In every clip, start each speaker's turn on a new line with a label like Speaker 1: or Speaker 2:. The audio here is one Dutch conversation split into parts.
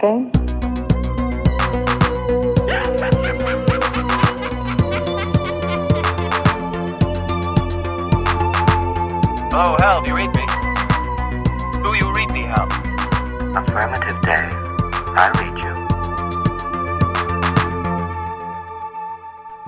Speaker 1: Game?
Speaker 2: Oh, Hal, do you read me? Do you read me, Hal?
Speaker 1: Affirmative, Dave. I read you.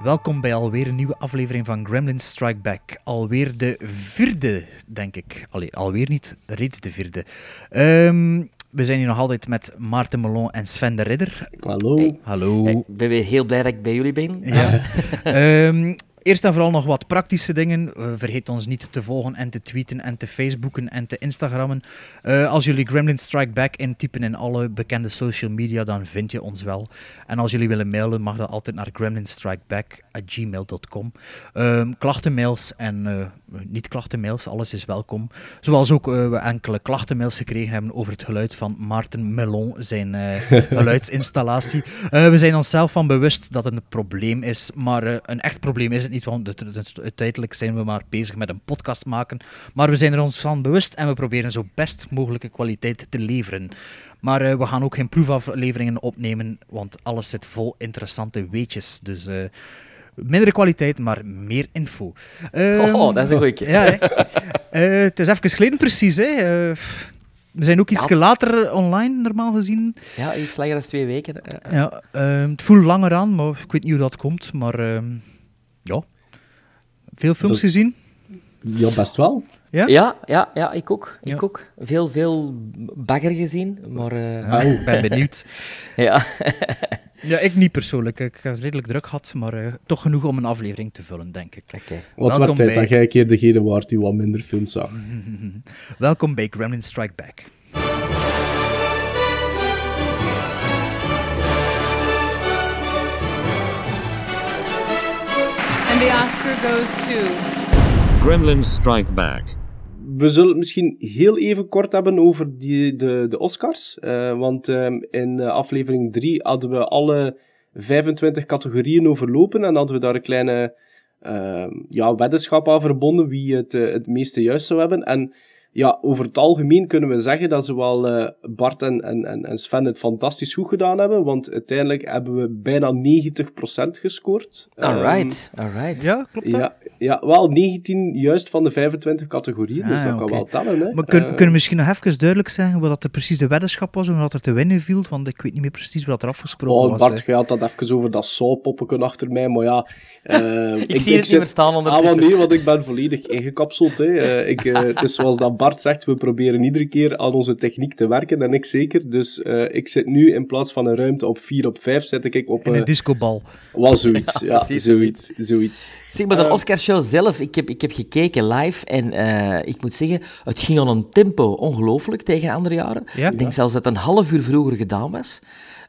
Speaker 3: Welkom bij alweer een nieuwe aflevering van Gremlins Strike Back. Alweer de vierde, denk ik. Allee, alweer niet, reeds de vierde. Ehm, we zijn hier nog altijd met Maarten Melon en Sven de Ridder.
Speaker 4: Hallo.
Speaker 3: Hallo.
Speaker 5: Ik ben weer heel blij dat ik bij jullie ben.
Speaker 3: Ja. Ehm, eerst en vooral nog wat praktische dingen. Eh, vergeet ons niet te volgen en te tweeten en te facebooken en te instagrammen. Eh, als jullie Gremlin Strike Back intypen in alle bekende social media, dan vind je ons wel. En als jullie willen mailen, mag dat altijd naar gremlinstrikeback.gmail.com. Ehm klachtenmails en eh, niet-klachtenmails, alles is welkom. Zoals ook we enkele klachtenmails gekregen hebben over het geluid van Maarten Melon, zijn geluidsinstallatie. We zijn onszelf van bewust dat het een probleem is, maar een echt probleem is het niet, want het- het- het- uiteindelijk zijn we maar bezig met een podcast maken. Maar we zijn er ons van bewust en we proberen zo best mogelijke kwaliteit te leveren. Maar eh, we gaan ook geen proefafleveringen opnemen, want alles zit vol interessante weetjes. Dus eh, mindere kwaliteit, maar meer info. Ehm,
Speaker 5: Oh, dat is een goeie.
Speaker 3: Ja. Eh, het is even geleden precies. Hè. We zijn ook iets
Speaker 5: Ja.
Speaker 3: later online, normaal gezien.
Speaker 5: Ja, iets langer dan twee weken.
Speaker 3: Ja, ehm, het voelt langer aan, maar ik weet niet hoe dat komt. Maar ehm, ja, veel films
Speaker 4: Dat-
Speaker 3: gezien.
Speaker 4: Ja, best wel.
Speaker 3: Ja?
Speaker 5: Ja, ja, ja, ik ook. Ik
Speaker 3: Ja.
Speaker 5: ook. Veel, veel bagger gezien, maar eh,
Speaker 3: Ja, ik ben benieuwd.
Speaker 5: ja.
Speaker 3: Ja, ik niet persoonlijk. Ik heb redelijk druk gehad, maar eh, toch genoeg om een aflevering te vullen, denk ik.
Speaker 5: Oké.
Speaker 4: Wat
Speaker 3: Welkom
Speaker 4: werd tijd
Speaker 3: bij-
Speaker 4: dat jij een keer degene waard die wat minder films zag.
Speaker 3: Welkom bij Gremlin Strike Back.
Speaker 6: The Oscar goes to.
Speaker 7: Gremlins Strike Back.
Speaker 4: We zullen het misschien heel even kort hebben over die, de, de Oscars. Eh, want ehm, in eh, aflevering 3 hadden we alle 25 categorieën overlopen en hadden we daar een kleine ehm, ja, weddenschap aan verbonden wie het, eh, het meeste juist zou hebben. En ja, over het algemeen kunnen we zeggen dat zowel eh, Bart en, en, en en Sven het fantastisch goed gedaan hebben, want uiteindelijk hebben we bijna 90% gescoord. Ehm,
Speaker 5: Alright, alright.
Speaker 3: Ja, klopt dat?
Speaker 4: ja, ja, wel 19 juist van de 25 categorieën, dus
Speaker 3: Ah,
Speaker 4: dat kan wel tellen. Hè.
Speaker 3: Maar kun,
Speaker 4: Eh,
Speaker 3: kunnen we misschien nog even duidelijk zeggen wat dat er precies de weddenschap was en wat er te winnen viel? Want ik weet niet meer precies wat er afgesproken
Speaker 4: oh,
Speaker 3: was.
Speaker 4: Bart, jij had dat even over dat saupoppenken achter mij, maar ja... eh,
Speaker 5: Ik, zie het niet
Speaker 4: zit-
Speaker 5: meer staan
Speaker 4: Ah,
Speaker 5: ondertussen.
Speaker 4: wel nee, want ik ben volledig ingekapseld. Hè. Eh, ik, eh, het is zoals dat Bart zegt, we proberen iedere keer aan onze techniek te werken, en ik zeker. Dus eh, ik zit nu in plaats van een ruimte op 4 op 5, zit ik op...
Speaker 3: In een discobal.
Speaker 4: wel zoiets,
Speaker 5: Ja,
Speaker 4: ja,
Speaker 5: precies
Speaker 4: zoiets. zoiets.
Speaker 5: Zeg maar, de Oscarshow zelf, ik heb, ik heb gekeken live en eh, ik moet zeggen, het ging aan een tempo ongelooflijk tegen andere jaren.
Speaker 3: Ja?
Speaker 5: Ik denk zelfs dat het een half uur vroeger gedaan was.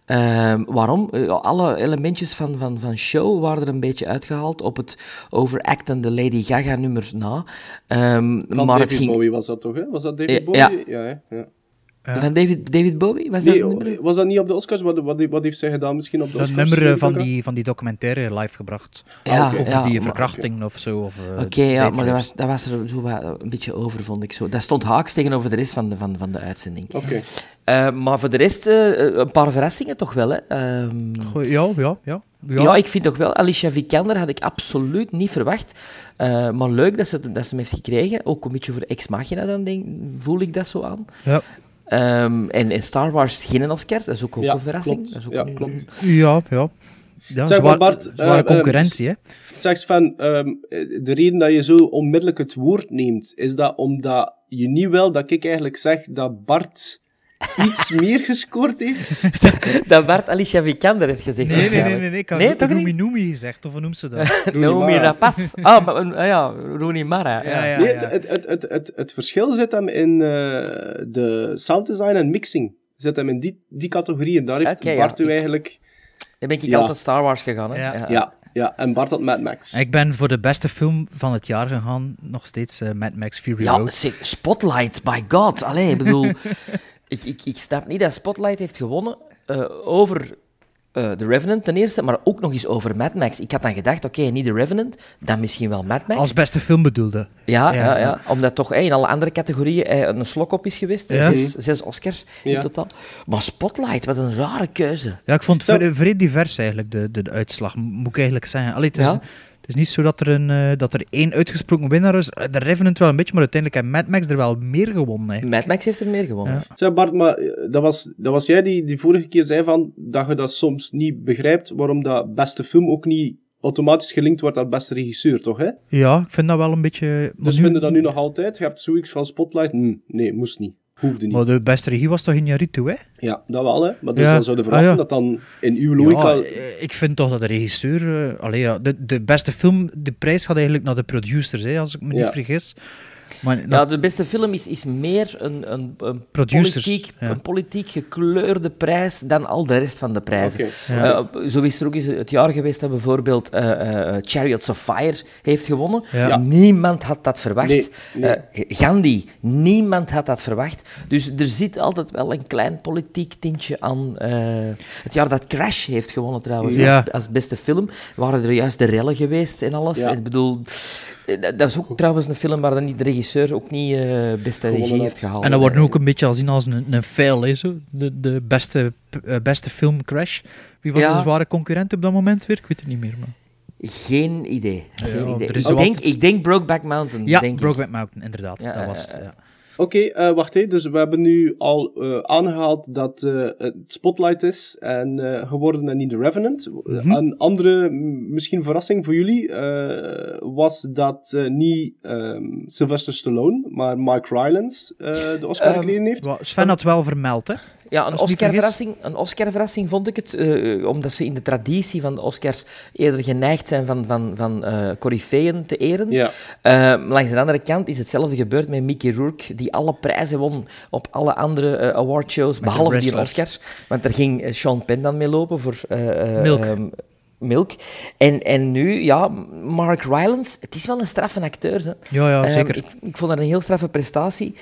Speaker 5: Ehm, waarom? Eh, alle elementjes van, van, van show waren er een beetje uitgehaald op het overactende Lady Gaga nummer na. Ehm, maar
Speaker 4: David
Speaker 5: het ging...
Speaker 4: Bowie was dat toch, hè? Was dat David
Speaker 5: Eh,
Speaker 4: Bowie?
Speaker 5: ja.
Speaker 4: Ja? Ja.
Speaker 5: Van David, David Bowie? Was
Speaker 4: Nee,
Speaker 5: nummer?
Speaker 4: was dat niet op de Oscars? Wat, wat, wat heeft zij gedaan misschien op de
Speaker 3: Dat
Speaker 4: Oscars?
Speaker 3: nummer eh, van die, van die documentaire live gebracht.
Speaker 5: Ja, ja,
Speaker 3: die
Speaker 5: maar-
Speaker 3: verkrachting of zo. of, eh,
Speaker 5: Oké, ja, maar dat was, dat was er zo wat, een beetje over, vond ik zo. Dat stond haaks tegenover de rest van de, van, van de uitzending.
Speaker 4: Oké.
Speaker 5: Eh, maar voor de rest, eh, een paar verrassingen toch wel, hè. Ehm,
Speaker 3: Goh, Ja, ja, ja.
Speaker 5: ja. ik vind toch wel, Alicia Vikander had ik absoluut niet verwacht. Eh, maar leuk dat ze, dat ze hem heeft gekregen. Ook een beetje voor Ex Machina, dan denk, voel ik dat zo aan.
Speaker 3: Ja.
Speaker 5: Ehm, en in Star Wars geen Oscar, dat is ook, ook
Speaker 4: Ja,
Speaker 5: een verrassing.
Speaker 4: klopt.
Speaker 5: Dat is ook
Speaker 4: Ja,
Speaker 5: een-
Speaker 4: klopt.
Speaker 3: Ja, ja. ja
Speaker 4: Zeg maar,
Speaker 3: zwaar-
Speaker 4: Bart,
Speaker 3: zware
Speaker 4: eh,
Speaker 3: concurrentie, hè.
Speaker 4: Zeg Sven, ehm, de reden dat je zo onmiddellijk het woord neemt, is dat omdat je niet wil dat ik eigenlijk zeg dat Bart iets meer gescoord heeft?
Speaker 5: dat Bart Alicia Vikander heeft gezegd.
Speaker 3: Nee, nee, nee, nee, nee. Ik had
Speaker 5: Nee, toch
Speaker 3: Noemi
Speaker 5: niet?
Speaker 3: Noemi gezegd, of hoe noemt ze dat?
Speaker 4: Mara.
Speaker 5: Rapace. Ah, maar, ah ja, Rooney Mara.
Speaker 3: Ja, ja.
Speaker 4: nee, het, het, het, het, het verschil zit hem in eh, de sound design en mixing. Zit hem in die, die categorieën. Daar heeft
Speaker 5: ja,
Speaker 4: Bart u
Speaker 5: ik-
Speaker 4: eigenlijk...
Speaker 5: Dan ben ik
Speaker 4: Ja.
Speaker 5: altijd Star Wars gegaan. Hè?
Speaker 3: Ja.
Speaker 4: Ja, ja, en Bart had Mad Max.
Speaker 3: Ik ben voor de beste film van het jaar gegaan, nog steeds eh, Mad Max Fury
Speaker 5: Ja,
Speaker 3: Road.
Speaker 5: Spotlight, by god. Allee, ik bedoel... ik, ik, ik snap niet dat Spotlight heeft gewonnen eh, over eh, The Revenant ten eerste, maar ook nog eens over Mad Max. Ik had dan gedacht, oké, niet The Revenant, dan misschien wel Mad Max.
Speaker 3: Als beste film bedoelde.
Speaker 5: Ja,
Speaker 3: Ja,
Speaker 5: ja, omdat toch in alle andere categorieën eh, een slok op is geweest.
Speaker 3: Ja.
Speaker 5: Zes, zes Oscars in totaal. Maar Spotlight, wat een rare keuze.
Speaker 3: Ja, ik vond het
Speaker 4: Ja.
Speaker 3: vrij, vrij divers eigenlijk, de, de, de uitslag, moet ik eigenlijk zeggen. Allee, het, is,
Speaker 5: Ja.
Speaker 3: Het is niet zo dat er, een, eh, dat er één uitgesproken winnaar is. De Revenant wel een beetje, maar uiteindelijk heeft Mad Max er wel meer gewonnen. eigenlijk.
Speaker 5: Mad Max heeft er meer gewonnen.
Speaker 3: Ja.
Speaker 4: Zeg Bart, maar eh, dat was, dat was jij die, die vorige keer zei van dat je dat soms niet begrijpt, waarom dat beste film ook niet automatisch gelinkt wordt aan beste regisseur, toch? Hè?
Speaker 3: Ja, ik vind dat wel een beetje...
Speaker 4: Dus
Speaker 3: nu-
Speaker 4: vinden dat nu nog altijd? Je hebt zoiets van Spotlight? Hm, nee, moest niet. Hoefde niet.
Speaker 3: Maar de beste regie was toch Iñárritu, hè?
Speaker 4: Ja, dat wel, hè. Maar dus
Speaker 3: Ja.
Speaker 4: dan zouden we
Speaker 3: Ah, ja.
Speaker 4: dat dan in uw logica...
Speaker 3: Ja, eh, ik vind toch dat de regisseur... allee, ja, de, de beste film, de prijs gaat eigenlijk naar de producers, hè, als ik me niet vergis. Maar
Speaker 5: Ja,
Speaker 3: dat-
Speaker 5: de beste film is, is meer een, een, een, politiek,
Speaker 3: ja.
Speaker 5: een politiek gekleurde prijs dan al de rest van de prijzen.
Speaker 3: Ja.
Speaker 5: Eh, zo is er ook eens het jaar geweest dat bijvoorbeeld eh, eh, Chariots of Fire heeft gewonnen.
Speaker 3: Ja.
Speaker 4: Ja.
Speaker 5: Niemand had dat verwacht.
Speaker 4: Nee, nee.
Speaker 5: Eh, Gandhi, niemand had dat verwacht. Dus er zit altijd wel een klein politiek tintje aan. eh, het jaar dat Crash heeft gewonnen trouwens,
Speaker 3: Ja.
Speaker 5: als, als beste film, waren er juist de rellen geweest en alles.
Speaker 4: Ja.
Speaker 5: Ik bedoel, dat dat is ook trouwens een film waar dan niet de regisseur ook niet eh, beste regie heeft gehaald.
Speaker 3: en dat wordt nu ook een beetje al zien als een, een fail, hè, zo. De, de beste, eh, beste film Crash. Wie was
Speaker 5: Ja.
Speaker 3: de zware concurrent op dat moment weer? Ik weet het niet meer. Maar...
Speaker 5: Geen idee. Geen
Speaker 3: Ja,
Speaker 5: idee. Ik, denk,
Speaker 3: altijd-
Speaker 5: ik denk Brokeback Mountain.
Speaker 3: Ja,
Speaker 5: denk ik.
Speaker 3: Brokeback Mountain, inderdaad.
Speaker 5: Ja,
Speaker 3: dat was het,
Speaker 4: Oké, eh, wacht even. Dus we hebben nu al eh, aangehaald dat eh, het Spotlight is en, geworden en niet The Revenant.
Speaker 3: Mhm.
Speaker 4: Een andere, misschien verrassing voor jullie, was dat niet ehm, Sylvester Stallone, maar Mike Rylance de Oscar gekregen heeft.
Speaker 3: Sven had wel vermeld, hè?
Speaker 5: Ja, een Oscar-verrassing een Oscar-verrassing vond ik het, eh, omdat ze in de traditie van de Oscars eerder geneigd zijn van, van, van eh coryfeeën te eren.
Speaker 4: Ja,
Speaker 5: Eh, langs de andere kant is hetzelfde gebeurd met Mickey Rourke, die alle prijzen won op alle andere awardshows, behalve die
Speaker 3: wrestler.
Speaker 5: Oscar. Want daar ging Sean Penn dan mee lopen voor...
Speaker 3: Milk.
Speaker 5: ehm, Milk. En, en nu, ja, Mark Rylance, het is wel een straffe acteur. Hè.
Speaker 3: Ja, ja,
Speaker 5: Ehm,
Speaker 3: zeker.
Speaker 5: ik, ik vond dat een heel straffe prestatie.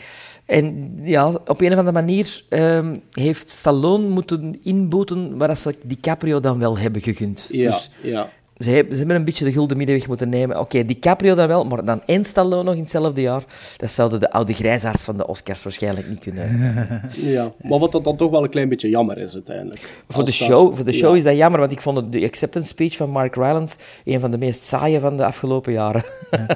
Speaker 5: En ja, op een of andere manier ehm, heeft Stallone moeten inboeten waar ze DiCaprio dan wel hebben gegund.
Speaker 4: ja,
Speaker 5: Dus
Speaker 4: ja.
Speaker 5: Ze hebben, ze hebben een beetje de gulden middenweg moeten nemen. Oké, DiCaprio dan wel, maar dan en Stallone nog in hetzelfde jaar. Dat zouden de oude grijzaars van de Oscars waarschijnlijk niet kunnen.
Speaker 4: ja. Maar wat dat dan toch wel een klein beetje jammer is uiteindelijk.
Speaker 5: Voor de
Speaker 4: dat-
Speaker 5: show, voor de show
Speaker 4: ja.
Speaker 5: is dat jammer, want ik vond de acceptance speech van Mark Rylance een van de meest saaie van de afgelopen jaren.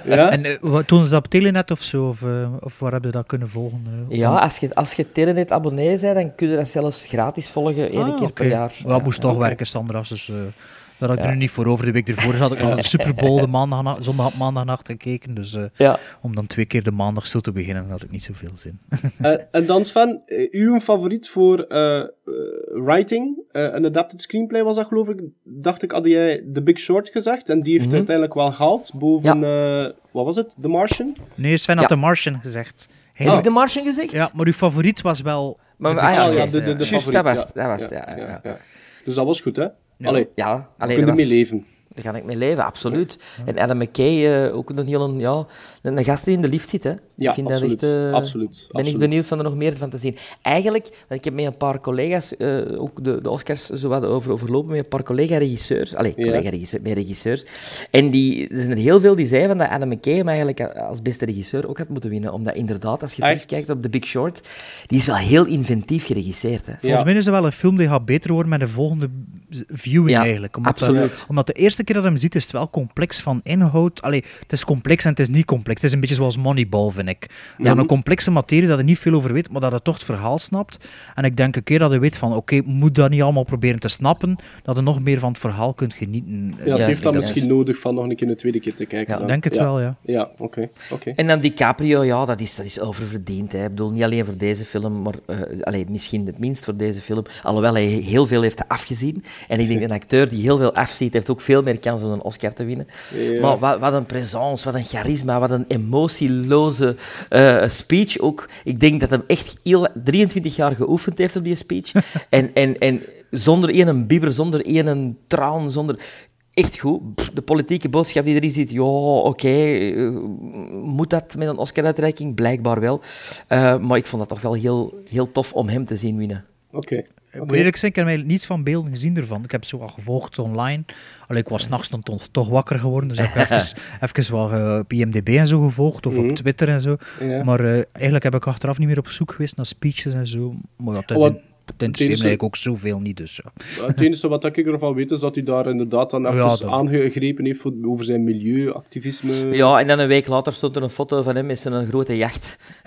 Speaker 4: Ja?
Speaker 3: En eh, wat, toen ze dat op Telenet of zo, of, eh, of waar heb je dat kunnen volgen? eh?
Speaker 5: Ja, als je, als je Telenet abonnee bent, dan kun je dat zelfs gratis volgen, één
Speaker 3: Ah,
Speaker 5: keer per jaar.
Speaker 3: Wel, moest toch werken, Sandras, dus eh daar had ik
Speaker 5: Ja.
Speaker 3: er nu niet voor over. De week ervoor had ik nog de Super Bowl de maandag, zondag maandagnacht gekeken, dus eh,
Speaker 5: Ja.
Speaker 3: om dan twee keer de maandag zo te beginnen, had ik niet zoveel zin.
Speaker 4: Eh, en dan Sven, eh, uw favoriet voor writing, eh, een adapted screenplay was dat geloof ik, dacht ik, had jij The Big Short gezegd. En die heeft
Speaker 5: Mhm.
Speaker 4: uiteindelijk wel gehaald, boven, eh, wat was het, The Martian?
Speaker 3: Nee, Sven had
Speaker 5: Ja.
Speaker 3: The Martian gezegd.
Speaker 5: Heb
Speaker 3: had-
Speaker 5: ik de Martian gezegd?
Speaker 3: Ja, maar uw favoriet was wel...
Speaker 5: Maar,
Speaker 3: The
Speaker 5: ah,
Speaker 3: Big
Speaker 5: ja,
Speaker 4: de, de, de
Speaker 3: ja.
Speaker 4: Favoriet,
Speaker 5: dat was
Speaker 4: ja.
Speaker 5: dat was ja, ja, ja.
Speaker 4: Dus dat was goed, hè?
Speaker 3: Ja.
Speaker 4: Allee,
Speaker 5: Ja,
Speaker 4: daar
Speaker 5: alleen
Speaker 4: kun je mee leven.
Speaker 5: Daar ga ik mee leven, absoluut. En Adam McKay, eh, ook een heel ja, een, een gast die in de lift zit. Hè.
Speaker 4: Ja,
Speaker 5: ik vind
Speaker 4: absoluut.
Speaker 5: dat echt, eh,
Speaker 4: absoluut.
Speaker 5: ben
Speaker 4: absoluut.
Speaker 5: ik benieuwd van er nog meer van te zien. Eigenlijk, want ik heb met een paar collega's, eh, ook de, de Oscars zo wat over, overlopen, met een paar collega-regisseurs. Allee,
Speaker 4: Ja.
Speaker 5: collega-regisseurs, met regisseurs. En die, er zijn er heel veel die zeiden van dat Adam McKay hem eigenlijk als beste regisseur ook had moeten winnen. Omdat inderdaad, als je
Speaker 4: Echt?
Speaker 5: terugkijkt op The Big Short, die is wel heel inventief geregisseerd. Hè.
Speaker 3: Volgens
Speaker 4: Ja.
Speaker 3: mij is het wel een film die gaat beter worden met de volgende viewing
Speaker 5: Ja,
Speaker 3: eigenlijk. Omdat dat-
Speaker 5: absoluut.
Speaker 3: omdat de eerste keer dat je hem ziet, is het wel complex van inhoud. Allee, het is complex en het is niet complex. Het is een beetje zoals Moneyball, vind ik. Ja. Een complexe materie dat je niet veel over weet, maar dat je toch het verhaal snapt. En ik denk een keer dat je weet van, oké, moet dat niet allemaal proberen te snappen, dat je nog meer van het verhaal kunt genieten.
Speaker 4: Ja, het heeft dan misschien nodig van nog een keer een tweede keer te kijken.
Speaker 5: Ja,
Speaker 4: dan.
Speaker 3: Ik denk het
Speaker 4: ja.
Speaker 3: wel, ja.
Speaker 4: Ja, oké. oké.
Speaker 5: En dan DiCaprio, ja, dat is, dat is oververdiend. Hè. Ik bedoel, niet alleen voor deze film, maar eh, allee, misschien het minst voor deze film. Alhoewel hij heel veel heeft afgezien. En ik denk een acteur die heel veel afziet, heeft ook veel meer kans om een Oscar te winnen.
Speaker 4: Ja.
Speaker 5: Maar wat, wat een presence, wat een charisma, wat een emotieloze eh, speech ook. Ik denk dat hij echt heel, 23 jaar geoefend heeft op die speech. en, en, en zonder één bibber, zonder één traan, zonder... Echt goed. De politieke boodschap die erin zit, ja, oké, eh, moet dat met een Oscar-uitreiking? Blijkbaar wel. Eh, maar ik vond dat toch wel heel, heel tof om hem te zien winnen.
Speaker 4: Oké.
Speaker 3: Ik moet eerlijk zijn, ik heb eigenlijk niets van beelden gezien ervan. Ik heb het zo gevolgd online. Allee, ik was s'nachts dan toch, wakker geworden, dus ik heb even, even wat eh, op IMDb en zo gevolgd, of
Speaker 4: Mhm.
Speaker 3: op Twitter en zo.
Speaker 4: Ja.
Speaker 3: Maar eh, eigenlijk heb ik achteraf niet meer op zoek geweest naar speeches en zo. Maar ja, dat,
Speaker 4: Deze-
Speaker 3: mij eigenlijk ook zoveel niet, dus ja.
Speaker 4: Het enige wat ik ervan weet is dat hij daar inderdaad dan
Speaker 3: Ja,
Speaker 4: even
Speaker 3: dat-
Speaker 4: aangegrepen heeft voor- over zijn milieuactivisme.
Speaker 5: Ja, en dan een week later stond er een foto van hem met zijn grote jacht.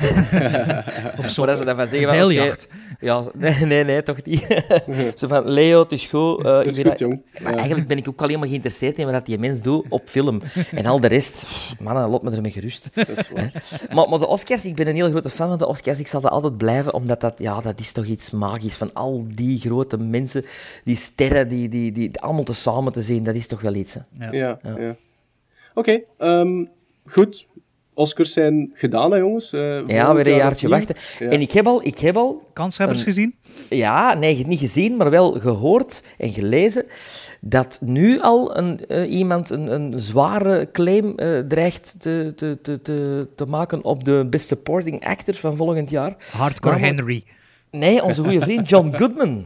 Speaker 3: Zo'n
Speaker 5: Maar dat ze van zeggen
Speaker 3: een zeiljacht.
Speaker 5: ja, nee, nee, nee, toch niet. Zo van, Leo, het is goed. eh,
Speaker 4: is goed, jong.
Speaker 5: Maar
Speaker 4: Ja.
Speaker 5: eigenlijk ben ik ook alleen maar geïnteresseerd in wat die mens doet op film. En al de rest, pff, mannen, laat me ermee gerust.
Speaker 4: Dat is waar.
Speaker 5: Maar, maar de Oscars, ik ben een heel grote fan van de Oscars. Ik zal dat altijd blijven, omdat dat, ja, dat is toch iets magisch. Van al die grote mensen, die sterren, die, die, die, allemaal te samen te zien, dat is toch wel iets. Hè?
Speaker 3: Ja.
Speaker 4: Ja,
Speaker 5: Ja.
Speaker 4: ja. Oké, ehm, goed. Oscars zijn gedaan, hè, jongens. Eh,
Speaker 5: Ja, weer een
Speaker 4: jaar
Speaker 5: jaartje wachten.
Speaker 4: Ja.
Speaker 5: En ik heb al, ik heb al
Speaker 3: Kanshebbers
Speaker 5: Een-
Speaker 3: gezien?
Speaker 5: Ja, nee, niet gezien, maar wel gehoord en gelezen dat nu al een, eh, iemand een, een zware claim eh, dreigt te, te, te, te, te maken op de Best Supporting Actor van volgend jaar.
Speaker 3: Hardcore
Speaker 5: Namelijk-
Speaker 3: Henry.
Speaker 5: Nee, onze goede vriend John Goodman.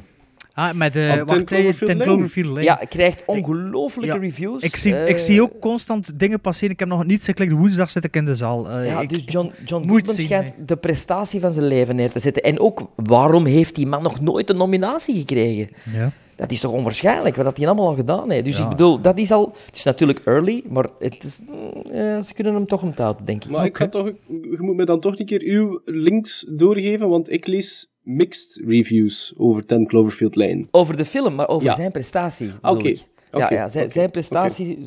Speaker 3: Ah, met uh,
Speaker 4: Ten
Speaker 3: wacht, eh,
Speaker 4: Cloverfield
Speaker 3: Ten
Speaker 4: Lane.
Speaker 3: Cloverfield Lane.
Speaker 5: Ja, krijgt ongelooflijke
Speaker 3: Ja,
Speaker 5: reviews.
Speaker 3: Ik zie,
Speaker 5: Eh,
Speaker 3: ik zie ook constant dingen passeren. Ik heb nog niets geklikt. Woensdag zit ik in de zaal. Eh,
Speaker 5: Ja,
Speaker 3: ik,
Speaker 5: dus John, John
Speaker 3: moet
Speaker 5: Goodman
Speaker 3: zien,
Speaker 5: schijnt de prestatie van zijn leven neer te zetten. En ook, waarom heeft die man nog nooit een nominatie gekregen?
Speaker 3: ja.
Speaker 5: Dat is toch onwaarschijnlijk, wat dat hij allemaal al gedaan heeft. Dus
Speaker 3: Ja.
Speaker 5: ik bedoel, dat is al... Het is natuurlijk early, maar het is, mm, ze kunnen hem toch onthouden, denk ik.
Speaker 4: Maar ik ga toch, je moet me dan toch een keer uw links doorgeven, want ik lees mixed reviews over Ten Cloverfield Lane.
Speaker 5: Over de film, maar over
Speaker 4: Ja.
Speaker 5: zijn prestatie,
Speaker 4: Ah,
Speaker 5: bedoel
Speaker 4: oké.
Speaker 5: Ja, ja, zijn, zijn prestatie...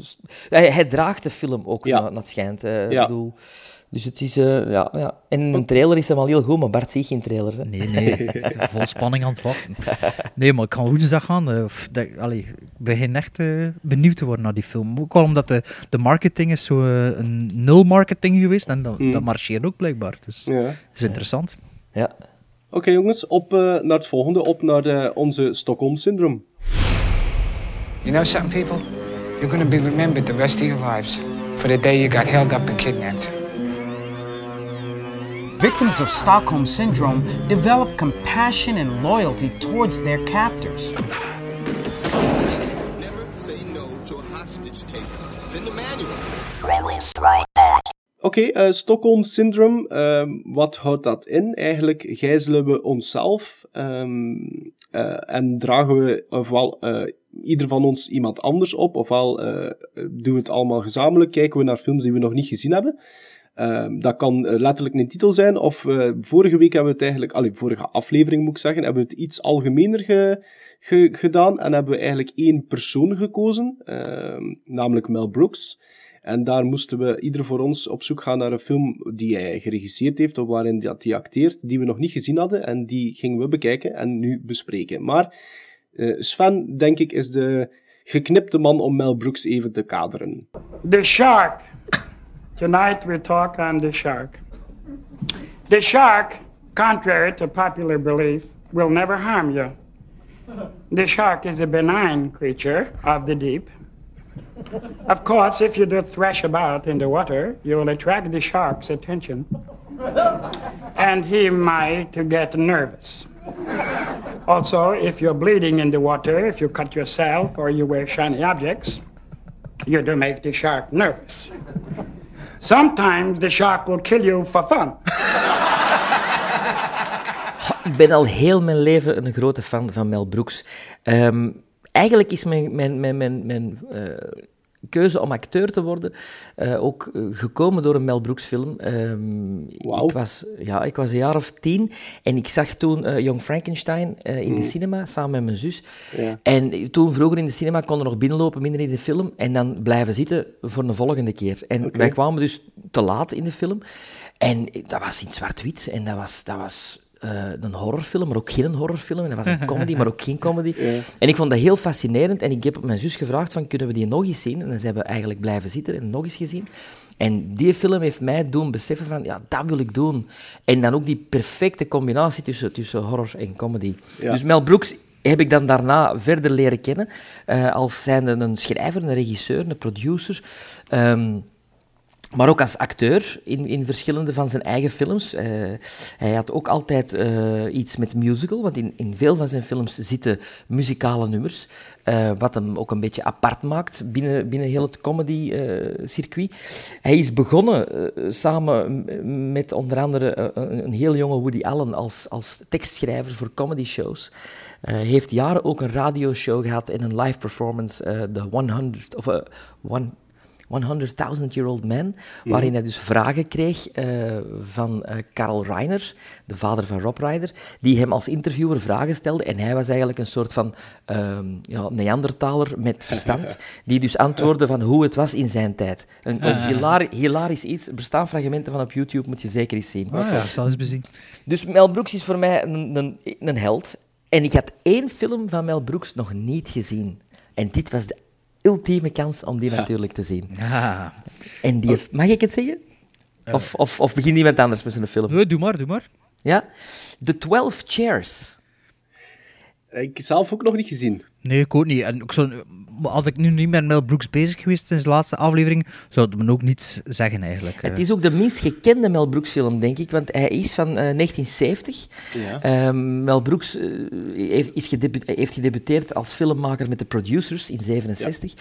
Speaker 5: Hij, hij draagt de film ook,
Speaker 4: Ja.
Speaker 5: naar, naar het schijnt. eh,
Speaker 4: Ja.
Speaker 5: bedoel, dus het is... eh, ja, ja. En een trailer is hem al heel goed, maar Bart ziet geen trailers. Hè.
Speaker 3: Nee, nee. Vol spanning aan het wachten. Nee, maar ik kan woensdag gaan. eh, of dat- allee, ik begin echt eh, benieuwd te worden naar die film. Ook al omdat de, de marketing is zo een nul marketing geweest. En dat,
Speaker 4: Mm.
Speaker 3: dat marcheert ook blijkbaar. Dus dat
Speaker 4: Ja.
Speaker 3: is interessant.
Speaker 5: Ja.
Speaker 4: Oké jongens, op eh, naar het volgende, op naar eh, onze Stockholm-syndroom.
Speaker 8: You know something, people? You're gonna be remembered the rest of your lives for the day you got held up and kidnapped.
Speaker 9: Victims of Stockholm Syndrome develop compassion and loyalty towards their captors.
Speaker 10: Never say no to a hostage taker. It's in the manual.
Speaker 4: Oké, eh, Stockholm Syndrome, ehm, wat houdt dat in? Eigenlijk gijzelen we onszelf ehm, eh, en dragen we ofwel eh, ieder van ons iemand anders op, ofwel doen we het allemaal gezamenlijk, kijken we naar films die we nog niet gezien hebben. Ehm, dat kan letterlijk een titel zijn, of vorige week hebben we het eigenlijk, allee, vorige aflevering moet ik zeggen, hebben we het iets algemener ge- ge- gedaan en hebben we eigenlijk één persoon gekozen, namelijk Mel Brooks. En daar moesten we ieder voor ons op zoek gaan naar een film die hij geregisseerd heeft, of waarin dat hij acteert, die we nog niet gezien hadden. En die gingen we bekijken en nu bespreken. Maar eh, Sven, denk ik, is de geknipte man om Mel Brooks even te kaderen.
Speaker 11: The shark. Tonight we talk on the shark. The shark, contrary to popular belief, will never harm you. The shark is a benign creature of the deep. Of course, if you do thrash about in the water, you will attract the shark's attention. And he might get nervous. Also, if you're bleeding in the water, if you cut yourself or you wear shiny objects, you do make the shark nervous. Sometimes the shark will kill you for fun.
Speaker 5: Ik ben al heel mijn leven een grote fan van Mel Brooks. Ehm, eigenlijk is mijn, mijn, mijn, mijn, mijn eh, keuze om acteur te worden eh, ook eh, gekomen door een Mel Brooks film. Ehm, ik, was, ja, ik was een jaar of tien en ik zag toen eh Young Frankenstein in de cinema samen met mijn zus.
Speaker 4: Ja.
Speaker 5: En toen vroeger in de cinema konden nog binnenlopen, minder in de film, en dan blijven zitten voor een volgende keer. En wij kwamen dus te laat in de film. En dat was in zwart-wit en dat was... Dat was eh, een horrorfilm, maar ook geen horrorfilm. En dat was een comedy, maar ook geen comedy. En ik vond dat heel fascinerend. En ik heb mijn zus gevraagd van, kunnen we die nog eens zien? En dan zijn we eigenlijk blijven zitten en nog eens gezien. En die film heeft mij doen beseffen van, ja, dat wil ik doen. En dan ook die perfecte combinatie tussen, tussen horror en comedy.
Speaker 4: Ja.
Speaker 5: Dus Mel Brooks heb ik dan daarna verder leren kennen. eh, als zijnde een schrijver, een regisseur, een producer. Ehm, Maar ook als acteur in, in verschillende van zijn eigen films. Eh, hij had ook altijd eh, iets met musical, want in, in veel van zijn films zitten muzikale nummers. eh, wat hem ook een beetje apart maakt binnen, binnen heel het comedy-circuit. hij is begonnen samen met onder andere een, heel jonge Woody Allen als, als tekstschrijver voor comedy-shows. Heeft jaren ook een radioshow gehad en een live performance, de 100 of one, 100.000 Year Old Man, waarin hij dus vragen kreeg eh, van eh Karl Reiner, de vader van Rob Reiner, die hem als interviewer vragen stelde. En hij was eigenlijk een soort van ehm, ja, Neandertaler met verstand, die dus antwoordde van hoe het was in zijn tijd. Een, een hilari- hilarisch iets. Er bestaan fragmenten van op YouTube, moet je zeker eens zien.
Speaker 3: Ah, ja, zal eens bezien.
Speaker 5: Dus Mel Brooks is voor mij een, een, een held. En ik had één film van Mel Brooks nog niet gezien. En dit was de ultieme kans om die natuurlijk te zien.
Speaker 3: Ah.
Speaker 5: En die heeft- mag ik het zeggen? Of, of, of begint iemand anders met zijn film?
Speaker 3: Nee, doe maar, doe maar.
Speaker 5: Ja? The Twelve Chairs.
Speaker 4: Ik zelf ook nog niet gezien.
Speaker 3: Nee, ik ook niet. En ik zou, maar als ik nu niet met Mel Brooks bezig geweest sinds de laatste aflevering, zou het me ook niets zeggen eigenlijk.
Speaker 5: Het
Speaker 3: Eh,
Speaker 5: is ook de minst gekende Mel Brooks film, denk ik, want hij is van eh, 1970.
Speaker 4: Ja.
Speaker 5: Ehm, Mel Brooks eh, heeft, is gedebu- heeft gedebuteerd als filmmaker met de Producers in 67.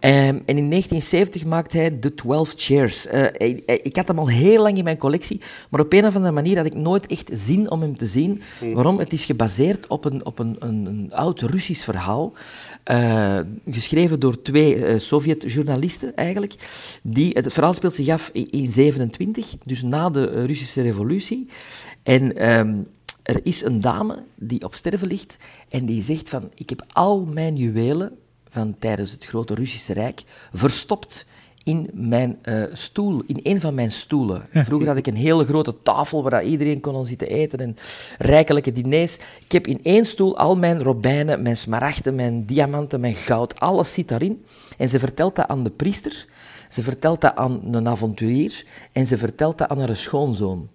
Speaker 5: Ehm, en in 1970 maakt hij The Twelve Chairs. Eh, hij- hij- ik had hem al heel lang in mijn collectie, maar op een of andere manier had ik nooit echt zin om hem te zien. Waarom? Het is gebaseerd op een, op een, een, een oud Russisch verhaal, eh, geschreven door twee eh, Sovjet-journalisten eigenlijk. Die, het verhaal speelt zich af in 1927, dus na de Russische revolutie. En ehm, er is een dame die op sterven ligt en die zegt van, ik heb al mijn juwelen van tijdens het grote Russische Rijk verstopt in mijn eh, stoel, in een van mijn stoelen. Vroeger had ik een hele grote tafel waar dat iedereen kon zitten eten en rijkelijke diners. Ik heb in één stoel al mijn robijnen, mijn smaragden, mijn diamanten, mijn goud, alles zit daarin. En ze vertelt dat aan de priester, ze vertelt dat aan een avonturier en ze vertelt dat aan haar schoonzoon.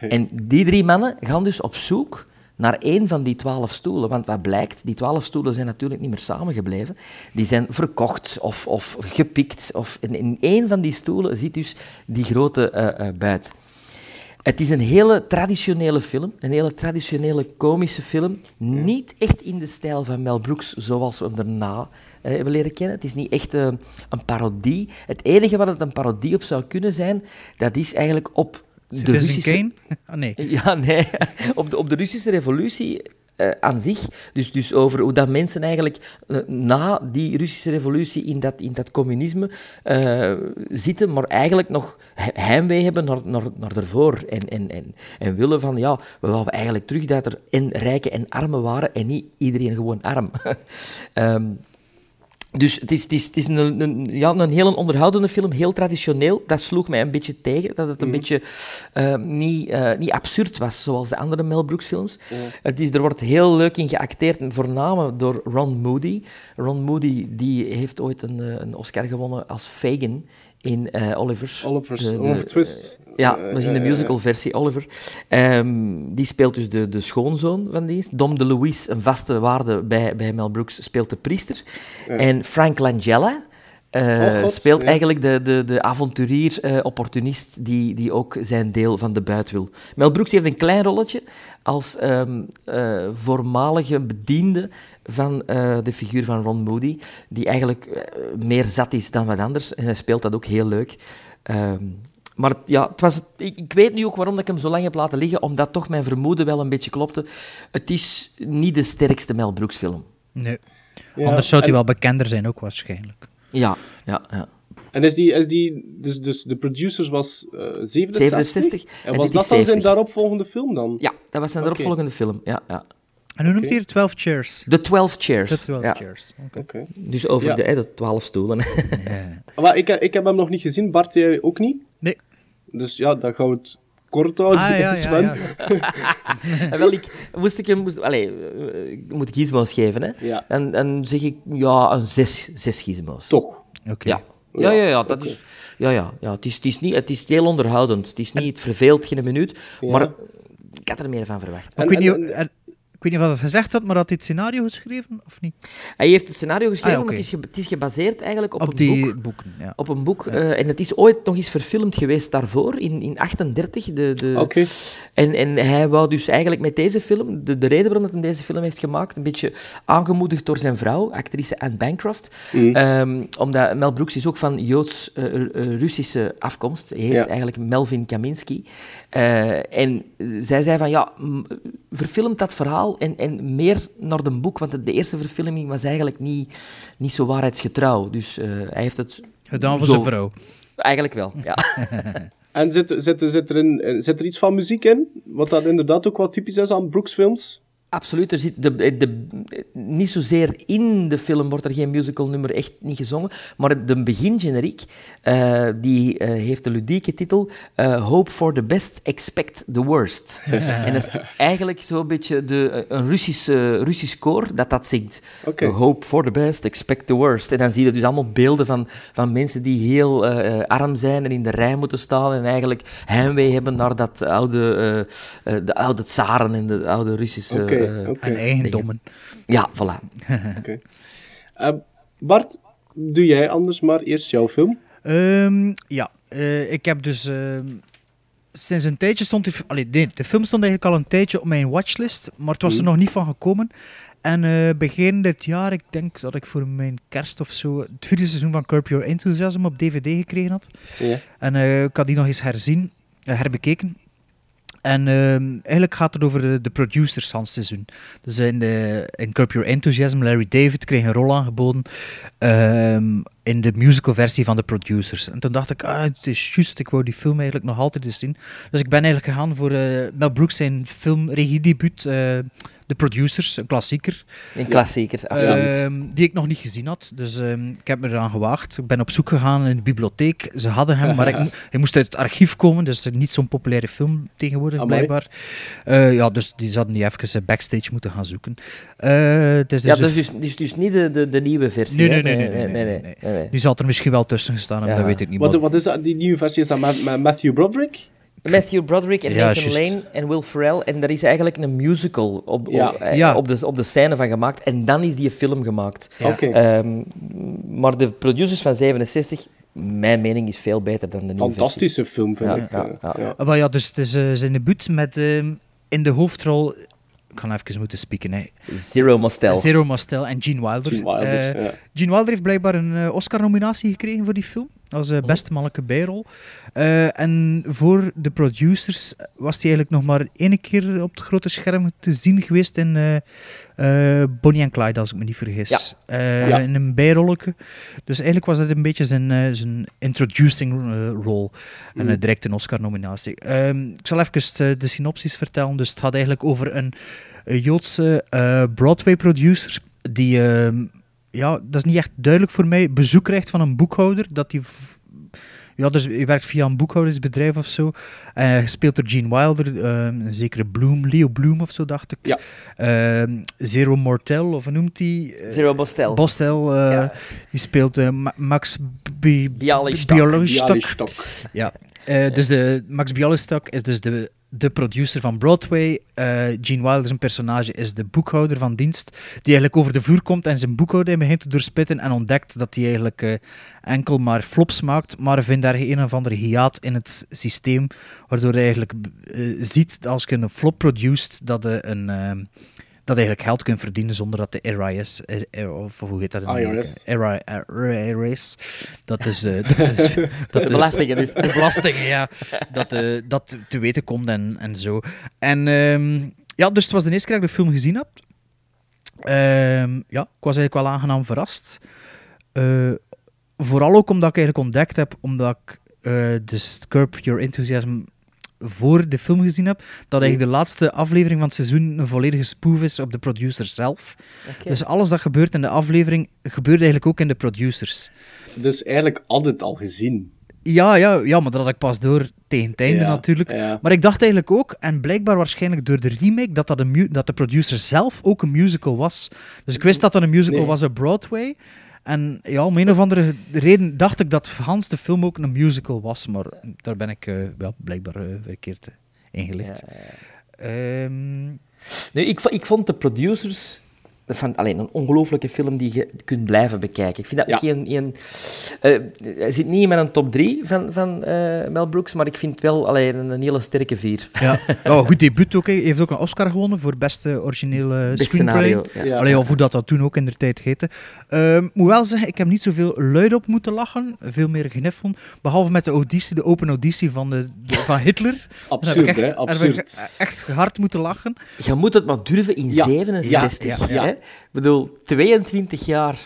Speaker 5: En die drie mannen gaan dus op zoek naar één van die twaalf stoelen. Want wat blijkt, die twaalf stoelen zijn natuurlijk niet meer samengebleven. Die zijn verkocht of, of gepikt. Of in, in één van die stoelen zit dus die grote eh, eh, buit. Het is een hele traditionele film, een hele traditionele komische film. Niet echt in de stijl van Mel Brooks zoals we hem daarna eh, hebben leren kennen. Het is niet echt eh, een parodie. Het enige wat het een parodie op zou kunnen zijn, dat is eigenlijk op de Russische...
Speaker 3: Kane? Ah, nee.
Speaker 5: Ja, nee. Op de, op de Russische revolutie eh, aan zich. Dus, dus over hoe dat mensen eigenlijk eh, na die Russische revolutie in dat, in dat communisme eh, zitten, maar eigenlijk nog he- heimwee hebben naar, naar, naar daarvoor. En, en, en, en willen van, ja, we wouden eigenlijk terug dat er en rijken en armen waren en niet iedereen gewoon arm. Ehm, dus het is, het is, het is een, een, ja, een heel onderhoudende film, heel traditioneel. Dat sloeg mij een beetje tegen, dat het een beetje eh, niet, eh, niet absurd was, zoals de andere Mel Brooks films. Het is, er wordt heel leuk in geacteerd, en voornamelijk door Ron Moody. Ron Moody die heeft ooit een, eh, een Oscar gewonnen als Fagin in eh Oliver.
Speaker 4: Oliver's
Speaker 5: De- de-
Speaker 4: Oliver Twist.
Speaker 5: ja,
Speaker 4: Eh,
Speaker 5: we zien de
Speaker 4: eh,
Speaker 5: musicalversie Oliver. Ehm, die speelt dus de, de schoonzoon van die. Dom DeLuise, een vaste waarde bij, bij Mel Brooks, speelt de priester. En Frank Langella
Speaker 4: Oh, God,
Speaker 5: speelt eigenlijk de, de, de avonturier, eh, opportunist, die, die ook zijn deel van de buit wil. Mel Brooks heeft een klein rolletje als ehm, eh, voormalige bediende van eh, de figuur van Ron Moody, die eigenlijk meer zat is dan wat anders. En hij speelt dat ook heel leuk. Ehm, maar ja, het was, ik, ik weet nu ook waarom dat ik hem zo lang heb laten liggen, omdat toch mijn vermoeden wel een beetje klopte. Het is niet de sterkste Mel Brooks film.
Speaker 3: Nee.
Speaker 4: Ja,
Speaker 3: Anders zou hij
Speaker 4: en-
Speaker 3: wel bekender zijn ook waarschijnlijk.
Speaker 5: Ja, ja, ja.
Speaker 4: En is die, is die dus, dus de producers was eh 67?
Speaker 5: 67,
Speaker 4: En
Speaker 5: en
Speaker 4: was dat dan zijn
Speaker 5: 70.
Speaker 4: daaropvolgende film dan?
Speaker 5: Ja, dat was een
Speaker 4: Oké.
Speaker 5: eropvolgende film. Ja, ja.
Speaker 3: En hoe noemt hij het? 12 Chairs.
Speaker 5: The Twelve Chairs.
Speaker 3: The 12
Speaker 5: ja.
Speaker 3: Chairs. Oké.
Speaker 5: Dus over
Speaker 4: Ja.
Speaker 5: de, de twaalf stoelen.
Speaker 3: Ja.
Speaker 4: Maar ik, ik heb hem nog niet gezien, Bart, jij ook niet?
Speaker 3: Nee.
Speaker 4: Dus ja, dan gaan we het kort houden.
Speaker 3: Ah, ja, ja,
Speaker 4: Sven.
Speaker 3: ja.
Speaker 5: En wel, ik, moest ik hem... Moest, allee, eh, ik moet gizmo's geven, hè.
Speaker 4: Ja.
Speaker 5: En dan zeg ik, ja, een zes, zes gizmo's.
Speaker 4: Toch.
Speaker 3: Oké.
Speaker 5: Ja. Ja, ja, ja, dat
Speaker 4: oké.
Speaker 5: is... Ja, ja, ja. Het, is, het, is niet, het is heel onderhoudend. Het is niet, het verveelt geen minuut,
Speaker 4: Ja.
Speaker 5: maar ik had er meer van verwacht.
Speaker 4: En-
Speaker 3: ik weet
Speaker 4: en-
Speaker 3: niet,
Speaker 4: en-
Speaker 3: en- Ik weet niet of hij dat gezegd had, maar had hij het scenario geschreven of niet?
Speaker 5: Hij heeft het scenario geschreven,
Speaker 3: Ah, ja,
Speaker 5: maar het is, ge- het is gebaseerd eigenlijk op,
Speaker 3: Op
Speaker 5: een
Speaker 3: die
Speaker 5: boek.
Speaker 3: boeken, ja.
Speaker 5: Op een boek. eh, en het is ooit nog eens verfilmd geweest daarvoor, in, in 38. De, de,
Speaker 4: Oké.
Speaker 5: en, en hij wou dus eigenlijk met deze film, de, de reden waarom dat hij deze film heeft gemaakt, een beetje aangemoedigd door zijn vrouw, actrice Anne Bancroft.
Speaker 4: Mm.
Speaker 5: Ehm, omdat Mel Brooks is ook van Joods-Russische afkomst. Hij heet
Speaker 4: Ja.
Speaker 5: eigenlijk Melvin Kaminski. Eh, en zij zei van, ja, verfilm dat verhaal en, en meer naar de boek, want de eerste verfilming was eigenlijk niet, niet zo waarheidsgetrouw. Dus eh, hij heeft het...
Speaker 3: Gedaan voor
Speaker 5: zo-
Speaker 3: zijn vrouw.
Speaker 5: Eigenlijk wel, ja.
Speaker 4: En zit, zit, zit, er in, eh, zit er iets van muziek in? Wat dat inderdaad ook wel typisch is aan Brooks films?
Speaker 5: Absoluut, er zit de, de, niet zozeer in de film wordt er geen musical nummer echt niet gezongen, maar de begingeneriek eh, die eh, heeft de ludieke titel eh, Hope for the best, expect the worst. en dat is eigenlijk zo'n beetje de, een Russisch, Russisch koor dat dat zingt. Hope for the best, expect the worst. En dan zie je dus allemaal beelden van, van mensen die heel arm zijn en in de rij moeten staan en eigenlijk heimwee hebben naar dat oude, de oude tsaren en de oude Russische... Eh,
Speaker 4: oké.
Speaker 3: En eigendommen.
Speaker 5: ja, voilà.
Speaker 4: Oké. Eh, Bart, doe jij anders maar eerst jouw film?
Speaker 3: Ehm, ja, eh, ik heb dus... ehm, sinds een tijdje stond die... Allee, nee, de film stond eigenlijk al een tijdje op mijn watchlist, maar het was er
Speaker 4: Hmm.
Speaker 3: nog niet van gekomen. En eh, begin dit jaar, ik denk dat ik voor mijn kerst of zo het vierde seizoen van Curb Your Enthusiasm op DVD gekregen had.
Speaker 4: Ja.
Speaker 3: En eh, ik had die nog eens herzien, eh, herbekeken. En ehm, eigenlijk gaat het over de, producers van het seizoen. Dus in, de, in Curb Your Enthusiasm, Larry David kreeg een rol aangeboden ehm, in de musicalversie van de producers. En toen dacht ik, ah, het is juist, ik wou die film eigenlijk nog altijd eens zien. Dus ik ben eigenlijk gegaan voor eh, Mel Brooks zijn filmregiedebuut, The Producers, een klassieker.
Speaker 5: Een klassieker, absoluut.
Speaker 3: Ehm, die ik nog niet gezien had. Dus ehm, ik heb me eraan gewaagd. Ik ben op zoek gegaan in de bibliotheek. Ze hadden hem, maar ik, hij moest uit het archief komen. Dus het is niet zo'n populaire film tegenwoordig,
Speaker 4: Amai.
Speaker 3: blijkbaar. Eh, ja, dus die hadden die even eh, backstage moeten gaan zoeken. Eh, het is
Speaker 5: ja,
Speaker 3: dus
Speaker 5: is dus, dus, dus niet de, de, de nieuwe versie.
Speaker 3: Nee, nee, nee, nee, nee, nee, nee,
Speaker 5: nee.
Speaker 3: Die zal er misschien wel tussen gestaan hebben,
Speaker 5: Ja.
Speaker 3: dat weet ik niet.
Speaker 4: Wat, wat is dat, die nieuwe versie? Is dat met, met Matthew Broderick?
Speaker 5: Matthew Broderick en
Speaker 3: Ja,
Speaker 5: Nathan. Lane en Will Ferrell. En daar is eigenlijk een musical op,
Speaker 4: Ja.
Speaker 5: op, eh,
Speaker 3: Ja.
Speaker 5: op, de, op de scène van gemaakt. En dan is die film gemaakt.
Speaker 3: Ja.
Speaker 4: Oké.
Speaker 5: Ehm, maar de producers van 67, mijn mening, is veel beter dan de nieuwe
Speaker 4: Fantastische film, vind
Speaker 5: Ja,
Speaker 4: ik.
Speaker 5: ja,
Speaker 4: eh,
Speaker 5: ja.
Speaker 4: ja.
Speaker 3: Maar ja, dus het is eh, zijn debuut met ehm, in de hoofdrol... Ik ga even moeten spieken, hè.
Speaker 5: Zero Mostel.
Speaker 3: Zero Mostel en Gene Wilder.
Speaker 4: Gene Wilder, ja.
Speaker 3: Gene Wilder heeft blijkbaar een Oscar-nominatie gekregen voor die film. Als eh, beste mannelijke bijrol. Eh, en voor de producers was hij eigenlijk nog maar één keer op het grote scherm te zien geweest in eh, eh, Bonnie en Clyde, als ik me niet vergis. Eh,
Speaker 4: Ja.
Speaker 3: In een bijrolletje. Dus eigenlijk was dat een beetje zijn, eh, zijn introducing eh, role. En
Speaker 4: Mhm.
Speaker 3: eh, direct een Oscar-nominatie. Ehm, ik zal even eh, de synopsis vertellen. Dus het gaat eigenlijk over een, Joodse eh, Broadway-producer die... ehm, ja, dat is niet echt duidelijk voor mij. Bezoek krijgt van een boekhouder. Dat die ja, dus hij werkt via een boekhoudersbedrijf of zo. Eh gespeeld door Gene Wilder, ehm, een zekere Bloom, Leo Bloom of zo, dacht ik.
Speaker 4: Ja.
Speaker 3: Ehm, Zero Mortel, of hoe noemt hij?
Speaker 5: Zero Mostel.
Speaker 3: Bostel, eh,
Speaker 5: Ja.
Speaker 3: die speelt eh, Ma- Max B-
Speaker 5: Bialystok.
Speaker 3: Bialystok.
Speaker 4: Bialystok.
Speaker 3: Ja. Eh, dus de, Max Bialystok is dus de, de producer van Broadway. Eh Gene Wilder, zijn personage, is de boekhouder van dienst. Die eigenlijk over de vloer komt en zijn boekhouding begint te doorspitten. En ontdekt dat hij eigenlijk eh, enkel maar flops maakt. Maar vindt daar een of andere hiaat in het systeem. Waardoor hij eigenlijk eh, ziet dat als je een flop produceert, dat je een... dat je eigenlijk geld kunt verdienen zonder dat de RIS, eh, eh, of hoe heet dat in Amerika? RIS, dat is... eh, dat is dat is-
Speaker 5: belastingen dus.
Speaker 3: De belastingen, ja. Dat, eh, dat te weten komt en, en zo. En ehm, ja, dus het was de eerste keer dat ik de film gezien heb. Ehm, ja, ik was eigenlijk wel aangenaam verrast. Eh, vooral ook omdat ik eigenlijk ontdekt heb, omdat ik eh dus Curb Your Enthusiasm voor de film gezien heb, dat eigenlijk de laatste aflevering van het seizoen een volledige spoof is op de producer zelf. Dus alles dat gebeurt in de aflevering, gebeurt eigenlijk ook in de producers.
Speaker 4: Dus eigenlijk had het al gezien.
Speaker 3: Ja, ja, ja, maar dat had ik pas door tegen het einde
Speaker 4: Ja,
Speaker 3: natuurlijk.
Speaker 4: ja.
Speaker 3: Maar ik dacht eigenlijk ook, en blijkbaar waarschijnlijk door de remake, dat, dat, een mu- dat de producer zelf ook een musical was. Dus ik wist dat dat een musical
Speaker 4: Nee.
Speaker 3: was op Broadway. En ja, om een of andere reden dacht ik dat Hans de film ook een musical was. Maar daar ben ik eh, wel blijkbaar eh, verkeerd eh, ingelicht. Ehm,
Speaker 5: Nu, ik, ik vond de producers van, alleen een ongelooflijke film die je kunt blijven bekijken. Ik vind dat
Speaker 4: Ja.
Speaker 5: ook een... een eh, hij zit niet in mijn top 3 van, van eh, Mel Brooks, maar ik vind het wel alleen een, een hele sterke vier.
Speaker 3: Ja, ja goed debuut ook. hè. Hij heeft ook een Oscar gewonnen voor beste originele
Speaker 5: Best
Speaker 3: screenplay.
Speaker 5: scenario, ja.
Speaker 3: Allee, of hoe dat, dat toen ook in de tijd heette. Ehm moet wel zeggen, ik heb niet zoveel luid op moeten lachen. Veel meer gniffelen. Behalve met de auditie, de open auditie van, de, de- van Hitler. Daar heb
Speaker 4: Absurd,
Speaker 3: ik
Speaker 4: hè?
Speaker 3: echt, daar heb ik
Speaker 4: Absurd.
Speaker 3: echt hard moeten lachen.
Speaker 5: Je moet het maar durven in
Speaker 4: Ja,
Speaker 5: 67.
Speaker 3: ja, ja.
Speaker 5: Hè? Ik bedoel, 22 jaar,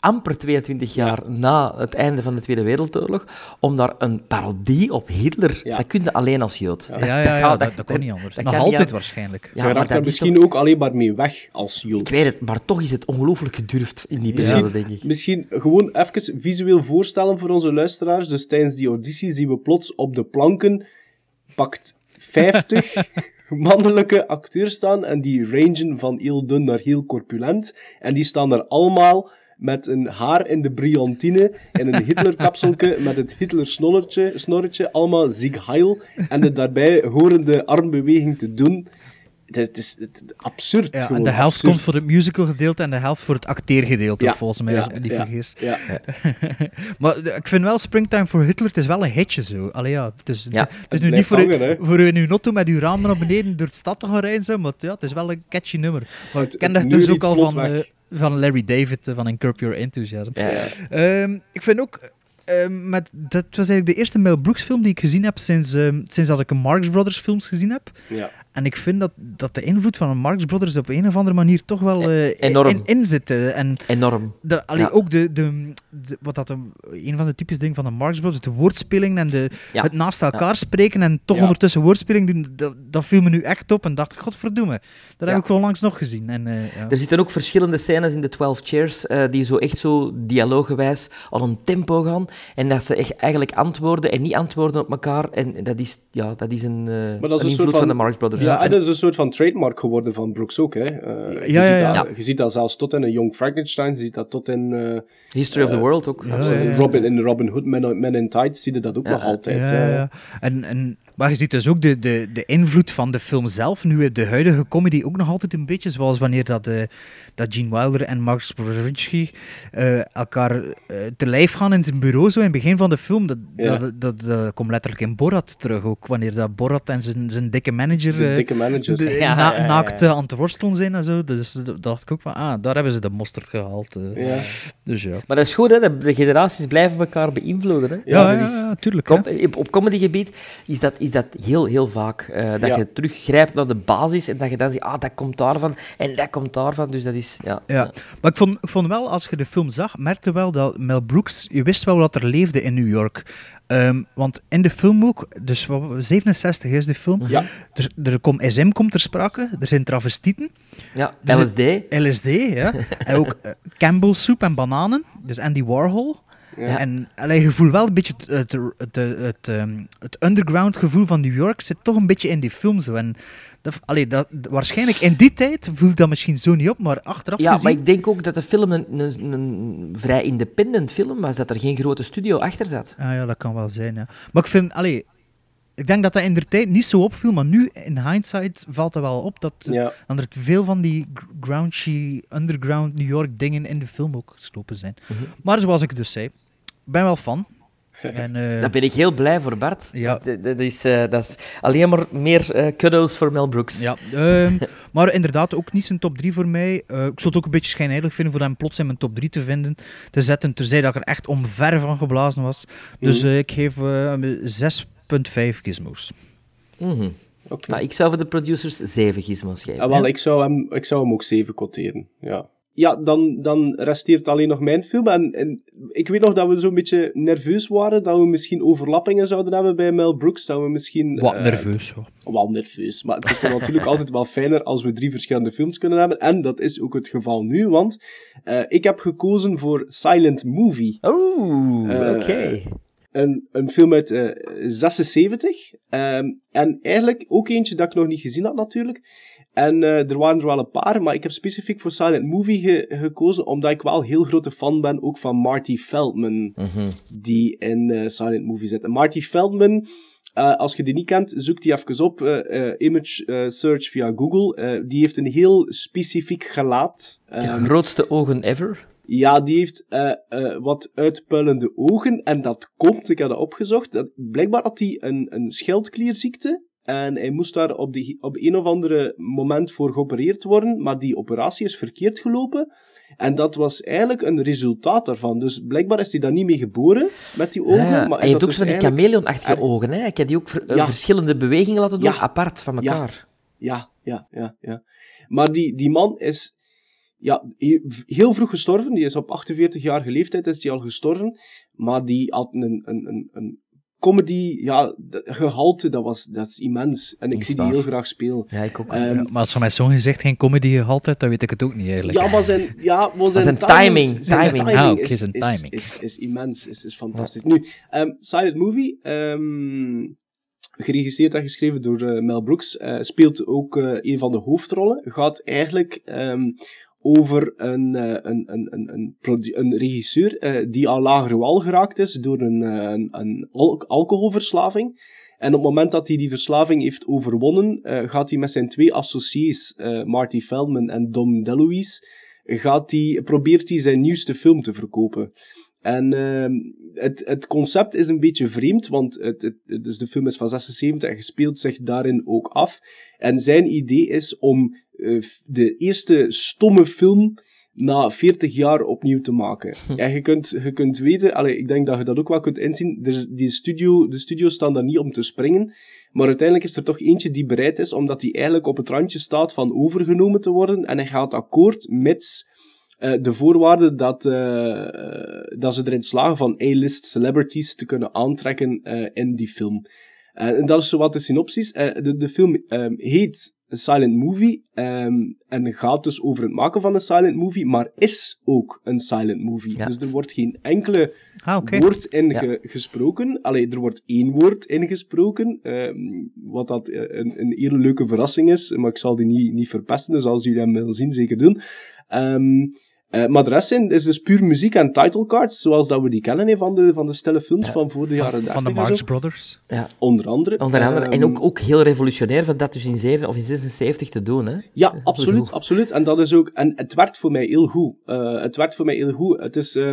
Speaker 5: amper 22 jaar na het einde van de Tweede Wereldoorlog, om daar een parodie op Hitler,
Speaker 4: Ja.
Speaker 5: dat kun je alleen als Jood.
Speaker 3: Ja, ja, ja,
Speaker 5: gaat-
Speaker 3: dat, dat kon niet anders.
Speaker 5: dat
Speaker 3: Nog
Speaker 5: niet
Speaker 3: altijd waarschijnlijk.
Speaker 5: Ja,
Speaker 4: je
Speaker 5: maar dat
Speaker 4: daar
Speaker 5: is
Speaker 4: misschien
Speaker 5: toch-
Speaker 4: ook alleen maar mee weg als Jood.
Speaker 5: Ik weet het, maar toch is het ongelooflijk gedurfd in die
Speaker 3: Ja.
Speaker 5: periode, denk ik.
Speaker 4: Misschien gewoon even visueel voorstellen voor onze luisteraars. Dus tijdens die auditie zien we plots op de planken pakt 50 mannelijke acteurs staan en die rangen van heel dun naar heel corpulent. En die staan daar allemaal met een haar in de brillantine en een Hitler-kapselke met het Hitler-snorretje, snorretje, allemaal Sieg Heil en de daarbij horende armbeweging te doen. Het is het- absurd
Speaker 3: Ja,
Speaker 4: gewoon.
Speaker 3: en de helft
Speaker 4: absurd.
Speaker 3: komt voor het musical gedeelte en de helft voor het acteergedeelte,
Speaker 4: Ja,
Speaker 3: volgens mij,
Speaker 4: ja,
Speaker 3: als ik me niet
Speaker 4: ja,
Speaker 3: vergis.
Speaker 4: Ja.
Speaker 3: maar ik vind wel Springtime for Hitler, het is wel een hitje zo. Allee, ja, het is,
Speaker 5: Ja,
Speaker 3: het is nu niet voor,
Speaker 4: hangen,
Speaker 3: u, voor u in uw auto met uw raam naar beneden door de stad te gaan rijden, zo, maar ja, het is wel een catchy nummer. Maar
Speaker 4: Het-
Speaker 3: ik ken dat dus ook al van, eh, van Larry David, eh, van In Curb Your Enthusiasm.
Speaker 5: Ja, ja.
Speaker 3: Ehm, ik vind ook, ehm, met, dat was eigenlijk de eerste Mel Brooks film die ik gezien heb sinds, ehm, sinds dat ik een Marx Brothers films gezien heb.
Speaker 4: Ja.
Speaker 3: En ik vind dat, dat de invloed van een Marx Brothers op een of andere manier toch wel eh,
Speaker 5: Enorm.
Speaker 3: in, in zit. En
Speaker 5: Enorm.
Speaker 3: de, allee,
Speaker 5: Ja.
Speaker 3: ook de, de, de- wat dat een, een van de typische dingen van de Marx Brothers, de woordspeling en de,
Speaker 5: Ja.
Speaker 3: het naast elkaar spreken en toch
Speaker 4: Ja.
Speaker 3: ondertussen woordspeling doen, dat, dat viel me nu echt op en dacht ik, godverdomme, dat
Speaker 5: Ja.
Speaker 3: heb ik wel langs nog gezien. En, eh, ja.
Speaker 5: Er zitten ook verschillende scènes in de 12 Chairs eh, die zo echt zo dialooggewijs al een tempo gaan en dat ze echt eigenlijk antwoorden en niet antwoorden op elkaar en dat is, ja, dat is een, eh,
Speaker 4: Maar dat is
Speaker 5: een
Speaker 4: een
Speaker 5: invloed
Speaker 4: soort
Speaker 5: van,
Speaker 4: van-
Speaker 5: de Marx Brothers.
Speaker 4: Ja,
Speaker 5: En-
Speaker 4: dat is een soort van trademark geworden van Brooks ook. Hè. Eh, je
Speaker 3: Ja, ja,
Speaker 4: ziet
Speaker 3: ja.
Speaker 4: Dat, Je ziet dat zelfs tot in een Young Frankenstein, je ziet dat tot in, eh,
Speaker 5: History of the World ook.
Speaker 3: ja, ja, ja.
Speaker 4: Robin, in Robin Hood, Men, Men in Tights, zie je dat ook
Speaker 5: Ja,
Speaker 4: nog altijd.
Speaker 3: Ja,
Speaker 4: eh.
Speaker 3: ja. En, en, maar je ziet dus ook de, de, de invloed van de film zelf. Nu de huidige comedy ook nog altijd een beetje, zoals wanneer dat, eh, dat Gene Wilder en Max Brzezinski eh elkaar eh, te lijf gaan in zijn bureau. Zo in het begin van de film, dat,
Speaker 4: Ja.
Speaker 3: dat, dat, dat komt letterlijk in Borat terug ook. Wanneer dat Borat en zijn, zijn dikke manager
Speaker 4: De
Speaker 3: eh,
Speaker 4: dikke
Speaker 3: de-
Speaker 5: ja,
Speaker 3: na-
Speaker 5: ja, ja.
Speaker 3: naakt aan het worstelen zijn en zo. Dus dat dacht ik ook van, ah, daar hebben ze de mosterd gehaald. eh.
Speaker 4: Ja.
Speaker 3: Dus ja.
Speaker 5: Maar dat is goed, hè? de- de generaties blijven elkaar beïnvloeden. Hè?
Speaker 3: Ja,
Speaker 5: Dus
Speaker 3: ja,
Speaker 5: dat is-
Speaker 3: ja, tuurlijk.
Speaker 5: Com-
Speaker 3: hè.
Speaker 5: op, op comedygebied is dat, is dat heel, heel vaak. eh, dat
Speaker 4: Ja.
Speaker 5: je teruggrijpt naar de basis en dat je dan zegt, ah, dat komt daarvan en dat komt daarvan. Dus dat is, ja.
Speaker 3: Ja, maar ik vond, ik vond wel, als je de film zag, merkte wel dat Mel Brooks, je wist wel wat er leefde in New York. Ehm, want in de film ook, dus wat- 67 is de film,
Speaker 4: Ja.
Speaker 3: er, er komt SM komt ter sprake, er zijn travestieten,
Speaker 5: ja.
Speaker 3: Dus
Speaker 5: LSD.
Speaker 3: LSD, ja, en ook Campbell soep en bananen, dus Andy Warhol.
Speaker 4: Ja.
Speaker 3: En allee, je voelt wel een beetje het, het, het, het, het, ehm, het underground gevoel van New York zit toch een beetje in die film zo. En dat, allee, dat, waarschijnlijk in die tijd voelt dat misschien zo niet op, maar achteraf
Speaker 5: Ja,
Speaker 3: gezien...
Speaker 5: maar ik denk ook dat de film een, een, een vrij independent film was, dat er geen grote studio achter zat.
Speaker 3: Ah ja, dat kan wel zijn, ja. Maar ik vind, allee, ik denk dat dat in de tijd niet zo opviel, maar nu in hindsight valt het wel op dat,
Speaker 4: Ja.
Speaker 3: dat er veel van die gr- grouchy, underground New York dingen in de film ook gestopen zijn.
Speaker 5: Mhm.
Speaker 3: Maar zoals ik dus zei, ben wel fan. En, eh,
Speaker 5: Daar ben ik heel blij voor, Bart.
Speaker 3: Ja.
Speaker 5: Dat is, eh, dat is alleen maar meer eh kudos voor Mel Brooks.
Speaker 3: ja, ehm, maar inderdaad ook niet zijn top 3 voor mij. Eh, ik zou het ook een beetje schijnheilig vinden voor hem plots in mijn top 3 te vinden, te zetten, terzij dat ik er echt omver van geblazen was. Dus
Speaker 4: Mhm.
Speaker 3: eh, ik geef eh, 6,5 gizmos.
Speaker 5: Mhm.
Speaker 4: Oké.
Speaker 5: Nou, ik zou voor de producers zeven gizmos geven.
Speaker 4: Ah, wel, ik, zou hem, ik zou hem ook 7 quoteren. Ja, ja dan, dan resteert alleen nog mijn film. En, en ik weet nog dat we zo'n beetje nerveus waren dat we misschien overlappingen zouden hebben bij Mel Brooks. Dat we misschien...
Speaker 3: Wat
Speaker 4: eh,
Speaker 3: nerveus, hoor.
Speaker 4: Wel nerveus. Maar het is dan natuurlijk altijd wel fijner als we drie verschillende films kunnen hebben. En dat is ook het geval nu, want eh, ik heb gekozen voor Silent Movie.
Speaker 5: Oeh,
Speaker 4: Eh,
Speaker 5: oké.
Speaker 4: Een, een film uit eh 76. Ehm, en eigenlijk ook eentje dat ik nog niet gezien had, natuurlijk. En eh, er waren er wel een paar, maar ik heb specifiek voor Silent Movie ge- gekozen, omdat ik wel heel grote fan ben ook van Marty Feldman,
Speaker 5: Mhm.
Speaker 4: die in eh, Silent Movie zit. En Marty Feldman Eh, als je die niet kent, zoek die even op. image search via Google. Die heeft een heel specifiek gelaat.
Speaker 5: De
Speaker 4: Ehm,
Speaker 5: grootste ogen ever.
Speaker 4: ja, die heeft wat uitpuilende ogen. En dat komt, ik heb dat opgezocht. Dat, blijkbaar had hij een, een schildklierziekte. En hij moest daar op, de, op een of andere moment voor geopereerd worden. Maar die operatie is verkeerd gelopen. En dat was eigenlijk een resultaat daarvan. Dus blijkbaar is hij daar niet mee geboren, met die ogen.
Speaker 5: Ja,
Speaker 4: maar
Speaker 5: hij heeft ook zo van die
Speaker 4: dus
Speaker 5: chameleonachtige
Speaker 4: Er-
Speaker 5: ogen. Hè? Ik heb die ook ver-
Speaker 4: Ja.
Speaker 5: verschillende bewegingen laten doen,
Speaker 4: Ja.
Speaker 5: apart van elkaar.
Speaker 4: Ja, ja, ja, ja. Maar die, die man is ja, he- heel vroeg gestorven. Die is op 48-jarige leeftijd is die al gestorven. Maar die had een, een, een, een comedy ja, gehalte, dat, was, dat is immens. En ik zie die heel graag spelen.
Speaker 5: Ja, ik ook.
Speaker 4: Ehm,
Speaker 3: Ja, maar als van mij zo'n gezegd geen comedy gehaald heeft, dan weet ik het ook niet eigenlijk.
Speaker 4: Ja, maar zijn, ja, maar zijn,
Speaker 5: zijn
Speaker 4: timing,
Speaker 5: timing, timing.
Speaker 3: Ah,
Speaker 4: is,
Speaker 3: zijn
Speaker 4: is-
Speaker 3: timing.
Speaker 4: Is, is, immens, is, is fantastisch. Nu, ehm, Silent Movie, ehm, geregisseerd en geschreven door eh, Mel Brooks, eh, speelt ook eh, een van de hoofdrollen. Gaat eigenlijk ehm, over een, eh, een, een, een, een, een regisseur eh, die aan lagere wal geraakt is door een, eh, een, een al- alcoholverslaving. En op het moment dat hij die verslaving heeft overwonnen, gaat hij met zijn twee associés, Marty Feldman en Dom DeLuise, gaat hij, probeert hij zijn nieuwste film te verkopen. En ehm, het, het concept is een beetje vreemd, want het, het, dus de film is van 76 en gespeeld zich daarin ook af. En zijn idee is om de eerste stomme film na 40 jaar opnieuw te maken. En je kunt, je kunt weten, allee, ik denk dat je dat ook wel kunt inzien, er die studio, de studio's staan daar niet om te springen, maar uiteindelijk is er toch eentje die bereid is, omdat hij eigenlijk op het randje staat van overgenomen te worden, en hij gaat akkoord mits eh, de voorwaarde dat, eh, eh, dat ze erin slagen van A-list celebrities te kunnen aantrekken eh, in die film. Eh, en dat is zo wat de synopsis. Eh, de, de film ehm, heet een silent movie ehm, en gaat dus over het maken van een silent movie, maar is ook een silent movie.
Speaker 5: Ja.
Speaker 4: Dus er wordt geen enkele
Speaker 3: Ah,
Speaker 4: woord in
Speaker 5: Ja.
Speaker 4: ge- gesproken. Allee, er wordt één woord ingesproken, ehm, wat dat eh, een, een hele leuke verrassing is, maar ik zal die niet, niet verpesten, dus als jullie hem willen zien, zeker doen. Eh, maar de rest zijn, is dus puur muziek en titlecards, zoals dat we die kennen van, de, van de stille films van voor de jaren 30
Speaker 3: Van de. Marx Brothers.
Speaker 5: Ja,
Speaker 4: Onder andere.
Speaker 5: onder andere. en
Speaker 4: Ehm,
Speaker 5: ook, ook heel revolutionair van dat dus in 7 of in 76 te doen. Hè?
Speaker 4: Ja, absoluut, absoluut. En dat is ook, en het werkt voor mij heel goed. Eh, het werkt voor mij heel goed. Het is, eh,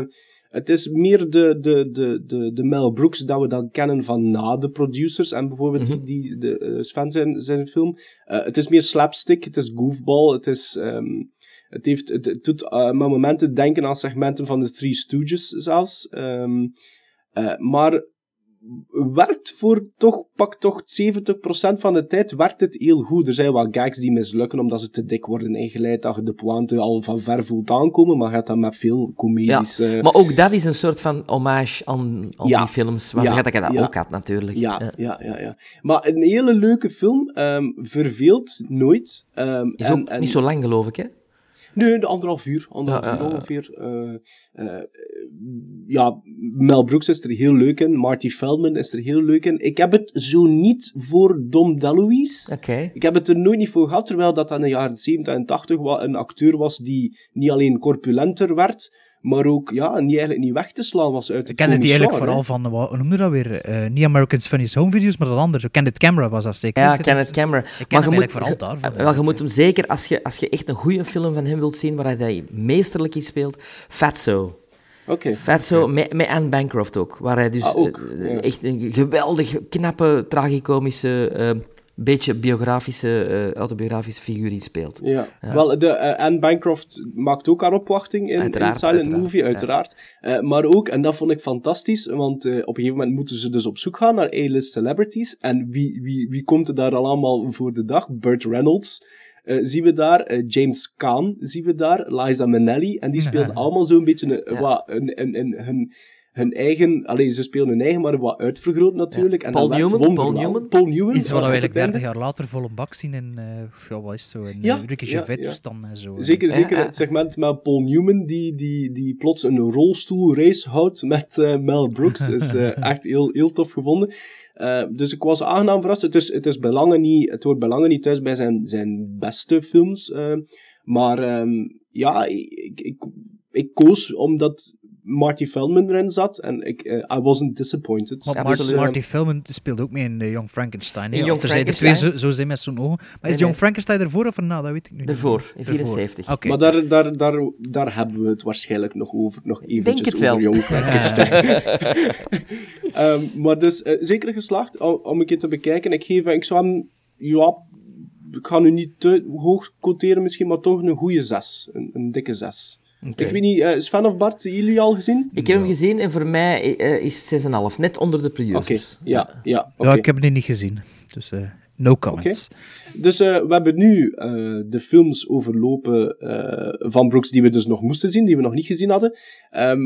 Speaker 4: het is meer de, de, de, de, de Mel Brooks dat we dan kennen van na de producers en bijvoorbeeld
Speaker 5: Mhm.
Speaker 4: die, die de eh, Sven zijn, zijn film. Eh, het is meer slapstick, het is goofball, het is, ehm, het heeft, het, het doet met momenten denken aan segmenten van de Three Stooges zelfs. Ehm, eh, maar werkt voor toch, pak toch 70% van de tijd werkt het heel goed. Er zijn wat gags die mislukken omdat ze te dik worden ingeleid, dat je de pointe al van ver voelt aankomen, maar hebt dat met veel
Speaker 5: Ja,
Speaker 4: comedies... eh,
Speaker 5: maar ook dat is een soort van hommage aan, aan
Speaker 4: Ja.
Speaker 5: die films, waar
Speaker 4: Ja,
Speaker 5: je dat
Speaker 4: ja.
Speaker 5: ook had natuurlijk.
Speaker 4: ja, ja, ja, ja. Maar een hele leuke film, ehm, verveelt nooit. ehm,
Speaker 5: Is
Speaker 4: en-
Speaker 5: ook
Speaker 4: en-
Speaker 5: niet zo lang, geloof ik, hè?
Speaker 4: Nee, de anderhalf uur. Anderhalf
Speaker 5: Ja,
Speaker 4: uur ongeveer. Eh, eh, ja, Mel Brooks is er heel leuk in. Marty Feldman is er heel leuk in. Ik heb het zo niet voor Dom DeLuise.
Speaker 5: Oké.
Speaker 4: Ik heb het er nooit niet voor gehad, terwijl dat in de jaren 70 en 80 wa- een acteur was die niet alleen corpulenter werd, maar ook ja, niet, eigenlijk niet weg te slaan was uit
Speaker 3: Ik
Speaker 4: het
Speaker 3: kende die eigenlijk vooral van, wat, hoe noemde dat weer? Eh, niet American's Funniest Home Videos, maar dat andere. Kenneth Camera was dat zeker.
Speaker 5: Ja,
Speaker 3: niet?
Speaker 5: Kenneth Camera.
Speaker 3: Ik ken hem eigenlijk vooral daarvan.
Speaker 5: eh, Wel, je moet hem zeker, als je, als je echt een goede film van hem wilt zien, waar hij meesterlijk in speelt, Fatso.
Speaker 4: Oké.
Speaker 5: Fatso, met, met Anne Bancroft ook. Waar hij dus
Speaker 4: Ah, ook,
Speaker 5: eh,
Speaker 4: ja.
Speaker 5: echt een geweldig, knappe, tragicomische, eh, beetje biografische, eh, autobiografische figuur in speelt.
Speaker 4: Ja.
Speaker 5: Ja.
Speaker 4: wel, de, eh, Anne Bancroft maakt ook haar opwachting in, in
Speaker 5: Uiteraard,
Speaker 4: Silent
Speaker 5: uiteraard,
Speaker 4: Movie,
Speaker 5: ja.
Speaker 4: uiteraard. Eh, maar ook, en dat vond ik fantastisch, want op een gegeven moment moeten ze dus op zoek gaan naar A-list celebrities. En wie, wie, wie komt er daar al allemaal voor de dag? Burt Reynolds. zien we daar, James Caan zien we daar, Liza Minnelli, en die speelden allemaal zo'n beetje een, wat, een, een, een, hun, hun eigen, alleen ze spelen hun eigen, maar wat uitvergroot natuurlijk. En
Speaker 5: Paul
Speaker 4: dat werkt
Speaker 5: Newman, Paul. Newman.
Speaker 4: Paul Newman.
Speaker 3: Iets wat we
Speaker 4: eh,
Speaker 3: eigenlijk
Speaker 4: het einde.
Speaker 3: 30 jaar later vol een bak zien in, eh, ja, wat is het zo, in
Speaker 4: Ja,
Speaker 3: ja, Ricky
Speaker 4: ja,
Speaker 3: Gervais
Speaker 4: ja.
Speaker 3: toestand en zo.
Speaker 4: Zeker,
Speaker 5: Ja,
Speaker 4: zeker
Speaker 5: ja.
Speaker 4: het segment met Paul Newman, die, die, die plots een rolstoelrace houdt met eh, Mel Brooks, is eh, echt heel, heel tof gevonden. Eh, dus ik was aangenaam verrast. Het, is, het, is belangen niet, het hoort belangen niet thuis bij zijn, zijn beste films. eh, maar ehm, ja, ik, ik, ik koos omdat Marty Feldman erin zat. En ik, eh, I wasn't disappointed. Dus,
Speaker 3: Marty,
Speaker 4: eh,
Speaker 3: Marty Feldman speelde ook mee in uh, Young Frankenstein.
Speaker 5: In
Speaker 3: Ja,
Speaker 5: Young
Speaker 3: er zijn er twee
Speaker 5: Frankenstein?
Speaker 3: zo, zo zijn met zo'n ogen. Maar
Speaker 5: Nee,
Speaker 3: is Young
Speaker 5: nee.
Speaker 3: Frankenstein ervoor of erna? Dat weet ik nu niet.
Speaker 5: Ervoor, in
Speaker 3: Ervoor.
Speaker 5: 74.
Speaker 3: Oké.
Speaker 4: Maar daar, daar, daar, daar hebben we het waarschijnlijk nog over. Nog eventjes
Speaker 5: het wel.
Speaker 4: over Young Frankenstein. Ehm, maar dus eh, zeker geslaagd om, om een keer te bekijken. Ik, geef, ik zou hem, ja, ik ga nu niet te hoog quoteren misschien, maar toch een goede 6. Een, een dikke 6. Ik weet niet, eh Sven of Bart, jullie al gezien?
Speaker 5: Ik heb hem gezien en voor mij eh, is het 6,5. Net onder de
Speaker 4: Oké,
Speaker 5: producers.
Speaker 4: ja, ja.
Speaker 3: Ja, ik heb die niet gezien. Dus eh, no comments.
Speaker 4: Dus eh, we hebben nu eh, de films overlopen eh, van Brooks die we dus nog moesten zien, die we nog niet gezien hadden. Ehm,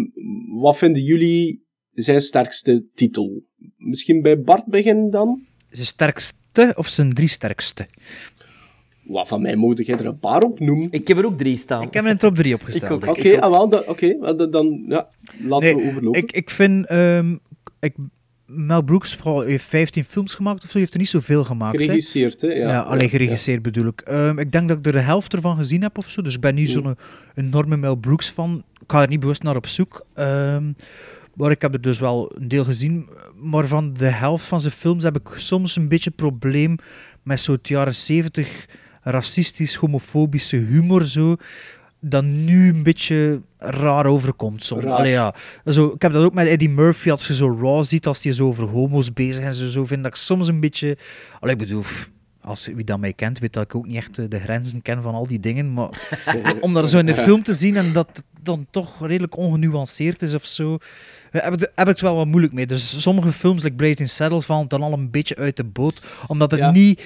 Speaker 4: wat vinden jullie zijn sterkste titel? Misschien bij Bart beginnen dan?
Speaker 3: Zijn sterkste of zijn drie sterkste?
Speaker 4: Wat van mij mogen jij er een paar op noemen?
Speaker 5: Ik heb er ook drie staan.
Speaker 3: Ik heb hem in top drie opgesteld.
Speaker 4: Oké, ah, wel, dan- dan- dan ja, laten we
Speaker 3: Nee,
Speaker 4: overlopen.
Speaker 3: ik, ik vind... ehm, ik, Mel Brooks vooral heeft 15 films gemaakt of zo. heeft er niet zoveel gemaakt. hè.
Speaker 4: Geregisseerd, hè? Ja,
Speaker 3: Ja, alleen geregisseerd bedoel ik. Ehm, ik denk dat ik er de helft ervan gezien heb of zo. Dus ik ben niet zo'n enorme Mel Brooks fan. Ik ga er niet bewust naar op zoek. Ehm, maar ik heb er dus wel een deel gezien. Maar van de helft van zijn films heb ik soms een beetje probleem met zo'n jaren 70 racistisch, homofobische humor zo. Dat nu een beetje raar overkomt soms.
Speaker 4: Raar.
Speaker 3: Allee, ja. zo, ik heb dat ook met Eddie Murphy, als je zo raw ziet, als hij zo over homo's bezig is en zo, vind dat ik soms een beetje... Allee, ik bedoel, als wie dat mij kent, weet dat ik ook niet echt eh, de grenzen ken van al die dingen, maar om dat zo in de film te zien en dat het dan toch redelijk ongenuanceerd is of zo, heb ik, heb ik het wel wat moeilijk mee. Dus sommige films, like Blazing Saddles, vallen dan al een beetje uit de boot, omdat het
Speaker 4: Ja.
Speaker 3: niet...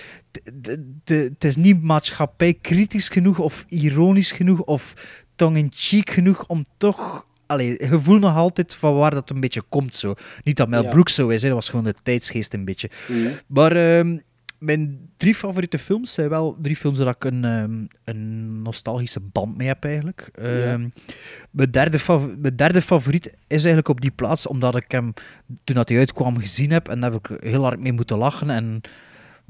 Speaker 3: Het is niet maatschappijkritisch genoeg of ironisch genoeg of tongue-in-cheek genoeg om toch... Allee, je voelt nog altijd van waar dat een beetje komt zo. Niet dat Mel
Speaker 4: Ja.
Speaker 3: Brooks zo is, hè, dat was gewoon de tijdsgeest een beetje.
Speaker 4: Mhm.
Speaker 3: Maar ehm, mijn drie favoriete films zijn wel drie films waar ik een, ehm, een nostalgische band mee heb eigenlijk. Ehm, mijn, derde mijn derde favoriet is eigenlijk op die plaats, omdat ik hem toen dat hij uitkwam gezien heb en daar heb ik heel hard mee moeten lachen. En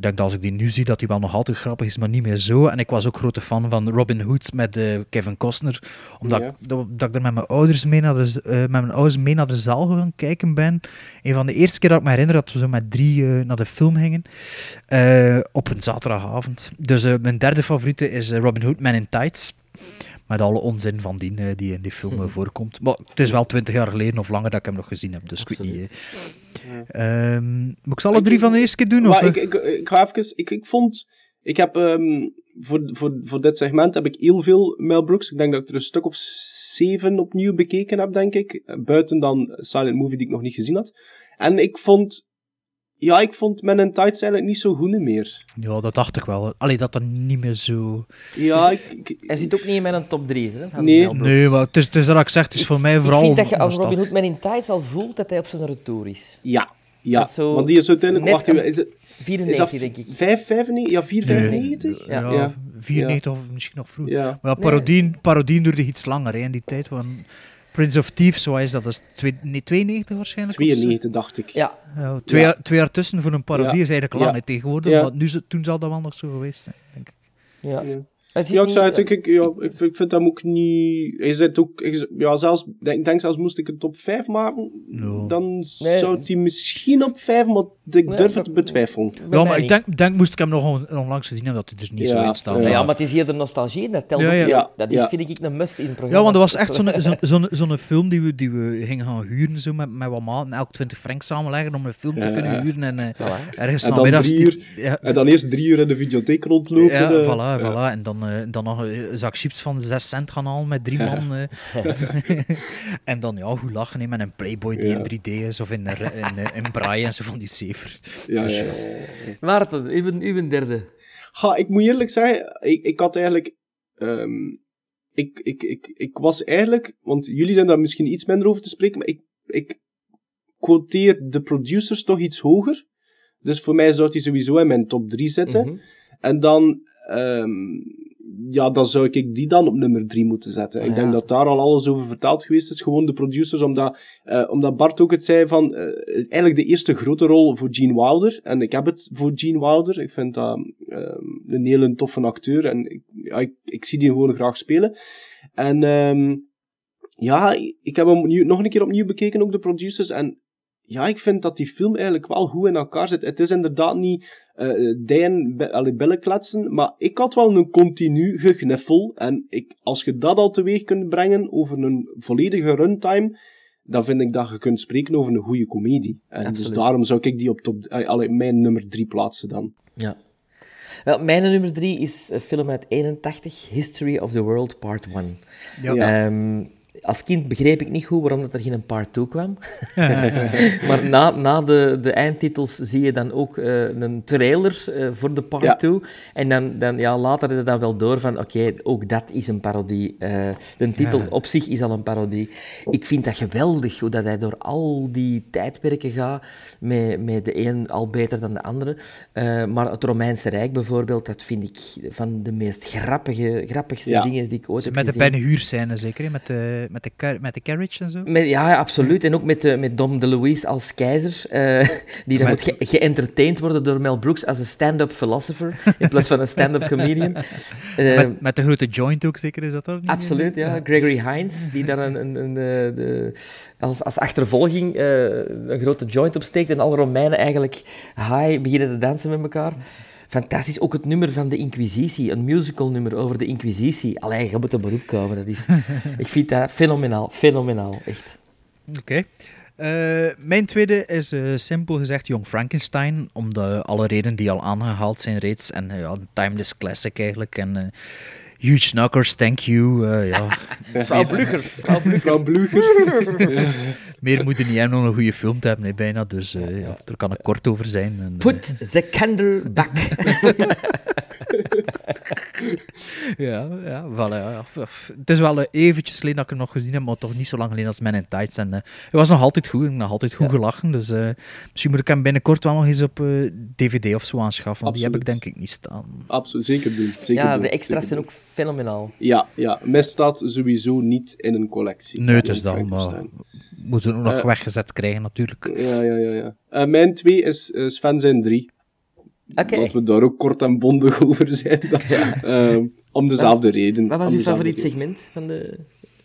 Speaker 3: denk dat als ik die nu zie, dat hij wel nog altijd grappig is, maar niet meer zo. En ik was ook grote fan van Robin Hood met eh, Kevin Costner, omdat
Speaker 4: Ja.
Speaker 3: ik, dat, dat ik er met mijn ouders mee naar de, eh, met mijn ouders mee naar de zaal gaan kijken ben. Een van de eerste keer dat ik me herinner dat we zo met drie eh, naar de film gingen. Op een zaterdagavond. Dus mijn derde favoriete is Robin Hood, Man in Tights. Met alle onzin van die die in die film eh, voorkomt. Maar het is wel twintig jaar geleden of langer dat ik hem nog gezien heb. Dus ik weet niet. eh. Ehm, moet ik ze alle drie van de eerste keer doen? Of,
Speaker 4: Maar ik,
Speaker 3: eh?
Speaker 4: ik, ik ga even... Ik, ik vond... Ik heb... ehm, voor, voor, voor dit segment heb ik heel veel Mel Brooks. Ik denk dat ik er een stuk of zeven opnieuw bekeken heb, denk ik. Buiten dan Silent Movie die ik nog niet gezien had. En ik vond... Ja, ik vond Men in Tights eigenlijk niet zo goed meer.
Speaker 3: Ja, dat dacht ik wel. Allee, dat dat niet meer zo...
Speaker 4: Ja, ik... ik-
Speaker 5: Hij zit ook niet in mijn top 3. Hè, van
Speaker 4: Nee.
Speaker 3: Nee, maar het is, het is dat ik zeg, het is voor mij
Speaker 5: Ik
Speaker 3: vooral...
Speaker 5: vind dat je als Robin. Hood Man in Tights al voelt dat hij op zijn retour is.
Speaker 4: ja, ja.
Speaker 5: Zo
Speaker 4: Want die is uiteindelijk...
Speaker 5: net
Speaker 4: Wacht is het...
Speaker 5: 94,
Speaker 4: is
Speaker 5: denk ik.
Speaker 4: dat 5, 95? Ja, 4,
Speaker 3: Nee.
Speaker 4: 95?
Speaker 3: Ja,
Speaker 5: Ja.
Speaker 3: 94 of misschien nog vroeger.
Speaker 4: Ja.
Speaker 3: Maar ja, parodieën, parodieën duurde iets langer hè, in die tijd. Want Prince of Thieves, zo is dat, dat is twee, nee, 92 waarschijnlijk? of zo.
Speaker 4: 92, dacht ik.
Speaker 5: Ja,
Speaker 3: twee,
Speaker 4: Ja.
Speaker 3: Jaar, twee jaar tussen voor een parodie
Speaker 4: Ja.
Speaker 3: is eigenlijk lang
Speaker 4: Ja.
Speaker 3: tegenwoordig.
Speaker 4: Ja.
Speaker 3: Maar nu, toen zal dat wel nog zo geweest zijn, denk ik.
Speaker 5: ja. Zit
Speaker 4: Ja, ik
Speaker 5: niet-
Speaker 4: het, ik, ja, ik, vind, ik vind hem ook niet... Hij zit ook... ik- ja, zelfs, ik denk, denk zelfs moest ik een top 5 maken,
Speaker 3: No.
Speaker 4: dan
Speaker 5: Nee.
Speaker 4: zou hij misschien op 5, maar ik
Speaker 5: Nee,
Speaker 4: durf
Speaker 5: dat-
Speaker 4: het betwijfelen.
Speaker 5: bij
Speaker 3: Ja, maar ik denk, denk moest ik hem nog on- onlangs gezien hebben, dat hij er niet
Speaker 4: Ja,
Speaker 3: zo in staat.
Speaker 4: ja.
Speaker 5: Maar het is hier de nostalgie dat telt
Speaker 3: Ja,
Speaker 5: Dat is,
Speaker 4: ja.
Speaker 5: vind ik, een must in het programma.
Speaker 3: Ja, want er was echt zo'n zo'n zo'n zo'n film die we, die we gingen gaan huren zo met, met wat maten, elk 20 frank samenleggen om een film te kunnen huren. En eh,
Speaker 5: Voilà.
Speaker 3: ergens
Speaker 4: En dan
Speaker 3: die-
Speaker 4: uur-
Speaker 3: ja,
Speaker 4: En dan eerst drie uur in de videotheek rondlopen.
Speaker 3: Ja,
Speaker 4: eh,
Speaker 3: voilà,
Speaker 4: ja.
Speaker 3: voilà. En dan, eh, dan nog een zak chips van 6 cent gaan halen met drie man. eh. en dan ja, goed lachen hè, met een Playboy die
Speaker 4: Ja.
Speaker 3: in 3D is of in, in, in, in braille en zo van die cijfers.
Speaker 4: Ja,
Speaker 3: Dus
Speaker 4: ja,
Speaker 3: ja.
Speaker 4: ja.
Speaker 5: Maarten, uw, uw derde.
Speaker 4: Ga, ik moet eerlijk zeggen, ik, ik had eigenlijk... ehm, ik, ik, ik, ik was eigenlijk... Want jullie zijn daar misschien iets minder over te spreken, maar ik, ik quoteer de producers toch iets hoger. Dus voor mij zou hij sowieso in mijn top 3 zitten.
Speaker 5: Mhm.
Speaker 4: En dan... ehm, ja, dan zou ik die dan op nummer 3 moeten zetten.
Speaker 5: Ah,
Speaker 4: ik denk
Speaker 5: ja.
Speaker 4: dat daar al alles over vertaald geweest is. Gewoon de producers, omdat, eh, omdat Bart ook het zei van... eh, eigenlijk de eerste grote rol voor Gene Wilder. En ik heb het voor Gene Wilder. Ik vind dat ehm, een hele toffe acteur. En ik, ja, ik, ik zie die gewoon graag spelen. En... ehm, ja, ik heb hem opnieuw- nog een keer opnieuw bekeken, ook de producers. En ja, ik vind dat die film eigenlijk wel goed in elkaar zit. Het is inderdaad niet eh dijen, be, billen kletsen, maar ik had wel een continu gegniffel. En ik, als je dat al teweeg kunt brengen over een volledige runtime, dan vind ik dat je kunt spreken over een goede komedie. En dus daarom zou ik die op top, eh, allee, mijn nummer drie plaatsen dan.
Speaker 5: Ja. Wel, mijn nummer drie is een film uit 81, History of the World Part 1.
Speaker 3: Ja.
Speaker 4: Ja.
Speaker 5: Als kind begreep ik niet goed waarom dat er geen part 2 kwam. maar na, na de, de eindtitels zie je dan ook eh, een trailer eh, voor de part
Speaker 4: Ja.
Speaker 5: 2. En dan, dan ja, later je dan wel door van, oké, ook dat is een parodie. Eh, de titel op zich is al een parodie. Ik vind dat geweldig, hoe dat hij door al die tijdperken gaat, met, met de een al beter dan de andere. Eh, maar het Romeinse Rijk bijvoorbeeld, dat vind ik van de meest grappige, grappigste
Speaker 4: Ja.
Speaker 5: dingen die ik ooit heb
Speaker 3: Met de
Speaker 5: gezien.
Speaker 3: Ben Hur scène zeker, hè? met de, met de, car- met de carriage en zo.
Speaker 5: Met, ja, absoluut. En ook met, eh, met Dom DeLuise als keizer, eh, die dan moet ge- worden door Mel Brooks als een stand-up philosopher in plaats van een stand-up comedian. Eh,
Speaker 3: met, met de grote joint ook zeker, is dat er niet?
Speaker 5: Absoluut, ja. Gregory Hines, die daar een, een, een, de, als, als achtervolging een grote joint opsteekt en alle Romeinen eigenlijk high beginnen te dansen met elkaar. Fantastisch. Ook het nummer van de Inquisitie, een musical nummer over de Inquisitie. Allee, je moet een beroep komen. Dat is, ik vind dat fenomenaal, fenomenaal, echt.
Speaker 3: Oké. Eh, mijn tweede is eh, simpel gezegd Jong Frankenstein, om de, alle redenen die al aangehaald zijn reeds. En eh, ja, een timeless classic eigenlijk. En eh, Huge Knockers, thank you. eh, ja.
Speaker 5: Vrouw Blugger, vrouw Blugger.
Speaker 3: Meer moet er niet hebben om een goede film te hebben, hè, bijna. Dus eh, ja, daar kan ik kort over zijn. En, eh,
Speaker 5: Put the candle back.
Speaker 3: Ja, ja. Het is wel eh, eventjes geleden dat ik hem nog gezien heb, maar toch niet zo lang geleden als Men in Tights. En eh hij was nog altijd goed, ik heb nog altijd goed gelachen. Dus eh, misschien moet ik hem binnenkort wel nog eens op eh, DVD of zo aanschaffen. want Die heb ik
Speaker 4: Absoluut.
Speaker 3: denk ik niet staan.
Speaker 4: Absoluut, zeker doen. Zeker
Speaker 5: Ja,
Speaker 4: doen,
Speaker 5: de extra's
Speaker 4: zeker
Speaker 5: zijn ook fenomenaal.
Speaker 4: Ja, ja, misstaat sowieso niet in een collectie.
Speaker 3: Nee, het is dat, maar moeten ze ook nog weggezet krijgen natuurlijk.
Speaker 4: Ja, ja, ja. ja. Eh, mijn twee is eh, Sven zijn drie.
Speaker 5: Oké.
Speaker 4: Dat we daar ook kort en bondig over zijn. dan. Ehm, om dezelfde reden.
Speaker 5: Wat was uw favoriet
Speaker 4: reden.
Speaker 5: segment van de,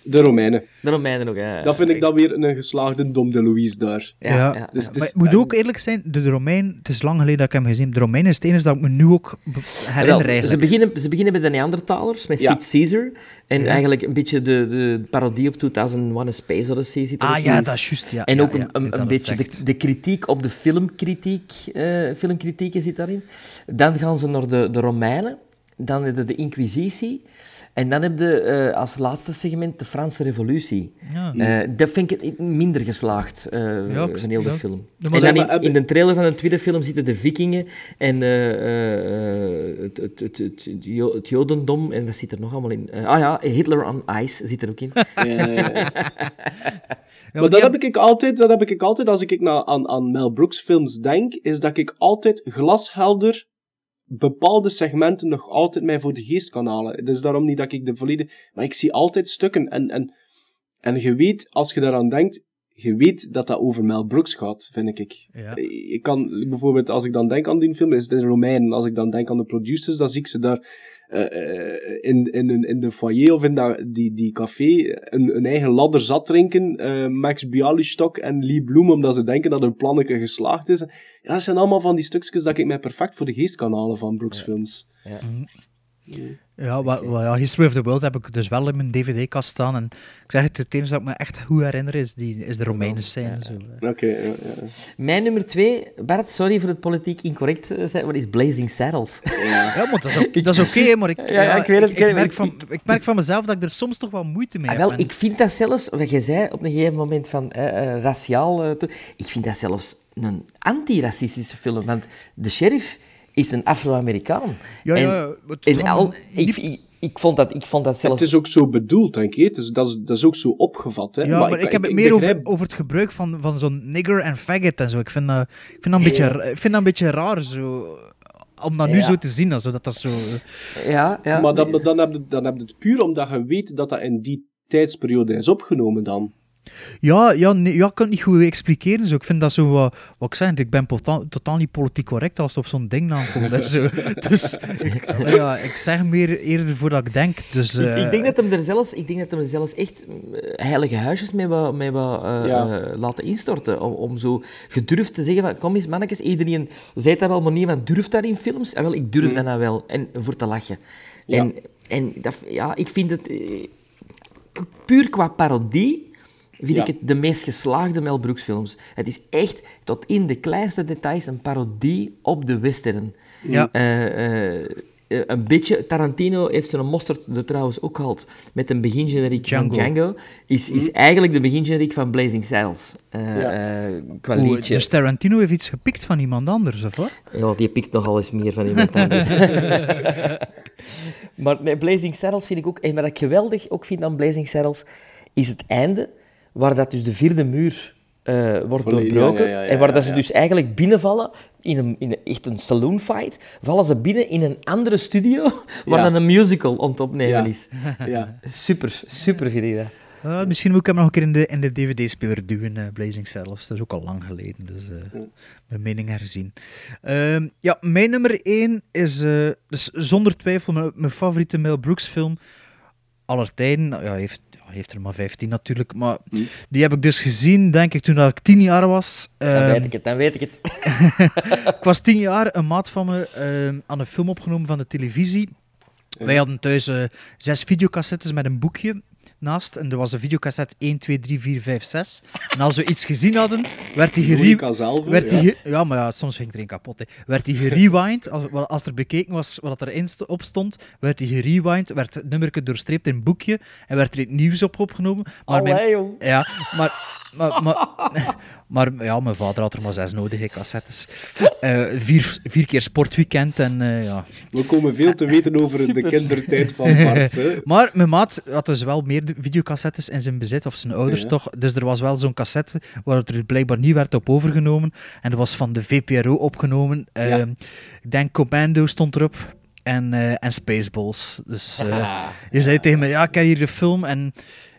Speaker 4: De Romeinen.
Speaker 5: de Romeinen ook? Ja,
Speaker 4: Dat vind ik dan weer een geslaagde Dom de Louise daar.
Speaker 5: Ja,
Speaker 3: Ja.
Speaker 5: ja.
Speaker 4: Dus
Speaker 3: Maar ik moet ook eerlijk zijn, de, Romein, het is lang geleden dat ik hem gezien heb. De Romein is het enige dat ik me nu ook herinner
Speaker 5: Wel, ze,
Speaker 3: eigenlijk.
Speaker 5: beginnen, ze beginnen met de Neandertalers, met
Speaker 4: Ja.
Speaker 5: Sid Caesar. En eigenlijk een beetje de, de parodie op 2001 A Space Odyssey zit er
Speaker 3: Ah ja, dat is juist. Ja,
Speaker 5: En
Speaker 3: ja,
Speaker 5: ook
Speaker 3: ja,
Speaker 5: een, een, beetje de, de kritiek op de filmkritiek, eh filmkritieken zit daarin. Dan gaan ze naar de, de Romeinen, dan heb je de Inquisitie, en dan heb je eh, als laatste segment de Franse Revolutie.
Speaker 3: Ja.
Speaker 5: Eh, dat vind ik minder geslaagd, eh
Speaker 3: Ja, ik-
Speaker 5: van heel de
Speaker 3: ja.
Speaker 5: film. En
Speaker 3: dat-
Speaker 5: dan in, in de trailer van de tweede film zitten de vikingen en eh, eh, eh, het, het, het, het, het Jo- het jodendom, en wat zit er nog allemaal in? Eh, ah ja, Hitler on Ice zit er ook in.
Speaker 3: Ja,
Speaker 4: maar dat heb ik altijd, dat heb ik altijd als ik naar, aan, aan Mel Brooks films denk, is dat ik altijd glashelder bepaalde segmenten nog altijd mij voor de geest kan halen. Dus daarom niet dat ik de volledige... Maar ik zie altijd stukken en, en, en je weet, als je daaraan denkt, je weet dat dat over Mel Brooks gaat, vind ik.
Speaker 3: Ja.
Speaker 4: Ik kan, bijvoorbeeld, als ik dan denk aan die film, is het de Romeinen. Als ik dan denk aan de producers, dan zie ik ze daar in, in, een- in de foyer of in dat, die, die café een, een eigen ladder zat drinken. eh, Max Bialystok en Lee Bloem, omdat ze denken dat hun plannetje geslaagd is. Ja, dat zijn allemaal van die stukjes dat ik mij perfect voor de geest kan halen van Brooks films.
Speaker 3: Ja, wa- wa- ja, History of the World heb ik dus wel in mijn dvd-kast staan. En ik zeg het, het enige dat ik me echt goed herinner is, die, is de Romeinen scène. Zo.
Speaker 4: Oké, ja, ja.
Speaker 5: Mijn nummer twee, Bart, sorry voor het politiek incorrect eh, zijn, maar is Blazing Saddles.
Speaker 4: ja.
Speaker 3: Ja, maar dat is ook- dat is oké, maar ik,
Speaker 5: Ja, ja, ik weet het, ik
Speaker 3: merk van, ik merk van mezelf dat ik er soms toch wel moeite mee
Speaker 5: Ah,
Speaker 3: heb.
Speaker 5: wel, ik vind dat zelfs, wat jij zei op een gegeven moment van eh, eh, raciaal, eh, ik vind dat zelfs een anti-racistische film, want de sheriff is een Afro-Amerikaan.
Speaker 3: Ja,
Speaker 5: En-
Speaker 3: ja, het
Speaker 5: en al, ik, ik, ik vond dat, ik vond dat zelfs...
Speaker 4: Het is ook zo bedoeld, denk ik. Het is, dat, is, dat is ook zo opgevat. Hè?
Speaker 3: Ja, maar, ik, heb het meer
Speaker 4: begrijp-
Speaker 3: over, over het gebruik van, van zo'n nigger en faggot en zo. Ik vind dat, ik vind dat, een, beetje, ra- ik vind dat een beetje raar, zo, om dat nu
Speaker 5: Ja.
Speaker 3: zo te zien. Also, dat dat zo,
Speaker 5: Ja, ja.
Speaker 4: Maar dan, dan, heb je, dan heb je het puur omdat je weet dat dat in die tijdsperiode is opgenomen dan.
Speaker 3: Ja, ja, nee, ja, ik kan het niet goed expliceren. Zo. Ik vind dat zo wat, wat ik zeg, ik ben totaal, totaal niet politiek correct als het op zo'n ding aankomt. en zo. Dus ik, ja, ik zeg meer eerder voordat ik denk. Dus,
Speaker 5: Ik,
Speaker 3: eh,
Speaker 5: ik denk dat hem er zelfs, ik denk dat hem er zelfs echt eh, heilige huisjes mee wat, mee wat eh,
Speaker 4: Ja.
Speaker 5: laten instorten. Om, om zo gedurfd te zeggen van, kom eens mannetjes, iedereen zei dat wel, maar niemand durft dat in films. En wel, ik durf dat nou wel. En voor te lachen.
Speaker 4: Ja.
Speaker 5: En, en dat, ja, ik vind het... puur qua parodie vind
Speaker 4: Ja.
Speaker 5: ik het de meest geslaagde Mel Brooks films. Het is echt tot in de kleinste details een parodie op de western.
Speaker 3: Ja.
Speaker 5: Eh, eh, eh, een beetje, Tarantino heeft zijn mosterd er trouwens ook gehad met een begingeneriek
Speaker 3: Django.
Speaker 5: van Django. Is, is eigenlijk de begingeneriek van Blazing Saddles. eh,
Speaker 4: Ja.
Speaker 5: eh, qua
Speaker 3: oeh,
Speaker 5: liedje.
Speaker 3: dus Tarantino heeft iets gepikt van iemand anders, of wat?
Speaker 5: Ja, die pikt nogal eens meer van iemand anders. maar nee, Blazing Saddles vind ik ook... En wat ik geweldig ook vind aan Blazing Saddles, is het einde, waar dat dus de vierde muur eh, wordt doorbroken.
Speaker 4: ja, ja, ja,
Speaker 5: en waar
Speaker 4: ja,
Speaker 5: dat ze
Speaker 4: ja.
Speaker 5: dus eigenlijk binnenvallen, in een, in een, echt een saloonfight, vallen ze binnen in een andere studio, waar
Speaker 4: Ja.
Speaker 5: dan een musical aan het opnemen
Speaker 4: Ja.
Speaker 5: is.
Speaker 4: Ja.
Speaker 5: Super, super vind ik dat.
Speaker 3: Uh, misschien moet ik hem nog een keer in de, in de DVD-speler duwen, eh, Blazing Saddles. Dat is ook al lang geleden, dus eh, mijn mening herzien. Ehm, ja, mijn nummer 1 is eh, dus zonder twijfel mijn, mijn favoriete Mel Brooks film aller tijden. Nou, Ja, hij heeft, heeft er maar 15 natuurlijk, maar die heb ik dus gezien, denk ik, toen dat ik 10 jaar was.
Speaker 5: Dan
Speaker 3: Ehm,
Speaker 5: weet ik het, dan weet ik het.
Speaker 3: ik was 10 jaar, een maat van me ehm, aan een film opgenomen van de televisie. Wij hadden thuis eh, zes videocassettes met een boekje naast. En er was een videocassette 1, 2, 3, 4, 5, 6. En als we iets gezien hadden, werd die gerewind. Werd
Speaker 4: ja.
Speaker 3: ja, maar ja, soms ging er een kapot. Hè. Werd die gerewind, als, als er bekeken was wat er in sto- op stond, werd die gerewind, werd het nummerke doorstreept in een boekje en werd er iets nieuws op opgenomen. Maar mijn-
Speaker 5: Allee, jong.
Speaker 3: ja, maar, maar, maar, maar ja, mijn vader had er maar zes nodig, hè, cassettes. Eh, vier, vier keer sportweekend en eh, ja.
Speaker 4: We komen veel te weten over de kindertijd van Bart. Hè.
Speaker 3: Maar mijn maat had dus wel meer videocassettes in zijn bezit, of zijn ouders
Speaker 4: Ja.
Speaker 3: toch. Dus er was wel zo'n cassette waar het er blijkbaar niet werd op overgenomen. En dat was van de VPRO opgenomen. Eh, Ik denk Commando stond erop. En, eh, en Spaceballs. Dus eh je zei tegen me, ja, ik heb hier de film en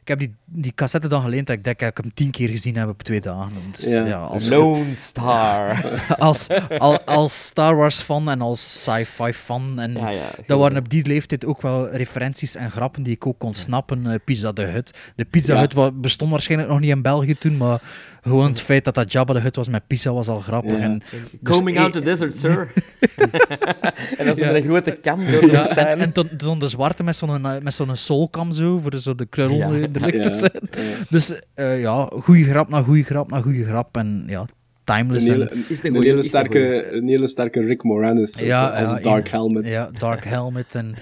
Speaker 3: ik heb die, die cassette dan geleend. Ik denk dat ik hem tien keer gezien heb op twee dagen. Dus,
Speaker 4: Ja.
Speaker 3: ja. als,
Speaker 5: Lone Star.
Speaker 3: als, al- als Star Wars fan en als sci-fi fan. En
Speaker 5: Ja, ja,
Speaker 3: dat waren op die leeftijd ook wel referenties en grappen die ik ook kon snappen. Eh, Pizza de Hut. De Pizza
Speaker 4: Ja.
Speaker 3: Hut bestond waarschijnlijk nog niet in België toen, maar gewoon het feit dat dat Jabba de Hut was met pizza was al grappig.
Speaker 4: Ja.
Speaker 3: En,
Speaker 5: Coming
Speaker 3: dus,
Speaker 5: out the
Speaker 3: eh,
Speaker 5: desert, sir. en dat is
Speaker 3: Ja.
Speaker 5: met een grote kam door de
Speaker 3: ja, en, en toen, toen de zwarte met zo'n eh, met zo'n soulcam zo, voor de, zo de krul
Speaker 5: Ja.
Speaker 3: te
Speaker 4: Ja.
Speaker 3: zijn. Dus eh, ja, goede grap na goede grap na goede grap. En ja, timeless.
Speaker 4: Een
Speaker 3: en-
Speaker 4: hele, een,
Speaker 5: Is de
Speaker 4: een
Speaker 5: goeie,
Speaker 4: hele
Speaker 5: is de
Speaker 4: sterke,
Speaker 5: goeie.
Speaker 4: een hele sterke Rick Moranis
Speaker 3: Ja,
Speaker 4: als
Speaker 3: ja,
Speaker 4: Dark
Speaker 3: in-
Speaker 4: Helmet.
Speaker 3: Ja, Dark Helmet. En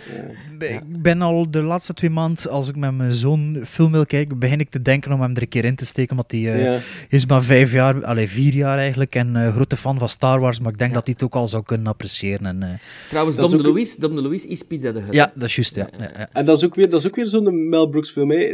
Speaker 3: Ik ben al de laatste twee maanden, als ik met mijn zoon film wil kijken, begin ik te denken om hem er een keer in te steken. Want die eh,
Speaker 4: Ja.
Speaker 3: is maar vijf jaar, allee, vier jaar eigenlijk. En eh, grote fan van Star Wars, maar ik denk dat hij het ook al zou kunnen appreciëren. En, eh,
Speaker 5: Trouwens, Dom
Speaker 4: is
Speaker 5: de
Speaker 4: ook-
Speaker 5: Louis, Dom de Louis is Pizza de Hut.
Speaker 3: ja, dat is juist, ja. ja, ja.
Speaker 4: En dat is ook weer, dat is ook weer zo'n Mel Brooks film. Hè.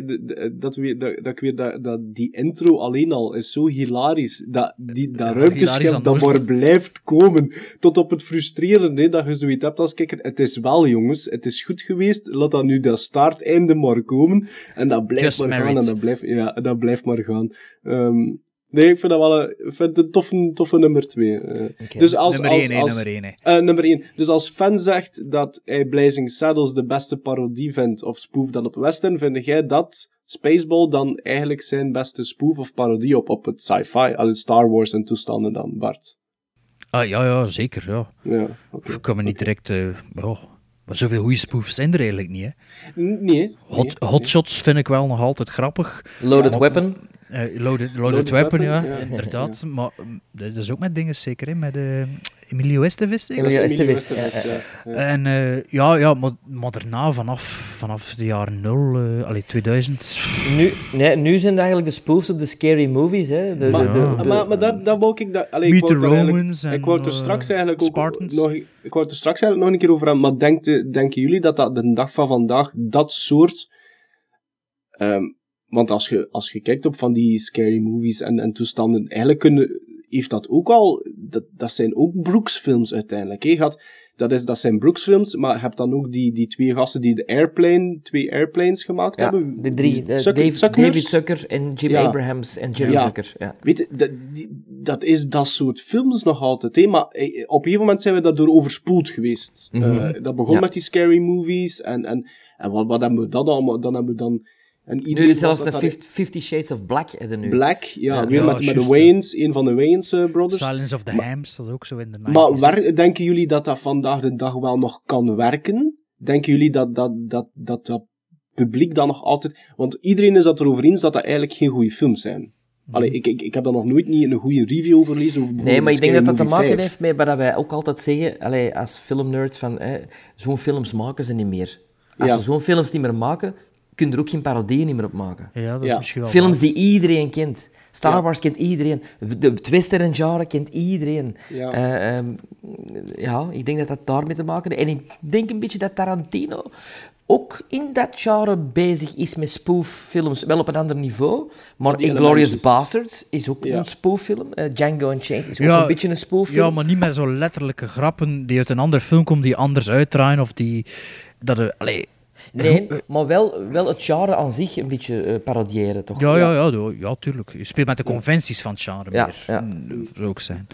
Speaker 4: Dat, weer, dat, dat, ik weer, dat, dat die intro alleen al is zo hilarisch. Dat, die, dat ruimteschip dat maar blijft komen. Tot op het frustrerende dat je zoiets hebt als kijker. Het is wel, jongens. Het is goed geweest. Laat dat nu dat starteinde maar komen. En dat blijft
Speaker 3: Just
Speaker 4: maar
Speaker 3: married.
Speaker 4: gaan. En dat blijft, ja, dat blijft maar gaan. Ehm, nee, ik vind dat wel een, ik vind het een toffe, toffe nummer twee. eh. Dus als,
Speaker 3: nummer
Speaker 4: als,
Speaker 3: één, hè,
Speaker 4: als,
Speaker 3: nummer één.
Speaker 4: eh, nummer 1. Dus als fan zegt dat hij Blazing Saddles de beste parodie vindt, of spoof dan op western, vind jij dat Spaceball dan eigenlijk zijn beste spoof of parodie op, op het sci-fi, al het Star Wars en toestanden dan, Bart?
Speaker 3: Ah, ja, ja, zeker. Ja.
Speaker 4: Ja.
Speaker 3: Ik kan me niet direct... eh, ja, maar zoveel goede spoofs zijn er eigenlijk niet. Hè.
Speaker 4: Nee.
Speaker 3: Hot, hotshots vind ik wel nog altijd grappig.
Speaker 5: Loaded
Speaker 3: Maar-
Speaker 5: Weapon.
Speaker 3: Eh, loaded, loaded,
Speaker 4: Loaded
Speaker 3: weapon,
Speaker 4: Weapon,
Speaker 3: ja,
Speaker 4: ja.
Speaker 3: inderdaad. Maar mm, dat is ook met dingen zeker, hè, met eh, Emilio Estevez.
Speaker 5: Emilio Estevez, ja.
Speaker 3: En eh, ja, ja maar, maar daarna, vanaf, vanaf de jaren 0, eh allee, 2000.
Speaker 5: Nu, nee, nu zijn het eigenlijk de spoofs op de scary movies. Hè. De,
Speaker 4: Maar,
Speaker 5: de, de, de-
Speaker 4: maar, maar dat, dat wou ik... Dat, allee, ik
Speaker 3: Meet the
Speaker 4: er
Speaker 3: Romans en
Speaker 4: Ik wou het er
Speaker 3: eh,
Speaker 4: straks eigenlijk ook
Speaker 3: Spartans.
Speaker 4: nog... Ik wou er straks eigenlijk nog een keer over hebben, maar denkt, denken jullie dat dat de dag van vandaag dat soort... ehm, want als je, als je kijkt op van die scary movies en, en toestanden, eigenlijk kunnen, heeft dat ook al... Dat, dat zijn ook Brooks films uiteindelijk. hè. Had, dat, is, dat zijn Brooks films, maar je hebt dan ook die, die twee gasten die de Airplane, twee Airplanes gemaakt
Speaker 5: Ja,
Speaker 4: hebben.
Speaker 5: de drie. De
Speaker 4: Suck-
Speaker 5: Dave? David Zucker en Jim
Speaker 4: Ja.
Speaker 5: Abrahams en Jerry
Speaker 4: Ja.
Speaker 5: Zucker. Ja.
Speaker 4: Weet je, dat, die- dat is dat soort films nog altijd. Hè? Maar eh, op een gegeven moment zijn we daardoor overspoeld geweest.
Speaker 5: Mhm.
Speaker 4: Eh, dat begon met die scary movies. En, en, en wat, wat hebben we dat allemaal? Dan hebben we dan... En
Speaker 5: Nu zelfs de
Speaker 4: dat
Speaker 5: Fifty, Fifty Shades of Black er nu.
Speaker 4: Black, ja,
Speaker 5: Ja,
Speaker 4: met, met de Wayans, een van de Wayans eh, brothers.
Speaker 3: Silence of the Hams, dat ook zo in de 90s.
Speaker 4: Maar waar, denken jullie dat dat vandaag de dag wel nog kan werken? Denken jullie dat dat, dat, dat, dat publiek dan nog altijd... Want iedereen is dat erover eens dat dat eigenlijk geen goede films zijn. Allee, ik, ik, ik heb daar nog nooit niet een goede review over gelezen.
Speaker 5: Nee, maar ik denk dat dat te maken
Speaker 4: Movie
Speaker 5: heeft met wat wij ook altijd zeggen, allee, als filmnerds, van eh, zo'n films maken ze niet meer. Als
Speaker 4: Ja.
Speaker 5: ze zo'n films niet meer maken, kun er ook geen parodieën niet meer op maken.
Speaker 3: Ja, dat is
Speaker 4: Ja.
Speaker 3: misschien wel
Speaker 5: Films
Speaker 3: waar.
Speaker 5: die iedereen kent. Star
Speaker 4: Ja.
Speaker 5: Wars kent iedereen. De Twister en genre kent iedereen.
Speaker 4: Ja.
Speaker 5: Eh, ehm, ja, ik denk dat dat daarmee te maken heeft. En ik denk een beetje dat Tarantino ook in dat genre bezig is met spooffilms. Wel op een ander niveau. Maar
Speaker 4: elementjes.
Speaker 5: Bastards is ook
Speaker 4: Ja.
Speaker 5: een spooffilm. Eh, Django Unchained is ook
Speaker 3: Ja,
Speaker 5: een beetje een spooffilm.
Speaker 3: Ja, maar niet met zo letterlijke grappen die uit een andere film komen, die anders uitdraaien of die... Dat er, allee,
Speaker 5: Nee, maar wel, wel het genre aan zich een beetje eh, parodiëren, toch?
Speaker 3: Ja, ja, ja, ja, ja, tuurlijk. Je speelt met de conventies van het genre
Speaker 5: Ja,
Speaker 3: meer.
Speaker 5: ja.
Speaker 3: Mm, Zou ook zijn.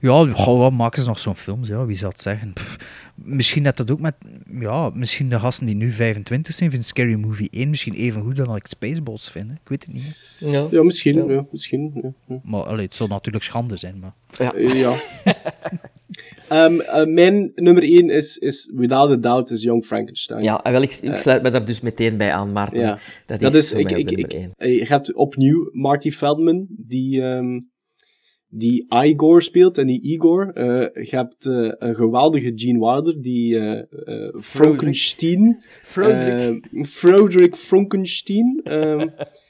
Speaker 3: Ja, goh, wat maken ze nog zo'n films? Ja, wie zal het zeggen? Pff, misschien net dat ook met... Ja, misschien de gasten die nu 25 zijn, vinden Scary Movie 1 misschien even goed dan ik Spaceballs vind. hè. Ik weet het niet.
Speaker 5: Ja.
Speaker 4: Ja, misschien.
Speaker 5: Ja.
Speaker 4: Ja. misschien.
Speaker 3: Maar allee, het zal natuurlijk schande zijn. Maar...
Speaker 4: Eh, ja. Ehm, eh, mijn nummer 1 is, is, without a doubt, is Young Frankenstein.
Speaker 5: Ja, wel, ik, ik sluit me daar dus meteen bij aan, Maarten.
Speaker 4: Ja.
Speaker 5: Dat is, mij ook
Speaker 4: ik, ik,
Speaker 5: nummer één.
Speaker 4: je hebt opnieuw Marty Feldman, die, ehm, die Igor speelt en die Igor. Eh, je hebt eh, een geweldige Gene Wilder, die eh eh, Frankenstein.
Speaker 5: Froderick.
Speaker 4: Eh, Froderick Frankenstein.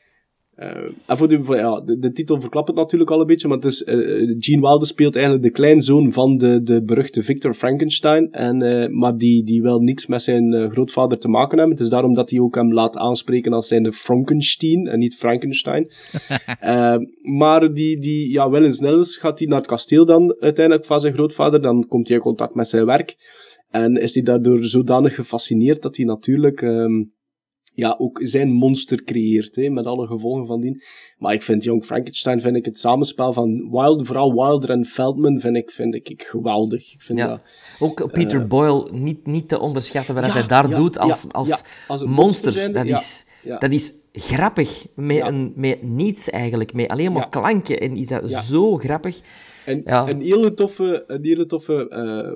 Speaker 4: eh, en voor de, ja, de, de titel verklapt het natuurlijk al een beetje, maar het is, eh, Gene Wilder speelt eigenlijk de kleinzoon van de, de beruchte Victor Frankenstein, en, eh, maar die, die wil niks met zijn eh, grootvader te maken hebben. Het is daarom dat hij ook hem laat aanspreken als zijn Frankenstein en niet Frankenstein. Eh, maar die, die, ja, wel eens snel is, gaat hij naar het kasteel dan uiteindelijk van zijn grootvader, dan komt hij in contact met zijn werk. En is hij daardoor zodanig gefascineerd dat hij natuurlijk ehm, ja, ook zijn monster creëert, hè, met alle gevolgen van dien. Maar ik vind Young Frankenstein, vind ik het samenspel van Wilder, vooral Wilder en Feldman, vind ik, vind ik, ik geweldig. Ik vind
Speaker 5: Ja.
Speaker 4: dat,
Speaker 5: Ook Peter
Speaker 4: eh,
Speaker 5: Boyle niet, niet te onderschatten wat
Speaker 4: Ja,
Speaker 5: hij daar
Speaker 4: ja,
Speaker 5: doet als, als.
Speaker 4: Als
Speaker 5: monster. dat, is, dat is grappig. Met, een, met niets eigenlijk. Met alleen maar klanken. En is dat zo grappig.
Speaker 4: En een hele toffe, een hele toffe eh,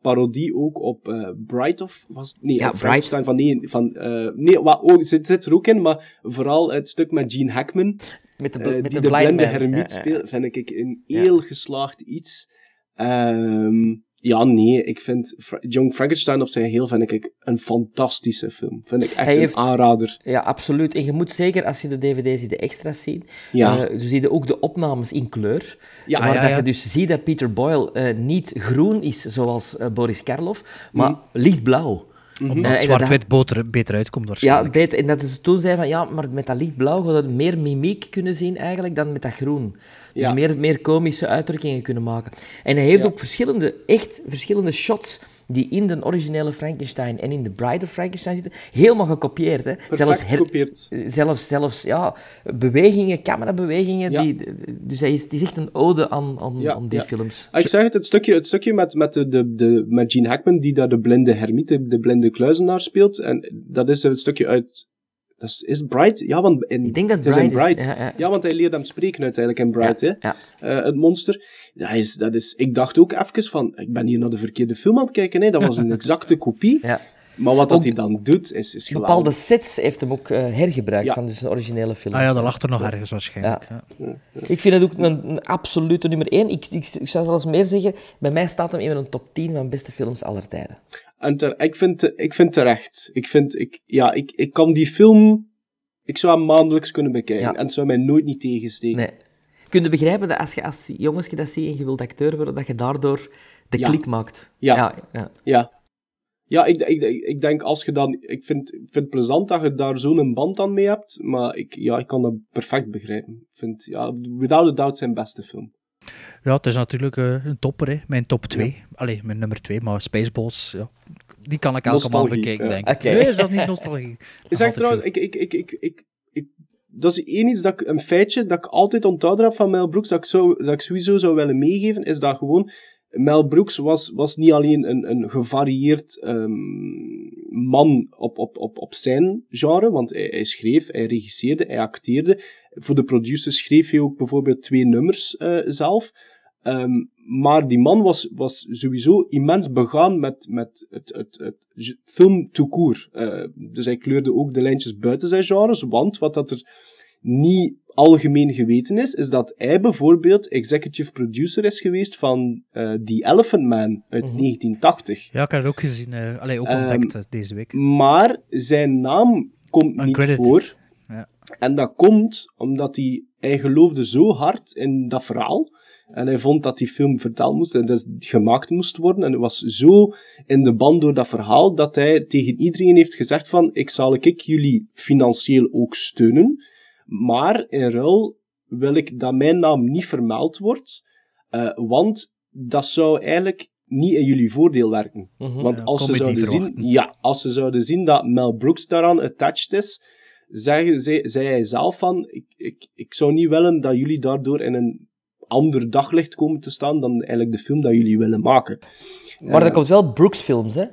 Speaker 4: parodie ook op eh Bright of was nee,
Speaker 5: Ja,
Speaker 4: Frankenstein van nee, van eh, nee, wat ook zit, zit er ook in, maar vooral het stuk met Gene Hackman,
Speaker 5: Met de,
Speaker 4: eh,
Speaker 5: met
Speaker 4: die
Speaker 5: de
Speaker 4: de
Speaker 5: blind
Speaker 4: blinde hermiet speelt, vind ik een heel geslaagd iets. Ehm, ja, nee, ik vind Young Frankenstein op zijn heel vind ik een fantastische film. Vind ik echt
Speaker 5: Hij
Speaker 4: een
Speaker 5: heeft-
Speaker 4: aanrader.
Speaker 5: Ja, absoluut. En je moet zeker, als je de dvd's ziet, de extra's ziet,
Speaker 4: Ja.
Speaker 5: eh, dus zie je ook de opnames in kleur.
Speaker 4: Ja,
Speaker 5: waar
Speaker 3: ja,
Speaker 5: dat
Speaker 3: ja.
Speaker 5: je dus ziet dat Peter Boyle eh, niet groen is, zoals eh, Boris Karloff, maar
Speaker 4: Mhm.
Speaker 5: lichtblauw.
Speaker 3: Omdat
Speaker 5: Eh, en dat-
Speaker 3: zwart-wit beter, beter uitkomt
Speaker 5: Ja,
Speaker 3: waarschijnlijk.
Speaker 5: beter. En dat ze toen zei van, ja, maar met dat lichtblauw gaat het meer mimiek kunnen zien eigenlijk dan met dat groen. Dus meer, meer komische uitdrukkingen kunnen maken. En hij heeft
Speaker 4: Ja.
Speaker 5: ook verschillende, echt verschillende shots die in de originele Frankenstein en in de Bride of Frankenstein zitten, helemaal gekopieerd. Hè. Zelfs,
Speaker 4: gekopieerd.
Speaker 5: zelfs, zelfs ja, bewegingen, camerabewegingen.
Speaker 4: Ja.
Speaker 5: Die, dus hij is, het is echt een ode aan, aan,
Speaker 4: Ja,
Speaker 5: aan die
Speaker 4: ja.
Speaker 5: films.
Speaker 4: Ah, Ik zeg het, het stukje, het stukje met, met, de, de, de, met Gene Hackman, die daar de blinde hermiet, de, de blinde kluizenaar speelt. En dat is het stukje uit... Dat is, Bright? Ja, want in,
Speaker 5: Ik denk dat
Speaker 4: het is in
Speaker 5: Bright is,
Speaker 4: Bright.
Speaker 5: ja, ja.
Speaker 4: want hij leert hem spreken uiteindelijk in Bright,
Speaker 5: Ja,
Speaker 4: hè.
Speaker 5: ja.
Speaker 4: Eh, het monster. Ja, hij is, dat is, ik dacht ook even van, ik ben hier naar de verkeerde film aan het kijken, hè. Dat was een exacte kopie.
Speaker 5: Ja.
Speaker 4: Maar wat dat hij dan doet, is, is geweldig.
Speaker 5: Bepaalde sets heeft hem ook eh, hergebruikt
Speaker 4: Ja.
Speaker 5: van dus een originele film.
Speaker 3: Ah ja, dat lag er nog ergens waarschijnlijk.
Speaker 5: Ja.
Speaker 3: Ja.
Speaker 5: Ik vind het ook een, een absolute nummer één. Ik, ik, ik zou zelfs meer zeggen, bij mij staat hem in een top 10 van beste films aller tijden.
Speaker 4: En ter, ik, vind, ik vind terecht. Ik vind, ik, ja, ik, ik kan die film, ik zou hem maandelijks kunnen bekijken.
Speaker 5: Ja.
Speaker 4: En het zou mij nooit niet tegensteken.
Speaker 5: Nee. Kun je begrijpen dat als je als jongensje dat ziet en je wilt acteur worden, dat je daardoor de
Speaker 4: Ja.
Speaker 5: klik maakt?
Speaker 4: Ja.
Speaker 5: ja, ja.
Speaker 4: Ja. Ja, ik, ik, ik, denk als je dan... Ik vind, ik vind het plezant dat je daar zo'n band aan mee hebt, maar ik, ja, ik kan dat perfect begrijpen. Ik vind, ja, without a doubt zijn beste film.
Speaker 3: Ja, het is natuurlijk eh, een topper, hè. mijn top 2. Allee, mijn nummer 2, maar Spaceballs, ja, die kan ik elke maand bekijken,
Speaker 4: ja.
Speaker 3: denk ik. Nee, is dat niet nostalgie?
Speaker 4: Zeg
Speaker 3: altijd
Speaker 4: trouwens, ik, ik, ik, ik, ik, ik, dat is één iets dat ik, een feitje dat ik altijd onthouden heb van Mel Brooks, dat ik, zou, dat ik sowieso zou willen meegeven, is dat gewoon, Mel Brooks was, was niet alleen een, een gevarieerd ehm, man op, op, op, op zijn genre, want hij, hij schreef, hij regisseerde, hij acteerde. Voor de producers schreef hij ook bijvoorbeeld twee nummers eh, zelf. Ehm, maar die man was, was sowieso immens begaan met, met het, het, het film tout court. Eh, dus hij kleurde ook de lijntjes buiten zijn genres, want wat dat er niet algemeen geweten is, is dat hij bijvoorbeeld executive producer is geweest van eh The Elephant Man uit 1980.
Speaker 3: Ja, ik heb het ook gezien. allee, ook
Speaker 4: Ehm,
Speaker 3: ontdekt deze week.
Speaker 4: Maar zijn naam komt niet voor. En dat komt omdat hij, hij geloofde zo hard in dat verhaal. En hij vond dat die film verteld moest en dat het gemaakt moest worden. En hij was zo in de band door dat verhaal dat hij tegen iedereen heeft gezegd van ik zal ik jullie financieel ook steunen. Maar in ruil wil ik dat mijn naam niet vermeld wordt. eh, want dat zou eigenlijk niet in jullie voordeel werken.
Speaker 5: Mhm.
Speaker 4: Want als ze, zouden zien, ja, als ze zouden zien dat Mel Brooks daaraan attached is, zei, zei, zei hij zelf van, ik, ik, ik zou niet willen dat jullie daardoor in een ander daglicht komen te staan dan eigenlijk de film dat jullie willen maken.
Speaker 5: Maar dat komt wel Brooks films, hè?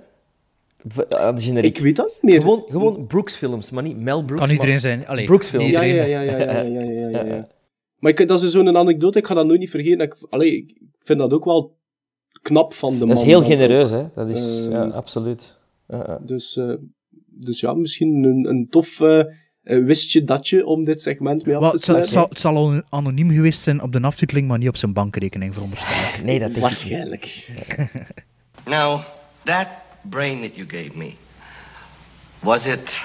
Speaker 5: V- Aan de generiek.
Speaker 4: Ik weet dat niet meer.
Speaker 5: Gewoon, gewoon Brooks films, maar niet Mel Brooks.
Speaker 3: Kan iedereen
Speaker 5: maar
Speaker 3: zijn. Allee,
Speaker 5: Brooks films.
Speaker 4: ja, ja, ja, ja, ja, ja, ja, ja, ja, ja. Maar ik, dat is zo'n anekdote, ik ga dat nooit niet vergeten. Ik, allee, ik vind dat ook wel knap van de man.
Speaker 5: Dat is heel
Speaker 4: dan
Speaker 5: genereus, hè? Dat is,
Speaker 4: Eh,
Speaker 5: ja, absoluut. Ja, ja.
Speaker 4: Dus, eh, dus ja, misschien een, een tof eh, eh, wistje datje om dit segment mee af te
Speaker 3: het, zal, het,
Speaker 4: sluiten.
Speaker 3: zal, het zal al anoniem geweest zijn op de aftiteling, maar niet op zijn bankrekening, veronderstel ik.
Speaker 5: Nee, dat niet.
Speaker 4: Waarschijnlijk.
Speaker 10: Now, that brain that you gave me, was it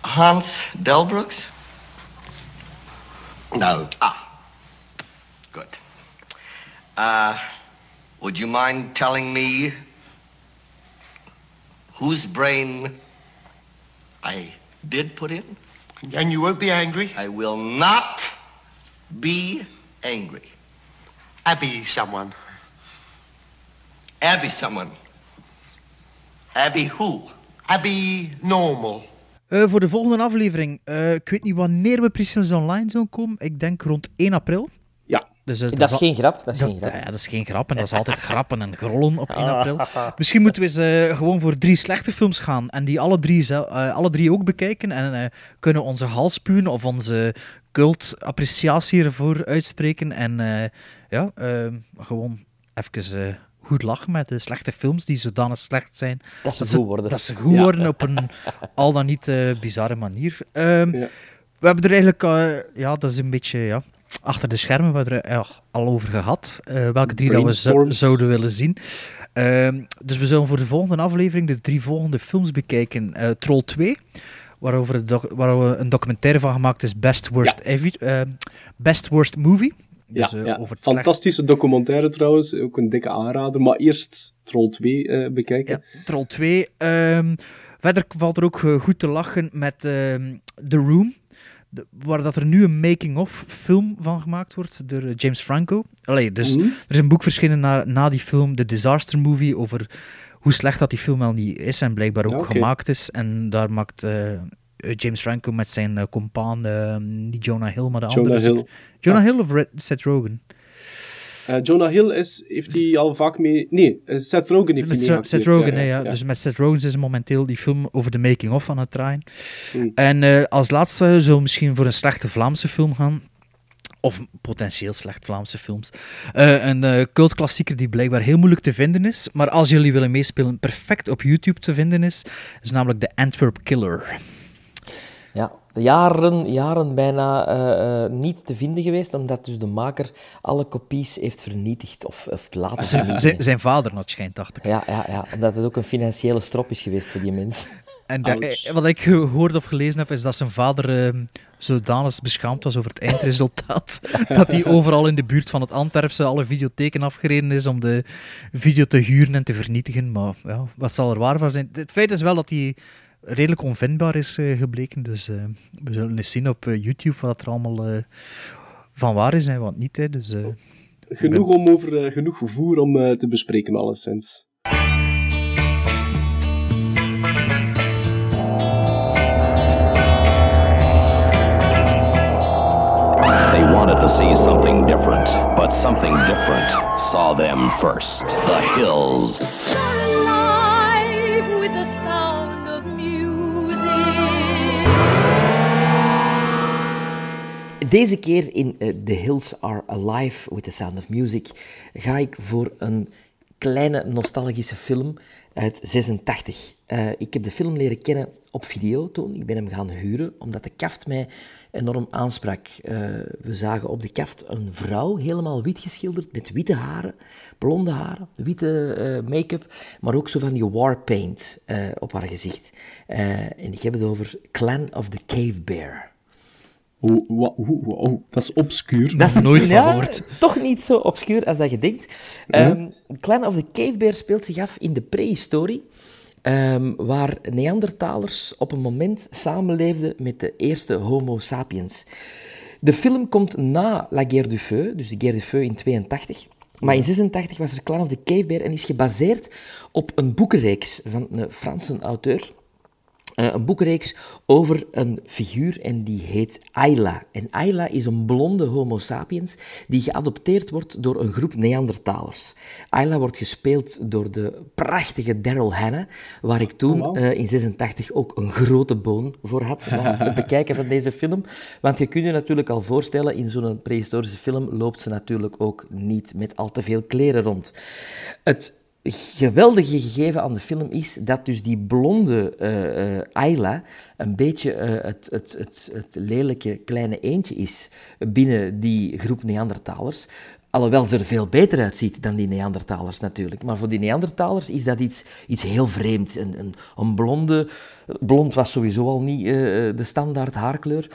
Speaker 10: Hans Delbrooks? No. Ah, good. Uh, would you mind telling me whose brain I did put in?
Speaker 12: And you won't be angry?
Speaker 10: I will not be angry.
Speaker 12: Abby someone.
Speaker 10: Abby someone. Abby who?
Speaker 12: Abby normal.
Speaker 3: Eh, voor de volgende aflevering, eh, ik weet niet wanneer we precies online zullen komen. Ik denk rond 1 april. Dus, eh,
Speaker 5: Dat is
Speaker 3: al-
Speaker 5: geen grap, dat is
Speaker 3: dat,
Speaker 5: geen grap.
Speaker 3: ja, dat is geen grap en dat is altijd grappen en grollen op 1 april. Misschien moeten we eens eh, gewoon voor drie slechte films gaan en die alle drie, zel- eh, alle drie ook bekijken en eh, kunnen onze hals spuwen of onze cult-appreciatie ervoor uitspreken. En eh, ja, eh, gewoon even eh, goed lachen met de slechte films die zodanig slecht zijn.
Speaker 5: Dat ze goed worden.
Speaker 3: Dat ze goed
Speaker 5: Ja.
Speaker 3: worden op een al dan niet eh, bizarre manier. Ehm,
Speaker 4: Ja.
Speaker 3: We hebben er eigenlijk, eh, ja, dat is een beetje, ja, achter de schermen, we hebben er al over gehad. eh, welke drie dat we zouden willen zien. Ehm, dus we zullen voor de volgende aflevering de drie volgende films bekijken. Eh, Troll 2, waarover waar we een documentaire van gemaakt is Best Worst, eh, Best Worst Movie. Dus
Speaker 4: ja, ja.
Speaker 3: over
Speaker 4: Fantastische documentaire trouwens, ook een dikke aanrader. Maar eerst Troll 2 eh, bekijken.
Speaker 3: Ja, Troll 2. Ehm, verder valt er ook goed te lachen met ehm, The Room. De- waar dat er nu een making-of film van gemaakt wordt door eh, James Franco. Allee, dus er is een boek verschenen na, na die film, The Disaster Movie, over hoe slecht dat die film wel niet is en blijkbaar ook gemaakt is. En daar maakt eh, James Franco met zijn uh, compaan, niet Jonah Hill, maar de
Speaker 4: Jonah
Speaker 3: andere.
Speaker 4: Hill.
Speaker 3: Jonah Hill of Red, Seth Rogen?
Speaker 4: Eh, Jonah Hill is, heeft hij al vaak mee... Nee, eh, Seth Rogen heeft hij
Speaker 3: Seth,
Speaker 4: mee
Speaker 3: Seth Rogen, hè, ja. Dus met Seth Rogen is momenteel die film over de making-of aan het draaien.
Speaker 4: Hmm.
Speaker 3: En eh, als laatste we misschien voor een slechte Vlaamse film gaan. Of potentieel slecht Vlaamse films. Een cultklassieker die blijkbaar heel moeilijk te vinden is. Maar als jullie willen meespelen, perfect op YouTube te vinden is. Is namelijk The Antwerp Killer.
Speaker 5: Ja, jaren, jaren bijna eh, eh, niet te vinden geweest, omdat dus de maker alle kopies heeft vernietigd of, of laten
Speaker 3: Zijn,
Speaker 5: vernietigen.
Speaker 3: zijn, zijn vader, dat schijnt, dacht ik.
Speaker 5: Ja, ja, ja, omdat het ook een financiële strop is geweest voor die mens.
Speaker 3: En dat- eh, wat ik gehoord of gelezen heb, is dat zijn vader eh, zodanig beschaamd was over het eindresultaat, dat hij overal in de buurt van het Antwerpse alle videotheken afgereden is om de video te huren en te vernietigen. Maar ja, wat zal er waar van zijn? Het feit is wel dat hij redelijk onvindbaar is eh, gebleken, dus eh, we zullen eens zien op eh, YouTube wat er allemaal eh, van waar is en wat niet. Hè. Dus, eh,
Speaker 4: genoeg, om over, uh, genoeg voer om uh, te bespreken, alleszins.
Speaker 13: They wanted to see something different, but something different saw them first. The hills.
Speaker 5: Deze keer in uh, The Hills Are Alive with the Sound of Music ga ik voor een kleine nostalgische film uit 86. Uh, ik heb de film leren kennen op video toen. Ik ben hem gaan huren, omdat de kaft mij enorm aansprak. Uh, we zagen op de kaft een vrouw, helemaal wit geschilderd, met witte haren, blonde haren, witte make-up, maar ook zo van die warpaint uh, op haar gezicht. en ik heb het over Clan of the Cave Bear.
Speaker 4: Wow, wow, oh, dat is obscuur.
Speaker 3: Dat is nooit van gehoord.
Speaker 5: Toch niet zo obscuur als dat je denkt. Um, Clan of the Cave Bear speelt zich af in de prehistorie. Um, waar Neandertalers op een moment samenleefden met de eerste Homo sapiens. De film komt na La Guerre du Feu, dus de Guerre du Feu in 82. Maar in 86 was er Clan of the Cave Bear en is gebaseerd op een boekenreeks van een Franse auteur. Uh, een boekenreeks over een figuur en die heet Ayla. En Ayla is een blonde homo sapiens die geadopteerd wordt door een groep Neandertalers. Ayla wordt gespeeld door de prachtige Daryl Hannah, waar ik toen oh, uh, in 86 ook een grote boon voor had na het bekijken van deze film. Want je kunt je natuurlijk al voorstellen, in zo'n prehistorische film loopt ze natuurlijk ook niet met al te veel kleren rond. Het geweldige gegeven aan de film is dat dus die blonde uh, Ayla een beetje uh, het, het, het, het lelijke kleine eentje is binnen die groep Neandertalers. Alhoewel ze er veel beter uitziet dan die Neandertalers natuurlijk. Maar voor die Neandertalers is dat iets, iets heel vreemd. Een, een, een blonde... Blond was sowieso al niet de standaard haarkleur.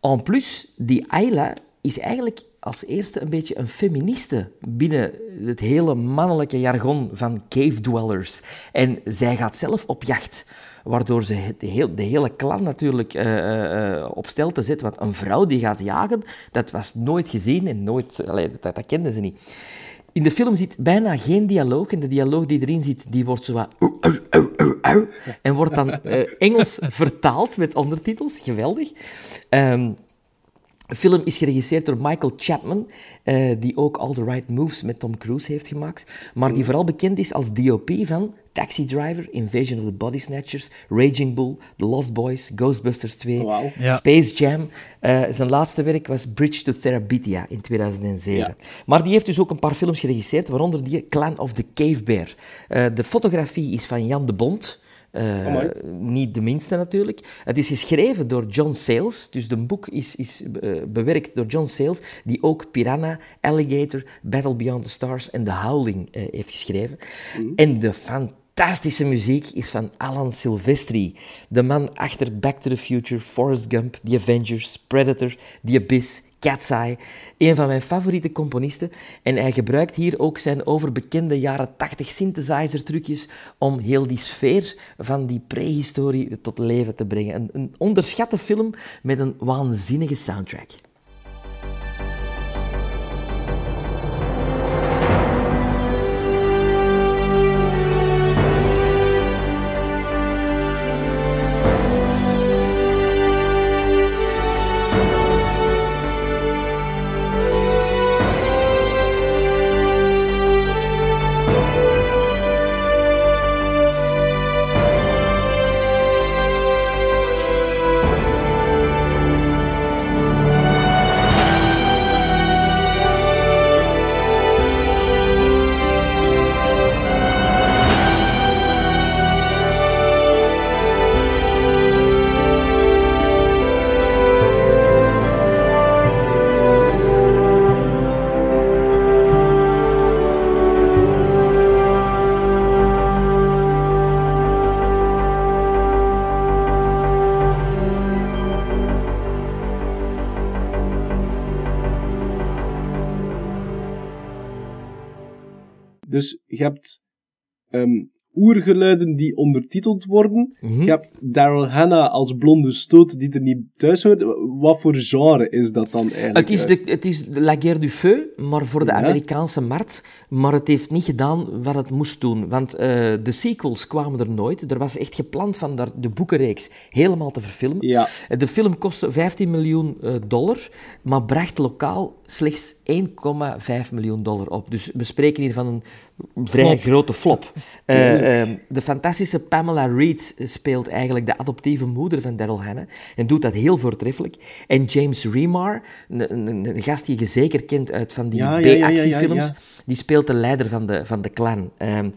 Speaker 5: En plus, die Ayla is eigenlijk als eerste een beetje een feministe binnen het hele mannelijke jargon van cave dwellers. En zij gaat zelf op jacht, waardoor ze de, heel, de hele klan natuurlijk uh, uh, op stel te zetten. Want een vrouw die gaat jagen, dat was nooit gezien en nooit, dat, kenden ze niet. In de film zit bijna geen dialoog. En de dialoog die erin zit, die wordt zo. En wordt dan Engels vertaald met ondertitels. Geweldig. Um, de film is geregisseerd door Michael Chapman, uh, die ook All the Right Moves met Tom Cruise heeft gemaakt, maar die vooral bekend is als DOP van Taxi Driver, Invasion of the Body Snatchers, Raging Bull, The Lost Boys, Ghostbusters 2, wow. ja. Space Jam. Uh, zijn laatste werk was Bridge to Therabitia in 2007. Ja. Maar die heeft dus ook een paar films geregisseerd, waaronder die Clan of the Cave Bear. Uh, de fotografie is van Jan de Bond. Uh, niet de minste natuurlijk. Het is geschreven door John Sayles, dus de boek is, is uh, bewerkt door John Sayles, die ook Piranha, Alligator, Battle Beyond the Stars en The Howling uh, heeft geschreven. Mm. En de fantastische muziek is van Alan Silvestri, de man achter Back to the Future, Forrest Gump, The Avengers, Predator, The Abyss, Eye, een van mijn favoriete componisten. En hij gebruikt hier ook zijn overbekende jaren 80 synthesizer trucjes om heel die sfeer van die prehistorie tot leven te brengen. Een, een onderschatte film met een waanzinnige soundtrack.
Speaker 4: Oergeluiden die ondertiteld worden.
Speaker 5: Mhm.
Speaker 4: Je hebt Daryl Hannah als blonde stoot die er niet thuis hoort. Wat voor genre is dat dan eigenlijk?
Speaker 5: Het is, de, het is La Guerre du Feu, maar voor de
Speaker 4: Ja.
Speaker 5: Amerikaanse markt. Maar het heeft niet gedaan wat het moest doen. Want eh, de sequels kwamen er nooit. Er was echt gepland van daar de boekenreeks helemaal te verfilmen.
Speaker 4: Ja.
Speaker 5: De film kostte 15 miljoen eh, dollar, maar bracht lokaal slechts 1,5 miljoen dollar op. Dus we spreken hier van een vrij grote flop. Eh, ehm, de fantastische Pamela Reed speelt eigenlijk de adoptieve moeder van Daryl Hannah en doet dat heel voortreffelijk. En James Remar, een, een, een gast die je zeker kent uit van die
Speaker 4: Ja, ja,
Speaker 5: B-actiefilms,
Speaker 4: ja.
Speaker 5: Die speelt de leider van de, van de clan. Ehm,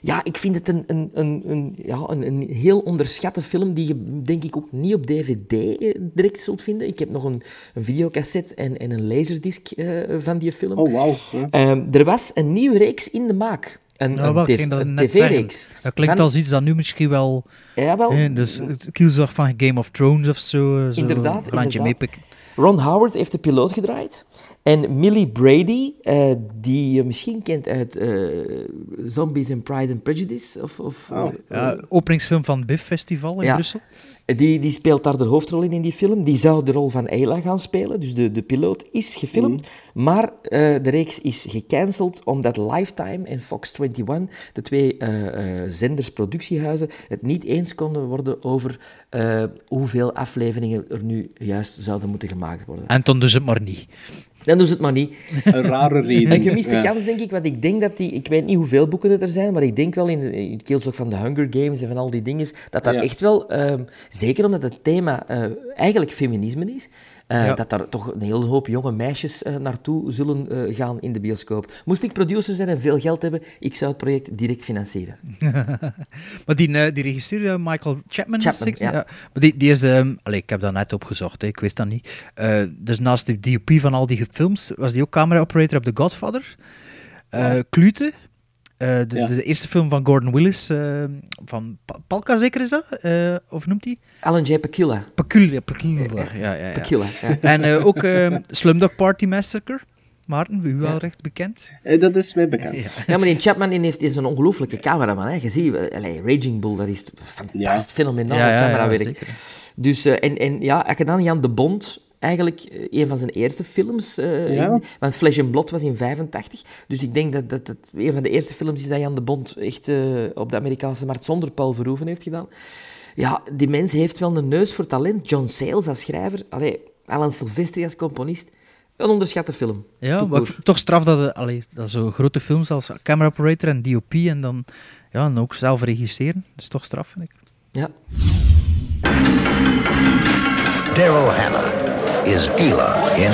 Speaker 5: ja, ik vind het een, een, een, een, ja, een, een heel onderschatte film die je denk ik ook niet op DVD eh, direct zult vinden. Ik heb nog een, een videocassette en, en een laserdisc eh, van die film.
Speaker 4: Oh, wauw. Ja.
Speaker 5: Ehm, er was een nieuwe reeks in de maak. Een,
Speaker 3: Nou, wel,
Speaker 5: tv
Speaker 3: ging dat
Speaker 5: een
Speaker 3: net zeggen.
Speaker 5: tv-reeks.
Speaker 3: Dat klinkt
Speaker 5: Van-
Speaker 3: als iets dat nu misschien wel...
Speaker 5: Jawel.
Speaker 3: eh, dus het kielzog van Game of Thrones of zo. eh, zo
Speaker 5: Inderdaad,
Speaker 3: een
Speaker 5: inderdaad.
Speaker 3: meepikken.
Speaker 5: Ron Howard heeft de piloot gedraaid. En Millie Brady, eh, die je misschien kent uit eh, Zombies and Pride and Prejudice. Of, of,
Speaker 4: Oh.
Speaker 5: eh,
Speaker 3: Ja, openingsfilm van het BIF Festival in
Speaker 5: Ja.
Speaker 3: Brussel.
Speaker 5: Die, die speelt daar de hoofdrol in in die film. Die zou de rol van Ayla gaan spelen. Dus de, de piloot is gefilmd. Maar eh, de reeks is gecanceld omdat Lifetime en Fox 21, de twee eh, eh, zenders, productiehuizen, het niet eens konden worden over eh, hoeveel afleveringen er nu juist zouden moeten gemaakt worden.
Speaker 3: En toen dus het maar niet.
Speaker 5: Dan doen ze het maar niet.
Speaker 4: Een rare reden.
Speaker 5: Een gemiste
Speaker 4: Ja.
Speaker 5: kans, denk ik, want ik denk dat die... Ik weet niet hoeveel boeken het er zijn, maar ik denk wel in, de- in het keelzog van de Hunger Games en van al die dingen, dat dat
Speaker 4: Ja.
Speaker 5: echt wel, ehm, zeker omdat het thema eh, eigenlijk feminisme is, eh,
Speaker 3: Ja.
Speaker 5: dat daar toch een hele hoop jonge meisjes eh, naartoe zullen eh, gaan in de bioscoop. Moest ik producer zijn en veel geld hebben, ik zou het project direct financieren.
Speaker 3: maar die, die regisseur, Michael Chapman,
Speaker 5: Chapman,
Speaker 3: zeker?
Speaker 5: ja.
Speaker 3: Maar die, die is... ehm allee, ik heb dat net opgezocht, hè, ik wist dat niet. Eh, dus naast de DOP van al die films, was die ook camera-operator op The Godfather. Eh Klute. Eh, dus
Speaker 4: Ja.
Speaker 3: de eerste film van Gordon Willis, eh, van Pa- Palka zeker is dat? Eh, of noemt hij?
Speaker 5: Alan J. Pakula.
Speaker 3: Pakula, Pakula, ja, ja, ja.
Speaker 5: Pakula, ja.
Speaker 3: En eh, ook ehm, Slumdog Party Massacre. Maarten, voor u wel recht bekend.
Speaker 4: Eh, Dat is mij bekend.
Speaker 5: Ja, maar die Chapman die heeft, is een ongelooflijke cameraman. Hè. Je ziet, allee, Raging Bull, dat is fantastisch, fenomenaal
Speaker 3: Ja, ja,
Speaker 5: camerawerk.
Speaker 3: zeker.
Speaker 5: dus, eh, en, en ja, als je dan Jan de Bond, eigenlijk eh, een van zijn eerste films, eh,
Speaker 4: Ja.
Speaker 5: in- want Flesh and Blood was in 85, dus ik denk dat dat, dat een van de eerste films is dat Jan de Bond echt eh, op de Amerikaanse markt zonder Paul Verhoeven heeft gedaan. Ja, die mens heeft wel een neus voor talent. John Sayles als schrijver, allee, Alan Silvestri als componist. Een onderschatte film.
Speaker 3: Ja, maar ik
Speaker 5: court.
Speaker 3: vind toch straf dat, allee, dat zo grote films als camera operator en DOP en dan, ja, dan ook zelf regisseren. Dat is toch straf, vind ik.
Speaker 5: Ja.
Speaker 13: Daryl Hannah is Gila in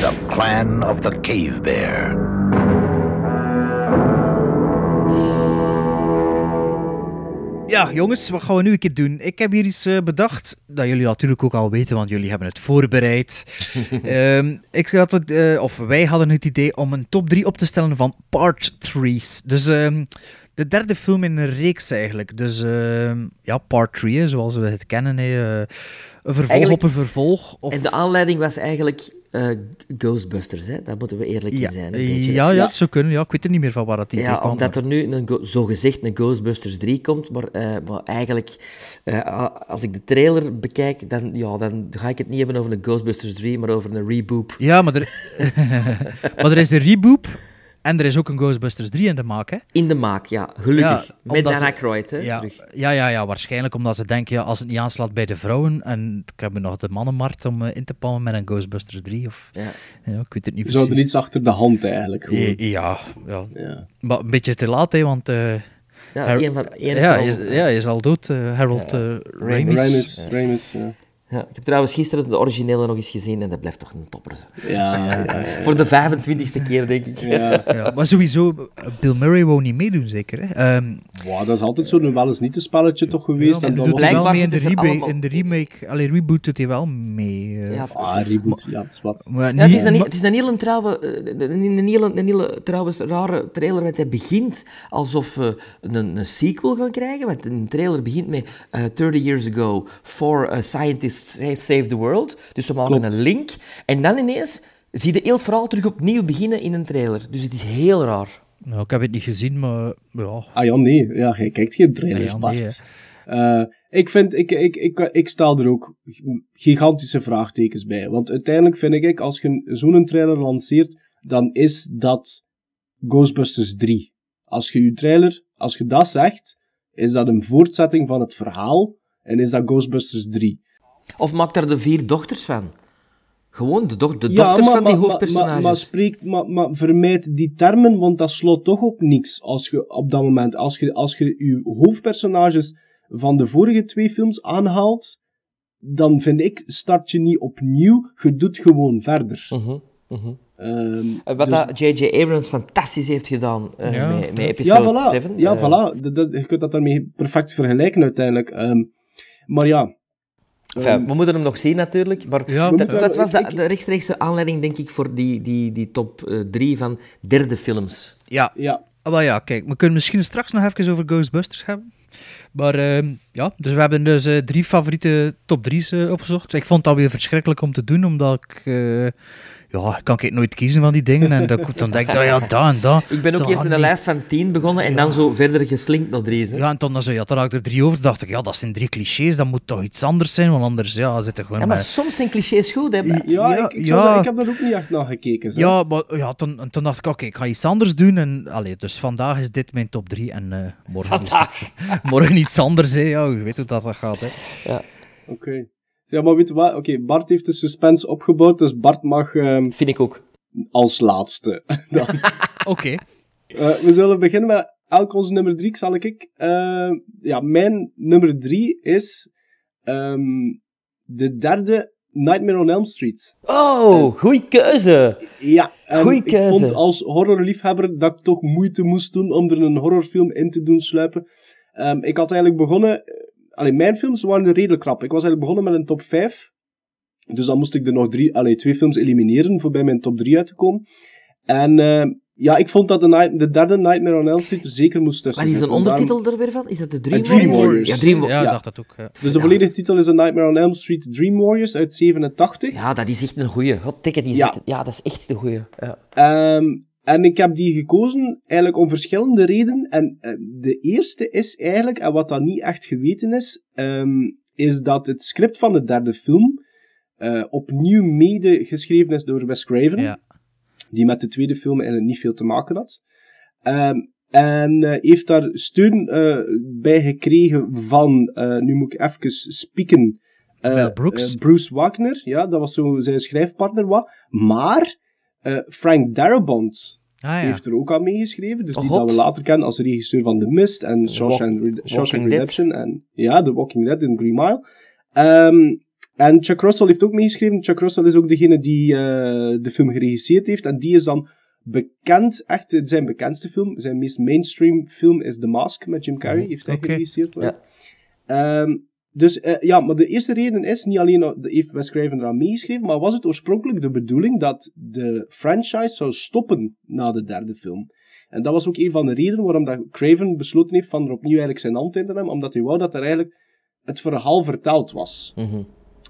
Speaker 13: The Clan of the Cave Bear.
Speaker 3: Ja, jongens, wat gaan we nu een keer doen? Ik heb hier iets eh, bedacht, dat jullie natuurlijk ook al weten, want jullie hebben het voorbereid. Ehm, ik had het, eh, of wij hadden het idee om een top 3 op te stellen van part 3's. Dus ehm, de derde film in een reeks eigenlijk. Dus ehm, ja, part 3, hè, zoals we het kennen. hè, eh, een vervolg
Speaker 5: Eigenlijk-
Speaker 3: op een vervolg. Of...
Speaker 5: En de aanleiding was eigenlijk eh, Ghostbusters, hè? daar moeten we eerlijk
Speaker 3: ja,
Speaker 5: in zijn. Een beetje.
Speaker 3: ja, ja, het zou kunnen. Ja, ik weet er niet meer van waar dat idee
Speaker 5: Ja,
Speaker 3: kwam.
Speaker 5: omdat er nu een, zogezegd een Ghostbusters 3 komt, maar, eh, maar eigenlijk, als ik de trailer bekijk, dan, ja, dan ga ik het niet hebben over een Ghostbusters 3, maar over een reboot.
Speaker 3: Ja, maar er, maar er is een reboot en er is ook een Ghostbusters 3 in de maak, hè?
Speaker 5: In de maak, ja, gelukkig.
Speaker 3: Ja,
Speaker 5: Met Dan
Speaker 3: ze-
Speaker 5: Aykroyd, hè,
Speaker 3: ja,
Speaker 5: terug.
Speaker 3: Ja, ja, ja, waarschijnlijk omdat ze denken, ja, als het niet aanslaat bij de vrouwen, en ik heb nog de mannenmarkt om eh, in te palmen met een Ghostbusters 3, of...
Speaker 5: Ja.
Speaker 3: Ja, ik weet het niet
Speaker 4: We zouden
Speaker 3: precies.
Speaker 4: iets achter de hand eigenlijk. Gewoon.
Speaker 3: Ja, ja,
Speaker 4: Ja.
Speaker 3: Maar een beetje te laat, hè, want... eh,
Speaker 5: Ja, één van- één is
Speaker 3: ja,
Speaker 5: al-
Speaker 3: is, ja, hij is al dood, eh, Harold Ramis.
Speaker 4: Ramis, Ramis, ja.
Speaker 5: Ja, ik heb trouwens gisteren de originele nog eens gezien en dat blijft toch een topper. zo.
Speaker 4: Ja, ja, ja, ja.
Speaker 5: Voor de 25e keer, denk ik.
Speaker 4: Ja.
Speaker 3: Ja, maar sowieso, eh, Bill Murray wou niet meedoen, zeker. Hè? Ehm,
Speaker 4: Wow, dat is altijd zo'n wel eens niet een spelletje toch geweest.
Speaker 3: ja,
Speaker 4: en dan
Speaker 3: doet
Speaker 4: was
Speaker 3: hij wel mee in de,
Speaker 5: allemaal-
Speaker 3: in de remake, allee, reboot doet hij wel mee. eh.
Speaker 5: Ja,
Speaker 4: Ah, reboot, ja, dat is wat.
Speaker 3: Maar
Speaker 5: Ja, het, is een,
Speaker 3: maar-
Speaker 5: het is een hele trouwe, eh, een, een hele, een hele trouwens rare trailer, want hij begint alsof we een, een sequel gaan krijgen, want een trailer begint met eh 30 years ago, four scientists saved the world, dus we maken
Speaker 4: Klopt.
Speaker 5: een link, en dan ineens zie je heel het verhaal terug opnieuw beginnen in een trailer, dus het is heel raar.
Speaker 3: Nou, ik heb het niet gezien, maar ja.
Speaker 4: Ah ja, nee. Ja, jij kijkt geen trailers,
Speaker 3: Nee, ja, nee.
Speaker 4: Eh, ik vind, ik, ik, ik, ik stel er ook gigantische vraagtekens bij. Want uiteindelijk vind ik, als je zo'n trailer lanceert, dan is dat Ghostbusters 3. Als je je trailer, als je dat zegt, is dat een voortzetting van het verhaal en is dat Ghostbusters 3.
Speaker 5: Of maak daar de vier dochters van. Gewoon de, doch- de
Speaker 4: Ja,
Speaker 5: dochters
Speaker 4: maar-
Speaker 5: van die
Speaker 4: maar-
Speaker 5: hoofdpersonages.
Speaker 4: Maar, maar, spreekt, maar, maar vermijd die termen, want dat sloot toch op niks als je, op dat moment. Als je, als je je hoofdpersonages van de vorige twee films aanhaalt, dan vind ik, start je niet opnieuw, je doet gewoon verder.
Speaker 5: Mhm, mhm.
Speaker 4: Ehm,
Speaker 5: Eh, Wat
Speaker 4: dus-
Speaker 5: J.J. Abrams fantastisch heeft gedaan eh,
Speaker 3: Ja,
Speaker 5: met, met episode
Speaker 4: ja, voilà.
Speaker 5: 7.
Speaker 4: Ja,
Speaker 5: eh,
Speaker 4: voilà. Dat, dat- je kunt dat daarmee perfect vergelijken uiteindelijk. Ehm, maar ja.
Speaker 5: Enfin, we moeten hem nog zien natuurlijk, maar
Speaker 3: Ja,
Speaker 5: dat, was de, de rechtstreekse aanleiding, denk ik, voor die, die, die top 3 van derde films.
Speaker 3: Ja,
Speaker 4: Ja.
Speaker 3: Ah, maar ja, kijk, we kunnen misschien straks nog even over Ghostbusters hebben. Maar ehm, ja, dus we hebben dus eh, drie favoriete top 3's eh, opgezocht. Ik vond dat weer verschrikkelijk om te doen, omdat ik... ja, ik kan ik nooit kiezen van die dingen. En dat, dan denk ik, oh ja, dat en dat.
Speaker 5: Ik ben ook
Speaker 3: dat
Speaker 5: eerst met een lijst van 10 begonnen en dan zo verder geslinkt naar drie. hè.
Speaker 3: Ja, en toen dan zo, ja, toen had ik er drie over. dacht ik, ja, dat zijn drie clichés. Dat moet toch iets anders zijn, want anders ja, zit er gewoon
Speaker 5: Ja, maar
Speaker 3: met-
Speaker 5: soms zijn clichés goed, hè, Bert?
Speaker 4: Ja,
Speaker 3: Ja,
Speaker 4: ik, ik,
Speaker 3: ja.
Speaker 4: dat- ik heb daar ook niet echt naar gekeken. zo.
Speaker 3: Ja, maar ja, toen, en toen dacht ik, oké, ik ga iets anders doen. En, allee, dus vandaag is dit mijn top 3 en eh, morgen, is morgen iets anders. Hè. Ja, je weet hoe dat, dat gaat. Hè.
Speaker 4: Oké. Ja, maar weet je wat? Oké, Bart heeft de suspense opgebouwd, dus Bart mag ehm,
Speaker 5: Vind ik ook.
Speaker 4: als laatste. Dan.
Speaker 3: Oké.
Speaker 4: Eh, we zullen beginnen met elk onze nummer drie, zal ik. Eh, ja, mijn nummer drie is ehm, de derde Nightmare on Elm Street.
Speaker 5: Oh, goeie keuze.
Speaker 4: Ja, en
Speaker 5: Goeie
Speaker 4: ik
Speaker 5: keuze.
Speaker 4: vond als horrorliefhebber dat ik toch moeite moest doen om er een horrorfilm in te doen sluipen. Ehm, ik had eigenlijk begonnen... Allee, mijn films waren redelijk krap. Ik was eigenlijk begonnen met een top 5. Dus dan moest ik er nog drie, allee, twee films elimineren voor bij mijn top 3 uit te komen. En eh, ja, ik vond dat de, night- de derde Nightmare on Elm Street er zeker moest tussen
Speaker 5: Wat is een ondertitel er weer van? Is dat de Dream,
Speaker 4: Dream
Speaker 5: Warriors?
Speaker 4: Warriors.
Speaker 5: Ja, Dream
Speaker 3: Ja,
Speaker 5: Warriors.
Speaker 3: ik
Speaker 4: Ja.
Speaker 3: dacht dat ook. ja.
Speaker 4: Dus de volledige titel is A Nightmare on Elm Street Dream Warriors uit 87.
Speaker 5: Ja, dat is echt een goeie. Hoptikke, die
Speaker 4: Ja.
Speaker 5: zit- ja, dat is echt een goeie. Ja.
Speaker 4: Ehm, en ik heb die gekozen eigenlijk om verschillende redenen. En eh, de eerste is eigenlijk, en wat dan niet echt geweten is, ehm, is dat het script van de derde film eh, opnieuw mede geschreven is door Wes Craven.
Speaker 3: Ja.
Speaker 4: Die met de tweede film eigenlijk niet veel te maken had. Ehm, en eh, heeft daar steun bij gekregen van, nu moet ik even spieken, Bruce Wagner. Ja, dat was zo zijn schrijfpartner wat. Maar eh, Frank Darabont
Speaker 3: Ah, ja.
Speaker 4: heeft er ook aan meegeschreven. Dus
Speaker 5: Oh,
Speaker 4: die
Speaker 5: God.
Speaker 4: dat we later kennen als regisseur van The Mist en Shawshank, Red- Shawshank
Speaker 5: Walking Dead.
Speaker 4: Redemption. En, ja, The Walking Dead in Green Mile. Ehm, en Chuck Russell heeft ook meegeschreven. Chuck Russell is ook degene die eh, de film geregisseerd heeft. En die is dan bekend, echt zijn bekendste film, zijn meest mainstream film is The Mask met Jim Carrey. Heeft hij
Speaker 3: Oké.
Speaker 4: geregisseerd.
Speaker 5: Ja.
Speaker 4: Dus eh, ja, maar de eerste reden is niet alleen dat heeft Wes Craven eraan meegeschreven, maar was het oorspronkelijk de bedoeling dat de franchise zou stoppen na de derde film. En dat was ook een van de redenen waarom dat Craven besloten heeft van er opnieuw eigenlijk zijn hand in te nemen, omdat hij wou dat er eigenlijk het verhaal verteld was.
Speaker 5: Mhm.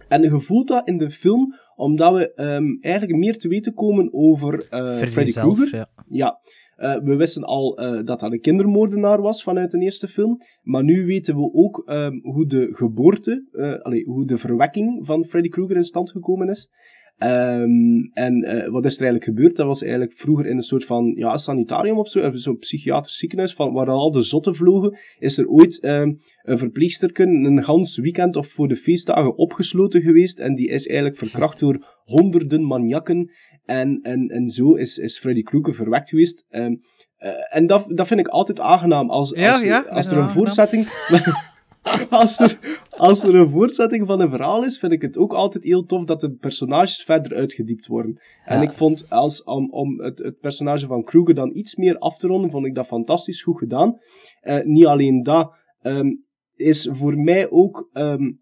Speaker 4: En je voelt dat in de film, omdat we ehm, eigenlijk meer te weten komen over eh,
Speaker 3: Freddy
Speaker 4: Freddy Krueger.
Speaker 3: ja.
Speaker 4: Ja, eh, we wisten al eh, dat dat een kindermoordenaar was vanuit de eerste film. Maar nu weten we ook ehm, hoe de geboorte, eh, allee, hoe de verwekking van Freddy Krueger in stand gekomen is. Ehm, en wat is er eigenlijk gebeurd? Dat was eigenlijk vroeger in een soort van ja, sanitarium of zo, zo'n psychiatrisch ziekenhuis, van, waar al de zotten vlogen, is er ooit ehm, een verpleegsterke een gans weekend of voor de feestdagen opgesloten geweest. En die is eigenlijk verkracht door honderden maniakken. En, en, en zo is, is Freddy Krueger verwekt geweest. Ehm, eh, en dat, dat vind ik altijd aangenaam. Als,
Speaker 3: Ja,
Speaker 4: als,
Speaker 3: ja,
Speaker 4: als er een voortzetting... als, er, als er een voortzetting van een verhaal is, vind ik het ook altijd heel tof dat de personages verder uitgediept worden. En ik vond, als, om, om het, het personage van Kruger dan iets meer af te ronden, vond ik dat fantastisch goed gedaan. Eh, niet alleen dat, ehm, is voor mij ook ehm,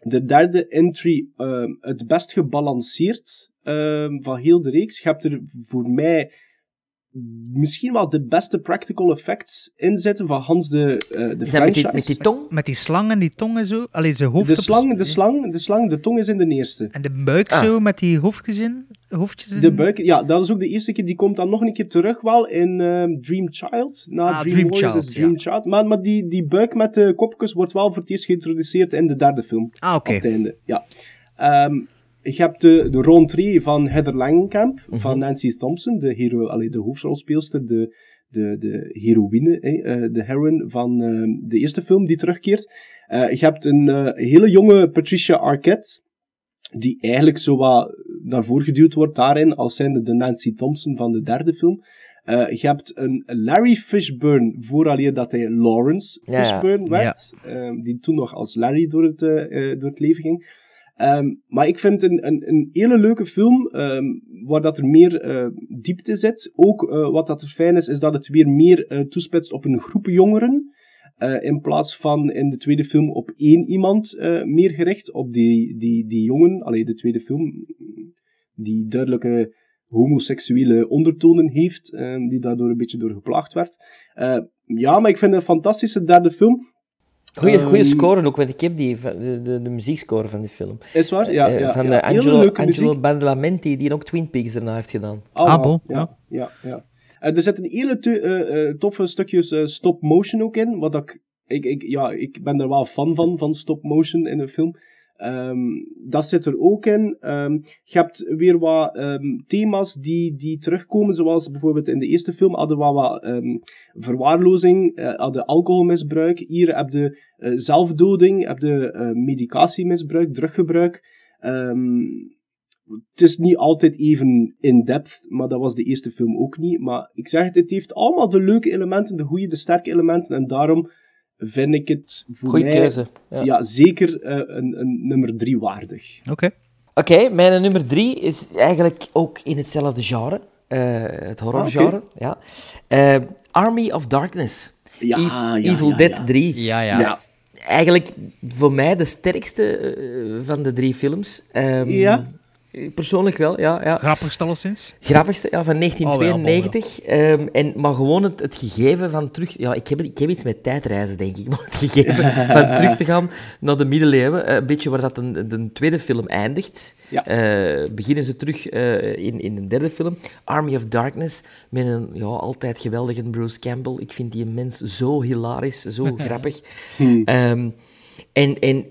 Speaker 4: de derde entry het best gebalanceerd ehm, van heel de reeks. Je hebt er voor mij misschien wel de beste practical effects in zitten van Hans de, eh de
Speaker 5: met die, met die tong?
Speaker 3: Met die slang en die tong en zo. Allee, zijn hoofd
Speaker 4: de,
Speaker 3: op-
Speaker 4: slang, de, slang, de slang, de tong is in de eerste.
Speaker 3: En de buik
Speaker 5: Ah.
Speaker 3: zo, met die hoofdjes in. Hoofdjes in.
Speaker 4: De buik, ja, dat is ook de eerste keer. Die komt dan nog een keer terug wel in ehm, Dream Child. Na
Speaker 3: Ah,
Speaker 4: Dream,
Speaker 3: Dream
Speaker 4: Warriors
Speaker 3: Child,
Speaker 4: is Dream
Speaker 3: ja.
Speaker 4: Child. Maar, maar die, die buik met de kopjes wordt wel voor het eerst geïntroduceerd in de derde film.
Speaker 3: Ah, oké.
Speaker 4: Op het einde, ja. Ehm, je hebt de, de rentree van Heather Langenkamp, van Nancy Thompson, de, hero, allee, de hoofdrolspeelster, de, de, de heroïne, hè, eh, de heroine van ehm, de eerste film die terugkeert. Eh, je hebt een eh, hele jonge Patricia Arquette, die eigenlijk zo wat naar voren geduwd wordt daarin, als zijnde de Nancy Thompson van de derde film. Eh, je hebt een Larry Fishburne, vooraleer dat hij Lawrence
Speaker 5: Ja, ja.
Speaker 4: Fishburne werd, ehm, die toen nog als Larry door het, eh, eh, door het leven ging. Ehm, maar ik vind een, een, een hele leuke film, ehm, waar dat er meer eh, diepte zit. Ook eh, wat dat er fijn is, is dat het weer meer eh, toespitst op een groep jongeren. in plaats van in de tweede film op één iemand meer gericht, op die, die, die jongen. Alleen de tweede film, die duidelijke homoseksuele ondertonen heeft, ehm, die daardoor een beetje door geplaagd werd. Ja, maar ik vind het een fantastische derde film.
Speaker 5: Goeie, goeie
Speaker 4: Ehm,
Speaker 5: score ook, want ik heb die, de, de, de muziekscore van die film.
Speaker 4: Is waar? Ja,
Speaker 5: Eh,
Speaker 4: ja,
Speaker 5: van
Speaker 4: ja.
Speaker 5: eh, Angelo, Angelo. Badalamenti, die ook Twin Peaks daarna heeft gedaan.
Speaker 4: Allemaal,
Speaker 3: bon,
Speaker 4: ja. ja, ja. Eh, er zitten hele eh, eh, toffe stukjes stop-motion ook in, wat ik, ik, ik, ja, ik ben er wel fan van, van stop-motion in een film. Ehm, dat zit er ook in. Ehm, je hebt weer wat ehm, thema's die, die terugkomen, zoals bijvoorbeeld in de eerste film hadden we wat verwaarlozing, eh, hadden alcoholmisbruik. Hier heb je eh, zelfdoding, heb je eh, medicatiemisbruik, druggebruik. Het is niet altijd even in-depth, maar dat was de eerste film ook niet. Maar ik zeg het, het heeft allemaal de leuke elementen, de goede, de sterke elementen. En daarom vind ik het voor
Speaker 5: Goeie
Speaker 4: mij
Speaker 5: keuze,
Speaker 4: Ja.
Speaker 5: ja.
Speaker 4: zeker eh, een, een nummer drie waardig.
Speaker 3: Oké.
Speaker 5: Oké, mijn nummer drie is eigenlijk ook in hetzelfde genre. eh, het horrorgenre,
Speaker 4: Ah,
Speaker 5: ja. Eh, Army of Darkness.
Speaker 4: Ja,
Speaker 5: Ev-
Speaker 4: ja,
Speaker 5: Evil
Speaker 4: ja,
Speaker 5: Dead
Speaker 4: ja.
Speaker 5: 3.
Speaker 3: Ja, ja.
Speaker 4: Ja.
Speaker 5: Eigenlijk voor mij de sterkste van de drie films. Ehm,
Speaker 4: Ja.
Speaker 5: Persoonlijk wel, ja. ja.
Speaker 3: Grappigst alleszins.
Speaker 5: Grappigste, ja, van 1992. Ehm, en, maar gewoon het, het gegeven van terug... Ja, ik heb, ik heb iets met tijdreizen, denk ik. Maar het gegeven van terug te gaan naar de middeleeuwen. eh, een beetje waar dat de, de tweede film eindigt.
Speaker 4: Ja.
Speaker 5: Eh, beginnen ze terug eh, in, in een derde film. Army of Darkness. Met een ja, altijd geweldige Bruce Campbell. Ik vind die mens zo hilarisch, zo grappig. Ehm, en, en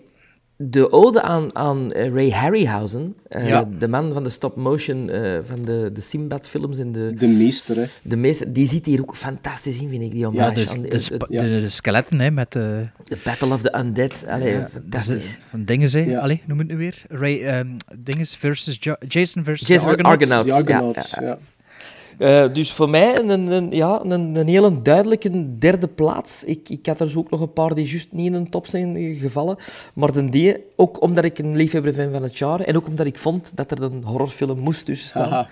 Speaker 5: de ode aan, aan eh, Ray Harryhausen, eh,
Speaker 4: Ja.
Speaker 5: de man van de stop-motion eh, van de, de Sinbad-films en de,
Speaker 4: De meester, hè.
Speaker 5: de meeste, die zit hier ook fantastisch in, vind ik, die hommage.
Speaker 3: Ja, dus,
Speaker 5: aan de,
Speaker 3: de, skeletten hè, met de,
Speaker 5: de Battle of the Undead. Allee,
Speaker 3: ja,
Speaker 5: fantastisch.
Speaker 3: van dingen, hè.
Speaker 4: Ja.
Speaker 3: Allee, noem het nu weer. Ray, ehm dinges versus Jo- Jason versus
Speaker 5: Jason
Speaker 3: de Argonauts.
Speaker 5: Argonauts.
Speaker 4: De
Speaker 5: ja,
Speaker 4: Argonauts,
Speaker 5: ja. Eh, dus voor mij een, een, ja, een, een hele duidelijke derde plaats. Ik, ik had er zo ook nog een paar die juist niet in een top zijn gevallen. Maar de die, ook omdat ik een liefhebber ben van het jaar. En ook omdat ik vond dat er een horrorfilm moest tussen staan.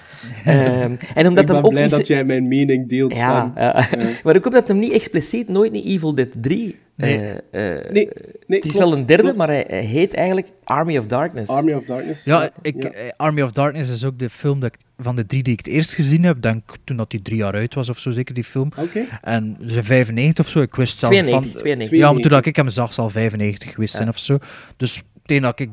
Speaker 5: Ehm, en omdat
Speaker 4: ik ben
Speaker 5: hem ook
Speaker 4: blij
Speaker 5: niet...
Speaker 4: dat jij mijn mening deelt.
Speaker 5: Ja. Ja. maar ook omdat hem niet expliciet nooit in Evil Dead 3...
Speaker 3: Nee.
Speaker 5: eh, eh,
Speaker 4: Nee, nee,
Speaker 5: het is
Speaker 4: klopt,
Speaker 5: wel een derde,
Speaker 4: klopt.
Speaker 5: maar hij, hij heet eigenlijk Army of Darkness.
Speaker 4: Army of Darkness.
Speaker 3: Ja, ik,
Speaker 4: ja.
Speaker 3: eh, Army of Darkness is ook de film dat ik, van de drie die ik het eerst gezien heb. Denk toen dat die drie jaar uit was of zo, zeker die film.
Speaker 4: Oké.
Speaker 3: En ze 95 of zo. Ik wist zelfs
Speaker 5: 92,
Speaker 3: van.
Speaker 5: 92.
Speaker 3: Ja, maar toen dat ik hem zag, zal 95 geweest
Speaker 5: Ja.
Speaker 3: zijn of zo. Dus meteen dat ik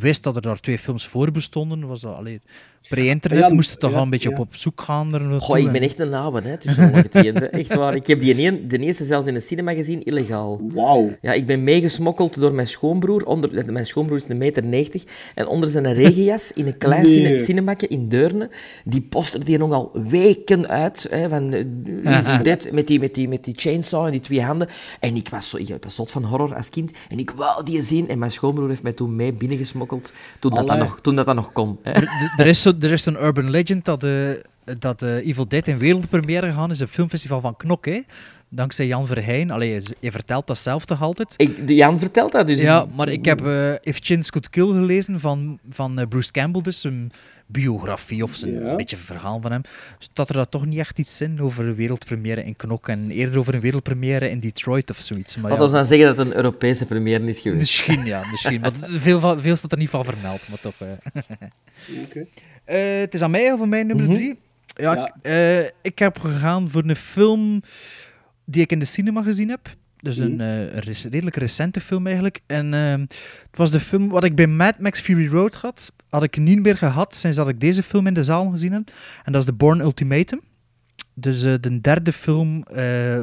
Speaker 3: wist dat er daar twee films voor bestonden, was dat alleen. Pre-internet
Speaker 4: Ja,
Speaker 3: moest je toch
Speaker 4: ja,
Speaker 3: al een beetje
Speaker 4: ja.
Speaker 3: op, op zoek gaan. Er
Speaker 5: Goh, ik
Speaker 3: en-
Speaker 5: ben echt een oude, hè, tussen. Echt waar. Ik heb die een, de eerste zelfs in de cinema gezien, illegaal.
Speaker 4: Wauw.
Speaker 5: Ja, ik ben meegesmokkeld door mijn schoonbroer. Onder, mijn schoonbroer is een meter 90. En onder zijn regenjas, in een klein
Speaker 4: Nee.
Speaker 5: cinemakje in Deurne, die poster die nogal weken uit. Hè, van eh, Dead, met die, met, die, met die chainsaw en die twee handen. En ik was, zo, ik was zot van horror als kind. En ik wou die zien. En mijn schoonbroer heeft mij toen mee binnengesmokkeld. Toen, dat, dat, nog, toen dat, dat nog kon. Hè.
Speaker 3: Er- Er is, zo, er is een urban legend dat, eh dat eh, Evil Dead in wereldpremière gegaan is op het filmfestival van Knok. Hè? Dankzij Jan Verheyen. Allee, je, vertelt dat zelf toch altijd?
Speaker 5: Ik, Jan vertelt dat dus.
Speaker 3: Ja, maar ik heb eh If Chins Could Kill gelezen van, van Bruce Campbell, dus zijn biografie of zijn
Speaker 4: Ja.
Speaker 3: beetje verhaal van hem. Dat er daar toch niet echt iets in over een wereldpremière in Knok en eerder over een wereldpremière in Detroit of zoiets. Maar
Speaker 5: Laten
Speaker 3: ja,
Speaker 5: we dan zeggen dat het een Europese première is geweest.
Speaker 3: Misschien, ja, misschien. Maar veel, veel staat er niet van vermeld, maar toch.
Speaker 4: Oké.
Speaker 3: Eh, het is aan mij of aan mij nummer
Speaker 5: Mhm.
Speaker 3: drie. Ja,
Speaker 4: Ja.
Speaker 3: Ik, eh, ik heb gegaan voor een film die ik in de cinema gezien heb. Dus een
Speaker 4: Mhm.
Speaker 3: eh, een redelijk recente film eigenlijk. En ehm, het was de film wat ik bij Mad Max Fury Road had. Had ik niet meer gehad sinds dat ik deze film in de zaal gezien heb. En dat is The Bourne Ultimatum. Dus de derde film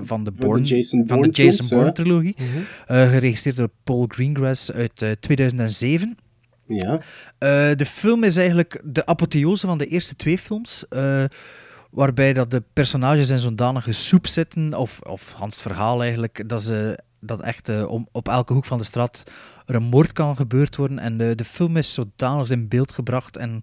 Speaker 3: van de
Speaker 4: de
Speaker 3: Bourne,
Speaker 4: Jason
Speaker 3: van de
Speaker 4: Bourne
Speaker 3: Jason
Speaker 4: films,
Speaker 3: Bourne
Speaker 4: hè?
Speaker 3: trilogie.
Speaker 5: Mhm.
Speaker 3: Geregisseerd door Paul Greengrass uit eh, 2007.
Speaker 4: Ja.
Speaker 3: Eh, de film is eigenlijk de apotheose van de eerste twee films. eh, waarbij dat de personages in zo'n danige soep zitten, of, of Hans verhaal eigenlijk, dat, ze, dat echt eh, om, op elke hoek van de straat er een moord kan gebeurd worden. En de, de film is zodanig in beeld gebracht en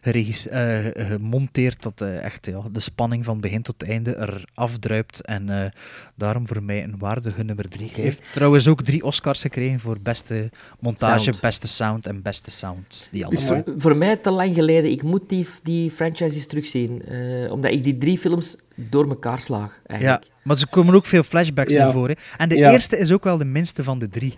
Speaker 3: gemonteerd dat eh, echt ja, de spanning van begin tot einde er afdruipt. En eh, daarom voor mij een waardige nummer drie.
Speaker 5: Oké.
Speaker 3: Heeft trouwens ook drie Oscars gekregen voor beste montage,
Speaker 5: Sound.
Speaker 3: beste sound en beste sound. Die
Speaker 5: Dus
Speaker 3: allemaal.
Speaker 5: voor, voor mij te lang geleden. Ik moet die, die franchises terugzien. eh, omdat ik die drie films door elkaar slaag. Eigenlijk.
Speaker 3: Ja, maar er komen ook veel flashbacks
Speaker 5: Ja.
Speaker 3: in voor. Hè. En de
Speaker 5: Ja.
Speaker 3: eerste is ook wel de minste van de drie.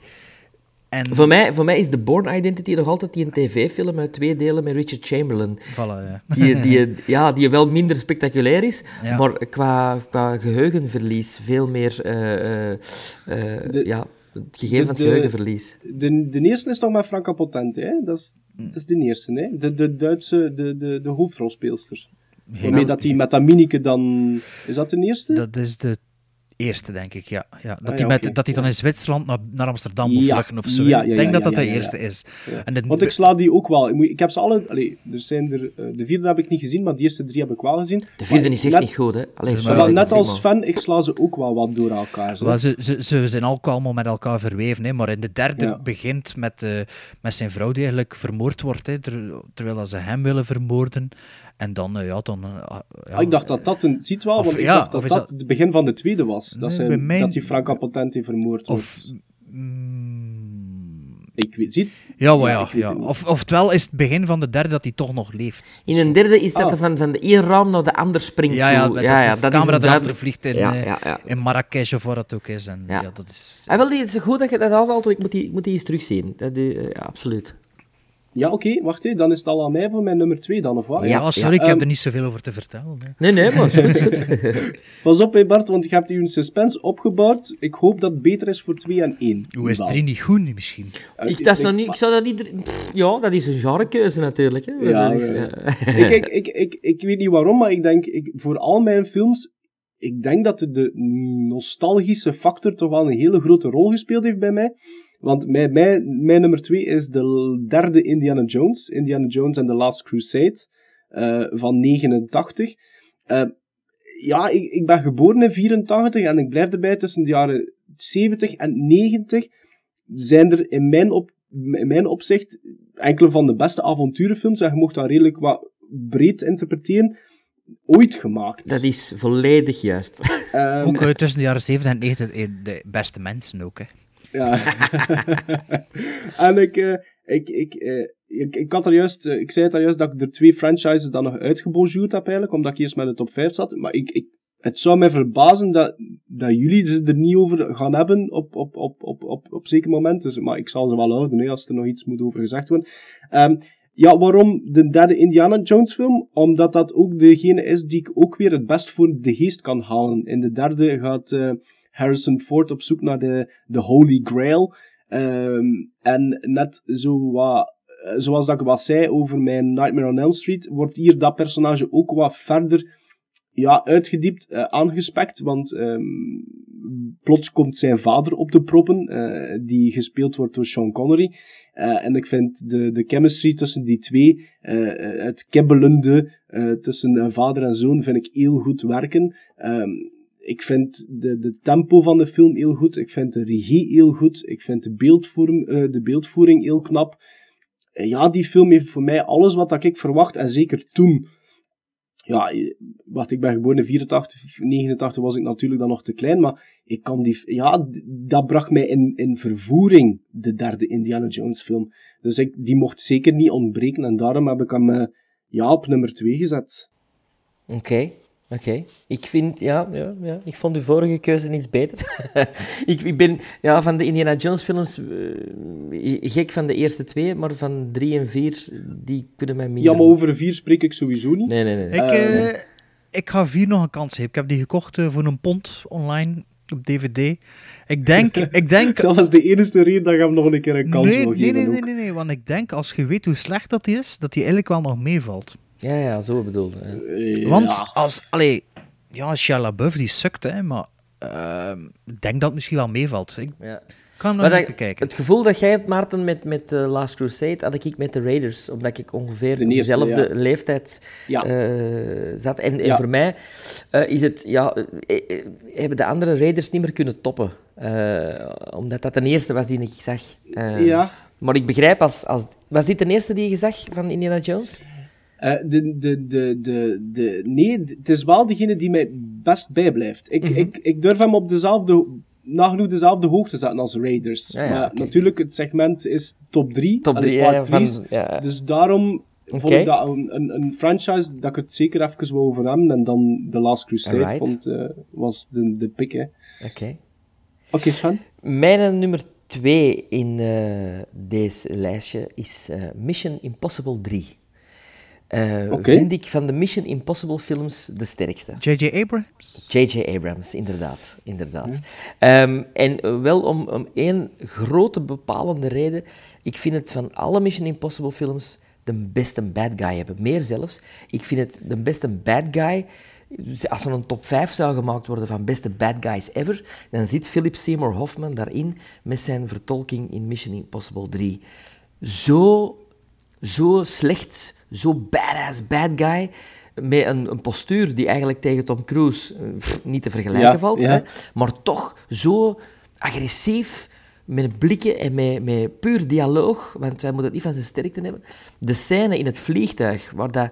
Speaker 3: En...
Speaker 5: Voor, mij, voor mij is The Bourne Identity nog altijd die een tv-film uit twee delen met Richard Chamberlain.
Speaker 3: Voilà, ja.
Speaker 5: Die, die, ja, die wel minder spectaculair is,
Speaker 3: Ja.
Speaker 5: maar qua, qua geheugenverlies veel meer... eh, eh, eh, ja, het gegeven van het geheugenverlies.
Speaker 4: De, de eerste is toch met Franka Potente, hè? Dat is, dat is de eerste, hè? De, de Duitse, de, de, de hoofdrolspeelster. Waarmee dat die met dat Minieke dan... Is dat de eerste?
Speaker 3: Dat is de eerste, denk ik, ja. ja. Dat
Speaker 4: Ah,
Speaker 3: hij
Speaker 4: ja,
Speaker 3: met, dat hij dan in Zwitserland naar, naar Amsterdam moet
Speaker 4: Ja,
Speaker 3: vluchten of zo.
Speaker 4: ja,
Speaker 3: hè.
Speaker 4: ja,
Speaker 3: ik denk
Speaker 4: ja,
Speaker 3: dat
Speaker 4: ja,
Speaker 3: dat de
Speaker 4: ja, ja.
Speaker 3: eerste is.
Speaker 4: Ja.
Speaker 3: En de,
Speaker 4: Want ik sla die ook wel. Ik moet- Ik heb ze alle... Allee, er zijn er, eh, de vierde heb ik niet gezien, maar de eerste drie heb ik wel gezien.
Speaker 5: De vierde
Speaker 4: Maar
Speaker 5: is echt
Speaker 4: net-
Speaker 5: niet goed, hè. Allee,
Speaker 3: Maar
Speaker 5: sorry,
Speaker 4: maar
Speaker 5: ik
Speaker 4: net als fan, ik sla ze ook wel wat door elkaar.
Speaker 3: Wel, ze, ze, ze zijn ook allemaal met elkaar verweven, hè, maar in de derde
Speaker 4: Ja.
Speaker 3: begint met, eh, met zijn vrouw die eigenlijk vermoord wordt, hè, ter- terwijl ze hem willen vermoorden. En dan, eh, ja, dan... eh, ja,
Speaker 4: Ah, ik dacht dat dat een... Ziet wel,
Speaker 3: Of-
Speaker 4: want ik
Speaker 3: ja,
Speaker 4: dacht dat
Speaker 3: of is
Speaker 4: dat
Speaker 3: dat-
Speaker 4: het begin van de tweede was. Dat,
Speaker 3: Nee,
Speaker 4: zij,
Speaker 3: bij mij-
Speaker 4: dat die Potente vermoord wordt.
Speaker 3: Of... mm,
Speaker 4: Ik weet, ziet?
Speaker 3: Ja, maar ja, ja.
Speaker 4: het niet.
Speaker 3: Of, oftewel is het begin van de derde dat hij toch nog leeft.
Speaker 5: In een derde is dat
Speaker 4: Ah.
Speaker 5: er van, van de één raam naar de ander springt.
Speaker 3: Ja, ja,
Speaker 5: zo.
Speaker 3: met
Speaker 5: ja,
Speaker 3: dat
Speaker 5: ja,
Speaker 3: de camera erachter
Speaker 5: duidelijk-
Speaker 3: vliegt in,
Speaker 5: Ja,
Speaker 3: eh,
Speaker 5: ja, ja.
Speaker 3: in Marrakesh of waar dat ook is. En, ja.
Speaker 5: Ja.
Speaker 3: dat is...
Speaker 5: Ah, wel, die is goed dat je dat aanhaalt, want ik moet die, ik moet die eens terugzien. Dat, die, ja, absoluut.
Speaker 4: Ja, oké, wacht even. Dan is het al aan mij voor mijn nummer 2 dan, of wat?
Speaker 3: Ja, sorry, ik
Speaker 4: Ehm,
Speaker 3: heb er niet zoveel over te vertellen. hè.
Speaker 5: Nee, nee, maar.
Speaker 4: Pas op, hè, Bart, want je hebt hier een suspense opgebouwd. Ik hoop dat het beter is voor 2 en 1.
Speaker 3: Hoe is het er niet goed misschien?
Speaker 5: ik, dat is nog niet, ik zou dat niet... Pff, Ja, dat is een genrekeuze natuurlijk. Hè.
Speaker 4: Ja,
Speaker 5: Dat is,
Speaker 4: ja.
Speaker 5: ja.
Speaker 4: ik, ik, ik, ik, ik weet niet waarom, maar ik denk, ik, voor al mijn films, ik denk dat de, de nostalgische factor toch wel een hele grote rol gespeeld heeft bij mij. Want mijn, mijn, mijn nummer 2 is de derde Indiana Jones, Indiana Jones and the Last Crusade, eh, van 89. Eh, ja, ik, ik ben geboren in 84 en ik blijf erbij tussen de jaren 70 en 90 zijn er in mijn, op, in mijn opzicht enkele van de beste avonturenfilms, en je mocht dat redelijk wat breed interpreteren, ooit gemaakt.
Speaker 5: Dat is volledig juist.
Speaker 4: Ehm,
Speaker 3: Ook eh, tussen de jaren 70 en 90 eh, de beste mensen ook. Hè.
Speaker 4: Ja. en ik, eh, ik, ik, eh, ik, ik had er juist, eh, ik zei het daar juist dat ik er twee franchises dan nog uitgebonjourd heb eigenlijk, omdat ik eerst met de top 5 zat. Maar ik, ik, het zou mij verbazen dat, dat jullie er niet over gaan hebben op, op, op, op, op, op zeker moment. Dus, maar ik zal ze wel houden, hè, als er nog iets moet over gezegd worden. Ehm, ja, waarom de derde Indiana Jones film? Omdat dat ook degene is die ik ook weer het best voor de geest kan halen. In de derde gaat Harrison Ford op zoek naar de, de Holy Grail. Ehm, en net zo wat, zoals dat ik wat zei over mijn Nightmare on Elm Street, wordt hier dat personage ook wat verder ja, uitgediept, eh, aangespekt. Want ehm, plots komt zijn vader op de proppen, eh, die gespeeld wordt door Sean Connery. Eh, en ik vind de, de chemistry tussen die twee, het kibbelende tussen vader en zoon, vind ik heel goed werken. Ehm, ik vind de, de tempo van de film heel goed. Ik vind de regie heel goed. Ik vind de, beeldvorm, eh, de beeldvoering heel knap. Ja, die film heeft voor mij alles wat ik verwacht. En zeker toen. Ja, eh, wat ik ben geboren in 84, 89 was ik natuurlijk dan nog te klein. Maar ik kan die. Ja, dat bracht mij in, in vervoering, de derde Indiana Jones film. Dus ik, die mocht zeker niet ontbreken. En daarom heb ik hem eh, ja, op nummer 2 gezet.
Speaker 5: Oké, oké. Ik vind, ja, ja, ja, ik vond uw vorige keuze iets beter. ik, ik ben ja, van de Indiana Jones films eh, gek van de eerste twee, maar van drie en vier, die kunnen mij minder...
Speaker 4: Ja, maar over 4 spreek ik sowieso niet.
Speaker 5: Nee, nee, nee.
Speaker 3: Ik, eh, ik ga vier nog een kans geven. Ik heb die gekocht eh, voor een pond online op DVD. Ik denk... ik denk
Speaker 4: dat was de enige reden dat je hem nog een keer een kans
Speaker 3: nee,
Speaker 4: wil
Speaker 3: nee,
Speaker 4: geven
Speaker 3: nee, nee, nee, nee, want ik denk als je weet hoe slecht dat die is, dat die eigenlijk wel nog meevalt.
Speaker 5: Ja, ja, zo bedoelde. hè.
Speaker 3: Want als... Allee, ja, Shia LaBeouf die sukt, hè, maar ehm, ik denk dat het misschien wel meevalt. Ik
Speaker 5: Ja.
Speaker 3: kan hem nog eens bekijken.
Speaker 5: Het gevoel dat jij hebt, Maarten, met, met eh, Last Crusade, had ik met de Raiders. Omdat ik ongeveer
Speaker 4: De
Speaker 5: op
Speaker 4: eerste,
Speaker 5: dezelfde
Speaker 4: ja.
Speaker 5: leeftijd
Speaker 4: Ja.
Speaker 5: eh, zat. En, en
Speaker 4: Ja.
Speaker 5: voor mij eh, is het, ja, eh, eh, hebben de andere Raiders niet meer kunnen toppen. Eh, omdat dat de eerste was die ik zag. Eh,
Speaker 4: Ja.
Speaker 5: Maar ik begrijp als, als... Was dit de eerste die je zag van Indiana Jones?
Speaker 4: Eh, de, de, de, de, de, nee, het is wel degene die mij best bijblijft. Ik,
Speaker 5: Mhm.
Speaker 4: ik, ik durf hem op dezelfde, nagenoeg dezelfde hoogte zetten als Raiders.
Speaker 5: Ja, ja,
Speaker 4: maar
Speaker 5: oké.
Speaker 4: natuurlijk, het segment is top 3.
Speaker 5: Top drie, ja, ja, van- ja.
Speaker 4: Dus daarom vond ik dat een, een, een franchise dat ik het zeker even wou over hebben. En dan The Last Crusade vond, eh, was de, de pick.
Speaker 5: Oké.
Speaker 4: Oké, Sven?
Speaker 5: Mijn nummer twee in eh, deze lijstje is eh, Mission Impossible 3. Eh. Vind ik van de Mission Impossible films de sterkste.
Speaker 3: J.J. Abrams?
Speaker 5: J.J. Abrams, inderdaad. inderdaad. Ehm, en eh, wel om, om één grote bepalende reden. Ik vind het van alle Mission Impossible films de beste bad guy hebben. Meer zelfs. Ik vind het de beste bad guy. Als er een top 5 zou gemaakt worden van beste bad guys ever, dan zit Philip Seymour Hoffman daarin met zijn vertolking in Mission Impossible 3. Zo zo slecht, zo badass bad guy, met een, een postuur die eigenlijk tegen Tom Cruise eh, pff, niet te vergelijken
Speaker 4: Ja,
Speaker 5: valt,
Speaker 4: ja.
Speaker 5: Hè? maar toch zo agressief, met blikken en met, met puur dialoog, want hij moet het niet van zijn sterkte hebben. De scène in het vliegtuig, waar dat,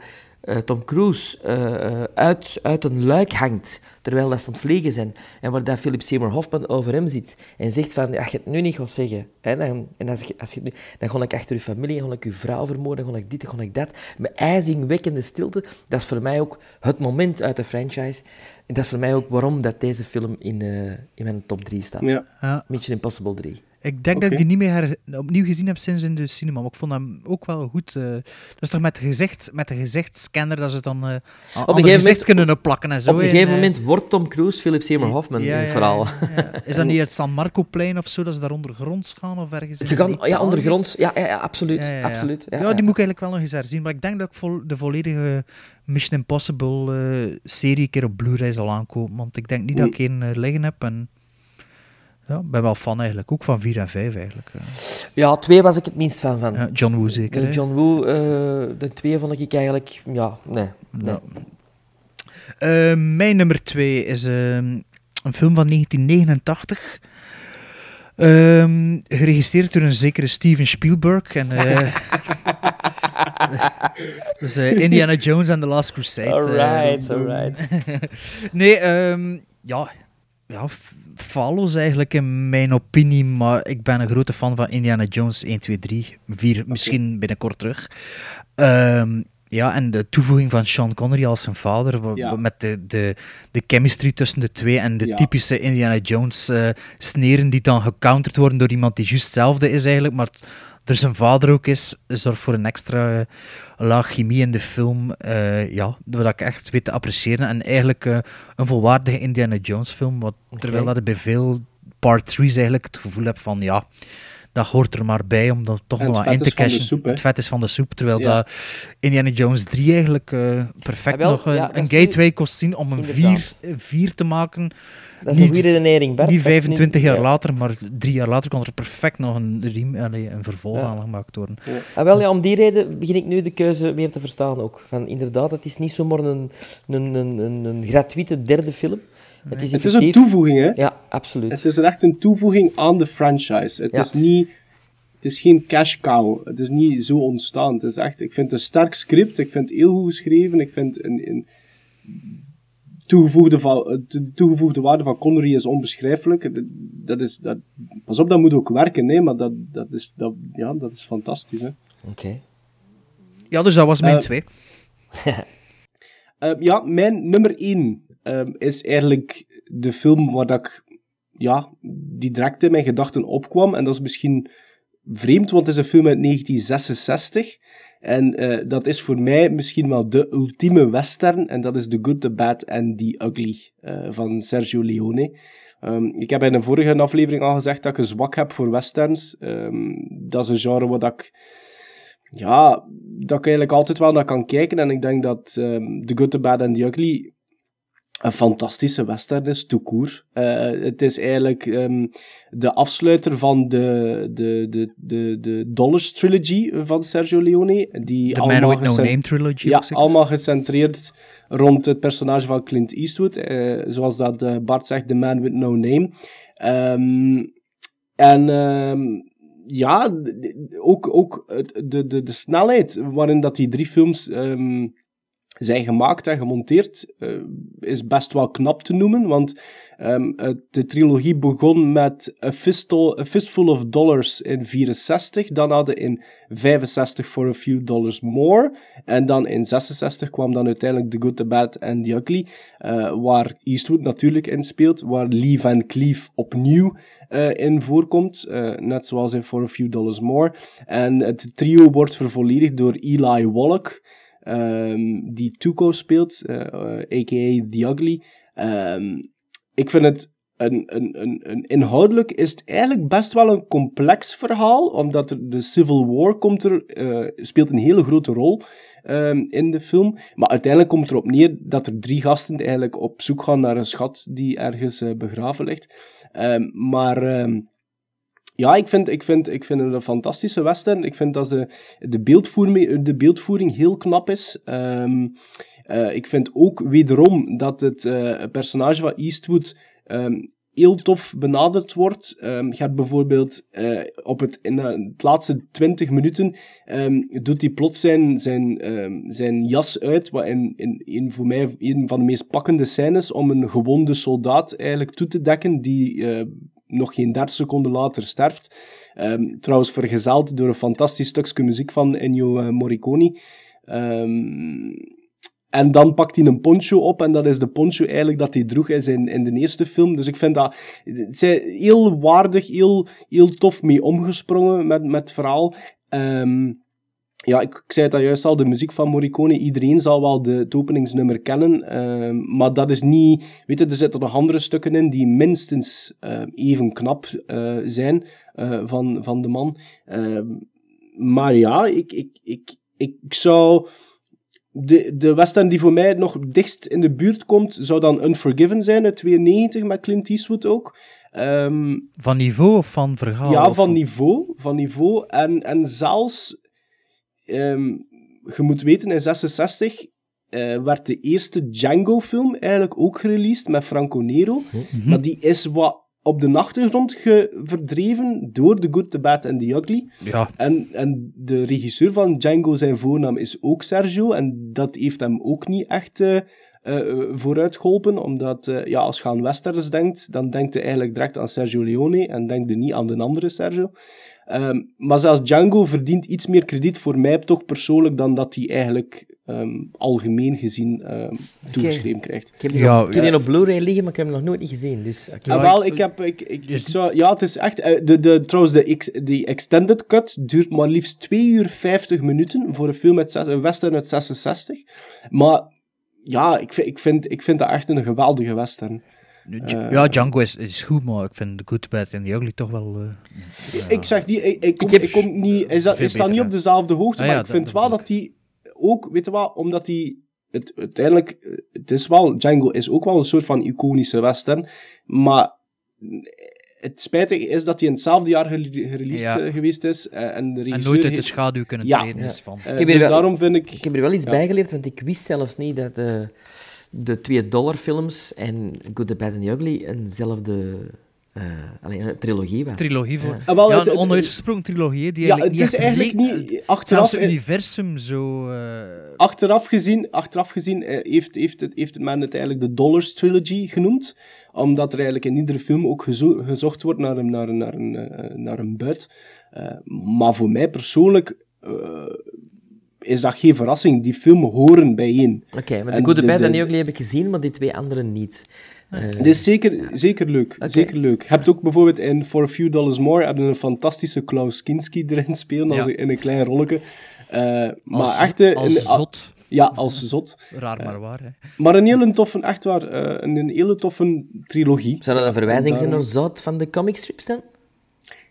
Speaker 5: eh, Tom Cruise eh, eh, uit, uit een luik hangt, terwijl dat ze aan het vliegen zijn, en waar dat Philip Seymour Hoffman over hem zit en zegt van, als je het nu niet gaat zeggen, hè, dan, en als je, als je nu, dan ga ik achter je familie, dan ga ik je vrouw vermoorden, dan ga ik dit, dan ga ik dat. Met ijzingwekkende stilte, dat is voor mij ook het moment uit de franchise. En dat is voor mij ook waarom dat deze film in, eh, in mijn top 3 staat.
Speaker 4: Ja.
Speaker 3: Ja.
Speaker 5: Mission Impossible 3.
Speaker 3: Ik denk dat ik die niet meer her- opnieuw gezien heb sinds in de cinema, maar ik vond hem ook wel goed. eh dat is toch met de, gezicht, met de gezichtscanner dat ze het dan eh aan
Speaker 5: Op een
Speaker 3: gezicht
Speaker 5: moment-
Speaker 3: kunnen plakken en zo.
Speaker 5: Op een
Speaker 3: en,
Speaker 5: gegeven moment wordt Tom Cruise Philip Seymour Hoffman
Speaker 3: ja,
Speaker 5: in het verhaal.
Speaker 3: ja. Is dat niet het San Marco-plein of zo, dat ze daar ondergronds gaan of ergens?
Speaker 5: Ze gaan, ja, ondergronds. Ja, ja, ja, absoluut.
Speaker 3: Ja, ja, ja.
Speaker 5: absoluut.
Speaker 3: Ja,
Speaker 5: Ja,
Speaker 3: die moet ik eigenlijk wel nog eens herzien. Maar ik denk dat ik vol, de volledige Mission Impossible eh, serie een keer op Blu-ray zal aankopen. Want ik denk niet dat ik één liggen heb. En ja, ik ben wel fan eigenlijk. Ook van 4 en 5 eigenlijk. eh.
Speaker 5: Ja, twee was ik het minst fan van.
Speaker 3: Ja, John Woo zeker.
Speaker 5: De? John Woo, eh, de twee vond ik eigenlijk... Ja, nee. nee.
Speaker 3: Ja. Eh, mijn nummer 2 is ehm, een film van 1989. Ehm, geregisseerd door een zekere Steven Spielberg. En, dus Indiana Jones and the Last Crusade.
Speaker 5: Alright, alright.
Speaker 3: nee, ehm, ja, ja, follows eigenlijk in mijn opinie, maar ik ben een grote fan van Indiana Jones 1, 2, 3, 4, misschien binnenkort terug. Ehm, ja, en de toevoeging van Sean Connery als zijn vader,
Speaker 4: Ja.
Speaker 3: met de, de, de chemistry tussen de twee en de
Speaker 4: Ja.
Speaker 3: typische Indiana Jones eh, sneren die dan gecounterd worden door iemand die juist hetzelfde is eigenlijk, maar er zijn vader ook is, zorgt voor een extra laag chemie in de film, eh, ja, wat ik echt weet te appreciëren. En eigenlijk eh, een volwaardige Indiana Jones film, wat, terwijl dat ik bij veel part 3's eigenlijk het gevoel heb van, ja, dat hoort er maar bij om dat toch
Speaker 4: En
Speaker 3: nog wat in te cashen.
Speaker 4: soep,
Speaker 3: het vet is van de soep, terwijl
Speaker 4: Ja.
Speaker 3: dat Indiana Jones 3 eigenlijk eh, perfect
Speaker 5: Ah, wel,
Speaker 3: nog een,
Speaker 5: ja, dat
Speaker 3: een gateway kost zien om een 4
Speaker 5: Inderdaad.
Speaker 3: vier te maken.
Speaker 5: Dat is een goede redenering, Bart.
Speaker 3: Niet
Speaker 5: Dat is nu-
Speaker 3: 25 jaar
Speaker 5: ja.
Speaker 3: later, maar drie jaar later kon er perfect nog een, riem, allee, een vervolg
Speaker 5: Ja.
Speaker 3: aan gemaakt worden.
Speaker 5: Ah, wel, ja, om die reden begin ik nu de keuze weer te verstaan ook. Van, inderdaad, het is niet zomaar een, een, een, een, een gratuite derde film. Het is,
Speaker 4: Het is een toevoeging, hè?
Speaker 5: Ja, absoluut.
Speaker 4: Het is echt een toevoeging aan de franchise. Het
Speaker 5: Ja.
Speaker 4: is niet... Het is geen cash cow. Het is niet zo ontstaan. Het is echt... Ik vind het een sterk script. Ik vind het heel goed geschreven. Ik vind een... een toegevoegde, de toegevoegde waarde van Connery is onbeschrijfelijk. Dat- is, dat, pas op, dat moet ook werken, nee, maar dat, dat, is, dat, ja, dat is fantastisch. Hè.
Speaker 5: Oké.
Speaker 3: Ja, dus dat was mijn
Speaker 4: Eh,
Speaker 3: twee.
Speaker 4: Eh, ja, mijn nummer 1 is eigenlijk de film waar dat ik, ja, die direct in mijn gedachten opkwam. En dat is misschien vreemd, want het is een film uit 1966. En eh, dat is voor mij misschien wel de ultieme western. En dat is The Good, The Bad and The Ugly eh, van Sergio Leone. Ehm, ik heb in een vorige aflevering al gezegd dat ik een zwak heb voor westerns. Ehm, dat is een genre wat ik, ja, dat ik eigenlijk altijd wel naar kan kijken. En ik denk dat ehm, The Good, The Bad and The Ugly een fantastische western is, court. Eh, het is eigenlijk ehm, de afsluiter van de, de, de, de, de Dollars Trilogy van Sergio Leone. Die
Speaker 3: De Man with No Name trilogy
Speaker 4: Ja, allemaal gecentreerd rond het personage van Clint Eastwood. eh, zoals dat eh, Bart zegt, The Man with No Name. Ehm, en ehm, ja, ook, ook de, de, de snelheid waarin dat die drie films zijn gemaakt en gemonteerd, eh, is best wel knap te noemen. Want ehm, de trilogie begon met A, Fistful, A Fistful of Dollars in 64. Dan hadden in 65 For a Few Dollars More. En dan in 66 kwam dan uiteindelijk The Good, The Bad and The Ugly. eh, waar Eastwood natuurlijk in speelt. Waar Lee Van Cleef opnieuw eh, in voorkomt. net zoals in For a Few Dollars More. En het trio wordt vervolledigd door Eli Wallach ehm, die Tuco speelt, eh, eh, a.k.a. The Ugly. Ehm, ik vind het een, een, een, een, inhoudelijk is het eigenlijk best wel een complex verhaal, omdat de Civil War komt er, eh, speelt een hele grote rol ehm, in de film. Maar uiteindelijk komt erop neer dat er drie gasten eigenlijk op zoek gaan naar een schat die ergens eh, begraven ligt. Maar ja, ik vind, ik, vind, ik vind het een fantastische western. Ik vind dat de, de, beeldvoering, de beeldvoering heel knap is. Ehm, eh, ik vind ook wederom dat het eh, personage van Eastwood ehm, heel tof benaderd wordt. Ehm, je hebt bijvoorbeeld eh, op het, in de laatste 20 minuten ehm, doet hij plots zijn, zijn, ehm, zijn jas uit, wat in, in, in voor mij een van de meest pakkende scènes om een gewonde soldaat eigenlijk toe te dekken die nog geen 30 seconden later sterft. Ehm, trouwens vergezeld door een fantastisch stukje muziek van Ennio eh, Morricone. Ehm, en dan pakt hij een poncho op, en dat is de poncho eigenlijk dat hij droeg in, in de eerste film. Dus ik vind dat het heel waardig, heel, heel tof mee omgesprongen met, met het verhaal. Ehm, ja, ik, ik zei het al juist al, de muziek van Morricone, iedereen zal wel de, het openingsnummer kennen, ehm, maar dat is niet, weet je, er zitten nog andere stukken in die minstens ehm, even knap eh, zijn eh, van, van de man. Ehm, maar ja, ik, ik, ik, ik zou... De, de western die voor mij nog dichtst in de buurt komt, zou dan Unforgiven zijn, uit 92, met Clint Eastwood ook.
Speaker 3: Van niveau of van verhaal?
Speaker 4: ja,
Speaker 3: of-
Speaker 4: van niveau. Van niveau. En, en zelfs, ehm, je moet weten, in 66 eh, werd de eerste Django-film eigenlijk ook gereleased met Franco Nero. Maar die is wat op de achtergrond verdreven door The Good, The Bad and The Ugly.
Speaker 3: Ja.
Speaker 4: En, en de regisseur van Django, zijn voornaam is ook Sergio. En dat heeft hem ook niet echt eh, vooruit geholpen. Omdat ja, als je aan westerns denkt, dan denkt je eigenlijk direct aan Sergio Leone. En denkt je niet aan de andere Sergio. Ehm, maar zelfs Django verdient iets meer krediet voor mij toch persoonlijk dan dat hij eigenlijk ehm, algemeen gezien ehm toegeschreven krijgt.
Speaker 5: Ik heb die,
Speaker 3: Ja,
Speaker 5: op, Blu-ray liggen, maar ik heb hem nog nooit niet gezien. Dus, oké.
Speaker 4: Ah, wel, ik heb, ik, ik, ik zou, ja, het is echt, eh, de, de, trouwens, de, ex, die extended cut duurt maar liefst 2 uur 50 minuten voor een film uit, zes- een western uit 66. Maar ja, ik vind, ik, vind, ik vind dat echt een geweldige western.
Speaker 3: Dj- ja, Django is, is goed, maar ik vind The Good, Bad and The Ugly toch wel... eh,
Speaker 4: Ik zeg niet, ik, ik, kom,
Speaker 5: heb-
Speaker 4: ik kom niet, is dat, is dat niet op dezelfde hoogte,
Speaker 3: Ah,
Speaker 4: maar
Speaker 3: ja,
Speaker 4: ik vind
Speaker 3: dat
Speaker 4: wel dat die ook, weet je wat, omdat die, het, uiteindelijk, eh, het is wel, Django is ook wel een soort van iconische western, maar het spijtige is dat hij in hetzelfde jaar gere- gereleased
Speaker 3: Ja.
Speaker 4: eh, geweest is, eh, en de
Speaker 3: en nooit uit de schaduw kunnen
Speaker 4: Ja.
Speaker 3: treden is van...
Speaker 4: eh,
Speaker 5: Ik heb
Speaker 4: dus
Speaker 5: wel-
Speaker 4: daarom vind ik...
Speaker 5: Ik heb er wel iets
Speaker 4: Ja.
Speaker 5: bij geleerd, want ik wist zelfs niet dat de, de twee dollar films en Good, The Bad and The Ugly eenzelfde eh, alleen, een trilogie was.
Speaker 3: trilogie voor.
Speaker 5: Ja.
Speaker 4: Ah, wel,
Speaker 3: ja, een onuitgesproken trilogie die
Speaker 4: Ja,
Speaker 3: eigenlijk
Speaker 4: het
Speaker 3: niet
Speaker 4: is eigenlijk niet...
Speaker 3: Zelfs
Speaker 4: Achteraf,
Speaker 3: het universum zo... eh,
Speaker 4: achteraf gezien, achteraf gezien eh, heeft, heeft, het, heeft men het eigenlijk de Dollars Trilogy genoemd. Omdat er eigenlijk in iedere film ook gezo- gezocht wordt naar een, naar een, naar een, eh, naar een buit. Eh, maar voor mij persoonlijk eh, is dat geen verrassing. Die filmen horen bijeen.
Speaker 5: Oké, maar
Speaker 4: En de-
Speaker 5: Bad
Speaker 4: de-
Speaker 5: and The Ugly heb ik gezien, maar die twee anderen niet. Eh,
Speaker 4: Het is zeker, zeker leuk. Zeker leuk. Je hebt ook bijvoorbeeld in For a Few Dollars More hebben een fantastische Klaus Kinski erin spelen, als in een klein rolletje. Eh, maar
Speaker 3: Als-
Speaker 4: echt... eh,
Speaker 3: als
Speaker 4: een- a-
Speaker 3: zot.
Speaker 4: Ja, als zot.
Speaker 3: Raar maar waar, hè.
Speaker 4: Maar een hele toffe, echt waar, eh, een, een hele toffe trilogie.
Speaker 5: Zou dat een verwijzing zijn naar Zout van de comicstrips dan?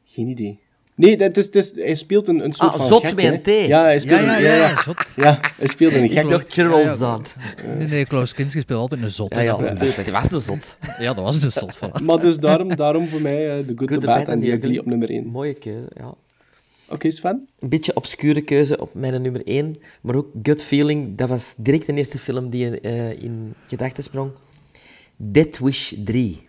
Speaker 4: Geen idee. Nee, dat is, is, hij speelt een, een soort
Speaker 5: Ah,
Speaker 4: van
Speaker 5: zot
Speaker 4: gek,
Speaker 5: met een. T.
Speaker 4: Ja, hij speelt
Speaker 3: Ja,
Speaker 4: een-
Speaker 3: ja, ja, zot.
Speaker 4: Ja, hij speelt een
Speaker 5: Ik
Speaker 4: gek.
Speaker 5: dacht Gerald
Speaker 3: Ja, ja.
Speaker 5: Zout.
Speaker 3: Nee, nee, Klaus Kinski speelt altijd een zot.
Speaker 5: Ja,
Speaker 3: dat ik.
Speaker 5: was de zot.
Speaker 3: Ja, dat was de zot van.
Speaker 4: Maar dus daarom, daarom voor mij eh, The Good,
Speaker 5: Good,
Speaker 4: The Bad en The Ugly op nummer 1.
Speaker 5: Mooie keuze, ja.
Speaker 4: Oké, Sven?
Speaker 5: Een beetje obscure keuze op mijn nummer 1, maar ook Gut Feeling, dat was direct de eerste film die eh, in gedachten sprong. Dead Wish 3.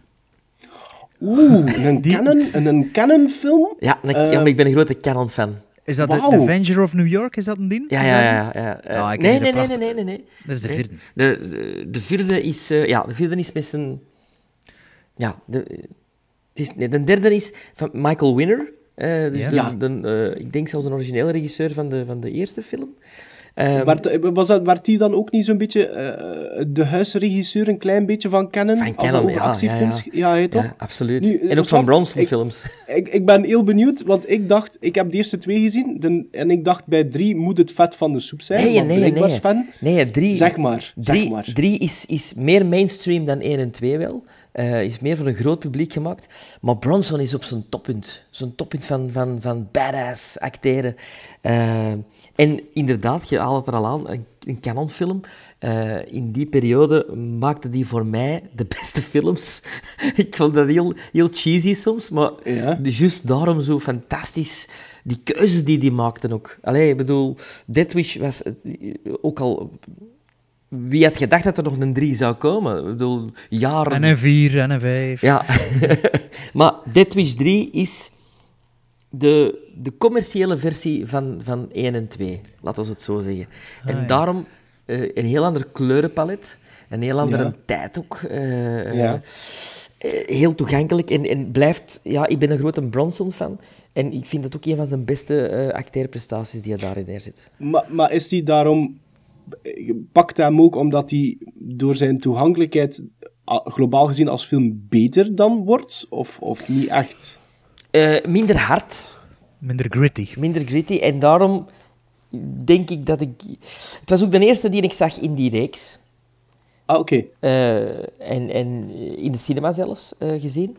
Speaker 4: Oeh, een canon, een, een canon film?
Speaker 5: Ja, een- ja, maar ik ben een grote Canon-fan.
Speaker 3: Is dat de Avenger of New York? Is dat een ding?
Speaker 5: Ja, ja, ja. ja.
Speaker 3: Ik
Speaker 5: nee, nee,
Speaker 3: het
Speaker 5: nee, nee, nee, nee, nee.
Speaker 3: Dat is de vierde.
Speaker 5: De, de, de vierde is... eh, ja, de vierde is met zijn... Ja, de, het is, nee, de derde is van Michael Winner. eh, dus
Speaker 3: Ja.
Speaker 5: de, de, eh, ik denk zelfs een originele regisseur van de, van de eerste film.
Speaker 4: Werd, was dat, werd die dan ook niet zo'n beetje eh, de huisregisseur een klein beetje van Canon?
Speaker 5: Van
Speaker 4: over
Speaker 5: ja, ja,
Speaker 4: toch?
Speaker 5: ja, absoluut.
Speaker 4: Nu,
Speaker 5: en
Speaker 4: eh,
Speaker 5: ook van
Speaker 4: Swart,
Speaker 5: Bronson
Speaker 4: ik-
Speaker 5: films.
Speaker 4: Ik, ik ben heel benieuwd, want ik dacht, ik heb de eerste twee gezien de- en ik dacht bij drie moet het vet van de soep zijn.
Speaker 5: Nee, nee,
Speaker 4: ik
Speaker 5: nee.
Speaker 4: was fan.
Speaker 5: Nee, drie,
Speaker 4: Zeg maar,
Speaker 5: drie,
Speaker 4: zeg maar.
Speaker 5: drie is, is meer mainstream dan 1 en 2 wel. Eh, is meer voor een groot publiek gemaakt. Maar Bronson is op zijn toppunt. Zo'n toppunt van, van, van badass acteren. Eh, en inderdaad, je haalt het er al aan, een, een canonfilm. Eh, in die periode maakte die voor mij de beste films. Ik vond dat heel, heel cheesy soms, maar
Speaker 4: Ja.
Speaker 5: juist daarom zo fantastisch. Die keuzes die die maakten ook. Allee, ik bedoel, Dead Wish was ook al... Wie had gedacht dat er nog een 3 zou komen? Ik bedoel, jaren...
Speaker 3: En een 4 en een 5.
Speaker 5: Ja. maar Dead Wish 3 is de, de commerciële versie van, van 1 en 2. Laten we het zo zeggen. en
Speaker 3: Ah, ja.
Speaker 5: daarom eh, een heel ander kleurenpalet. Een heel andere
Speaker 4: Ja.
Speaker 5: tijd ook. eh,
Speaker 4: Ja.
Speaker 5: eh, heel toegankelijk. En, en blijft... Ja, ik ben een grote Bronson-fan. En ik vind het ook een van zijn beste eh acteerprestaties die hij daarin neerzet.
Speaker 4: Maar, maar is die daarom... Pakt hem ook omdat hij door zijn toegankelijkheid globaal gezien als film beter dan wordt? Of, of niet echt?
Speaker 5: Eh, minder hard.
Speaker 3: Minder gritty.
Speaker 5: Minder gritty. En daarom denk ik dat ik... Het was ook de eerste die ik zag in die reeks.
Speaker 4: Ah, oké.
Speaker 5: Eh, en, en in de cinema zelfs eh, gezien.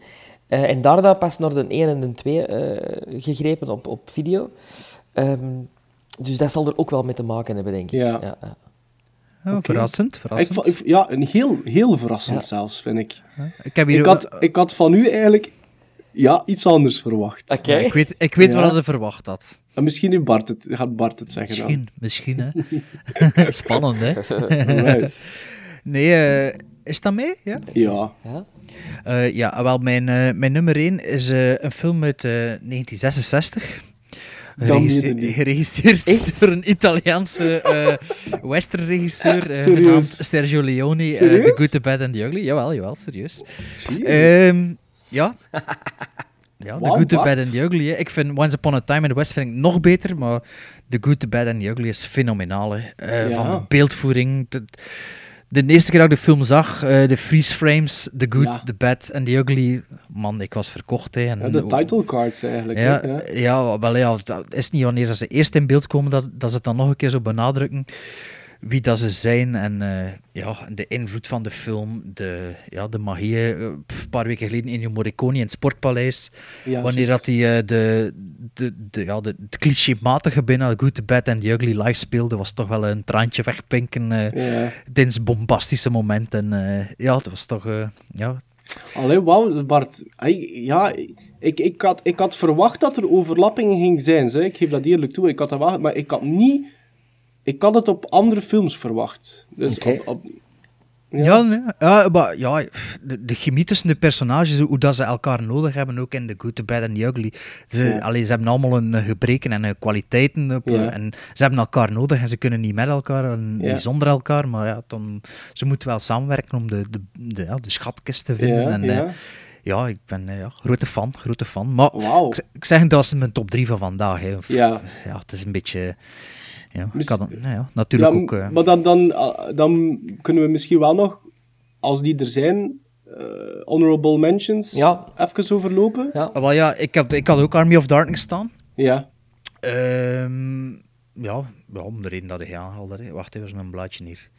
Speaker 5: Eh, en daarna pas naar de 1 en de 2 eh, gegrepen op, op video. Ehm, dus dat zal er ook wel mee te maken hebben, denk ik.
Speaker 4: Ja.
Speaker 5: ja.
Speaker 3: Ja,
Speaker 4: Oké.
Speaker 3: Verrassend, verrassend.
Speaker 4: ik- ja, een heel, heel verrassend
Speaker 5: Ja.
Speaker 4: zelfs, vind ik.
Speaker 3: Ik heb hier
Speaker 4: Ik had, ik had van u eigenlijk ja, iets anders verwacht.
Speaker 5: Oké.
Speaker 3: Ik weet, ik weet
Speaker 4: Ja.
Speaker 3: wat je verwacht had.
Speaker 4: En misschien nu Bart het, gaat Bart het zeggen dan.
Speaker 3: Misschien, misschien hè. Spannend, hè. Nee, eh, is dat mee? Ja.
Speaker 4: Ja.
Speaker 5: Ja?
Speaker 3: Eh, ja, wel, mijn, eh, mijn nummer 1 is een film uit eh, 1966.
Speaker 5: Echt?
Speaker 3: door een Italiaanse eh westernregisseur eh, genaamd Sergio Leone. eh? The Good, The Bad and The Ugly. Jawel, jawel, serieus. Ehm, ja. Ja, The Good, The. Bad and The Ugly. hè. Ik vind Once Upon a Time in the West vind ik nog beter, maar The Good, The Bad and The Ugly is fenomenaal. hè. Eh,
Speaker 4: Ja.
Speaker 3: Van de beeldvoering. De, de eerste keer dat ik de film zag, eh, de freeze frames, The Good,
Speaker 4: Ja.
Speaker 3: The Bad and The Ugly. Man, ik was verkocht. Hè, en,
Speaker 4: Ja, de title cards eigenlijk.
Speaker 3: Ja.
Speaker 4: ja,
Speaker 3: wel, ja, het is niet wanneer ze eerst in beeld komen dat, dat ze het dan nog een keer zo benadrukken wie dat ze zijn en eh, ja, de invloed van de film, de, ja, de magie. eh, Een paar weken geleden in Morricone in het Sportpaleis,
Speaker 4: Ja,
Speaker 3: wanneer dat hij eh, de, de, de, ja, de, het clichématige bijna Good, The Bad and The Ugly live speelde, was toch wel een traantje wegpinken
Speaker 4: Ja.
Speaker 3: tijdens bombastische momenten. En, ja, het was toch... ja,
Speaker 4: Allee, wauw, Bart. Ja, ik, ik, had, ik had verwacht dat er overlappingen ging zijn. Zeg. Ik geef dat eerlijk toe. Ik had dat wel, maar ik had niet... Ik had het op andere films verwacht. Dus op, op,
Speaker 3: Ja, nee. ja, maar ja, de, de chemie tussen de personages, hoe dat ze elkaar nodig hebben, ook in The Good, The Bad and The Ugly. Ze,
Speaker 4: Ja.
Speaker 3: allee, ze hebben allemaal een eh, gebreken en eh, kwaliteiten. Op,
Speaker 4: Ja.
Speaker 3: eh, En ze hebben elkaar nodig en ze kunnen niet met elkaar en
Speaker 4: Ja.
Speaker 3: niet zonder elkaar. Maar ja, dan, ze moeten wel samenwerken om de, de, de, ja, de schatkist te vinden.
Speaker 4: Ja,
Speaker 3: en,
Speaker 4: ja.
Speaker 3: ik ben eh, ja, grote fan, grote fan. Maar ik, ik zeg, dat is mijn top 3 van vandaag. Hè. Of-
Speaker 4: Ja.
Speaker 3: ja, het is een beetje... Ja, ik
Speaker 4: Mis-
Speaker 3: had, het- nou ja, natuurlijk
Speaker 4: Ja,
Speaker 3: ook... eh,
Speaker 4: Maar dan, dan, ah, dan kunnen we misschien wel nog, als die er zijn, eh, honorable mentions
Speaker 5: Ja.
Speaker 4: even overlopen.
Speaker 5: Ja.
Speaker 3: Ah, wel ja, ik, heb, ik had ook Army of Darkness staan.
Speaker 4: Ja.
Speaker 3: Ehm, ja, ja, om de reden dat ik aanhaalde. Wacht even, is mijn blaadje hier.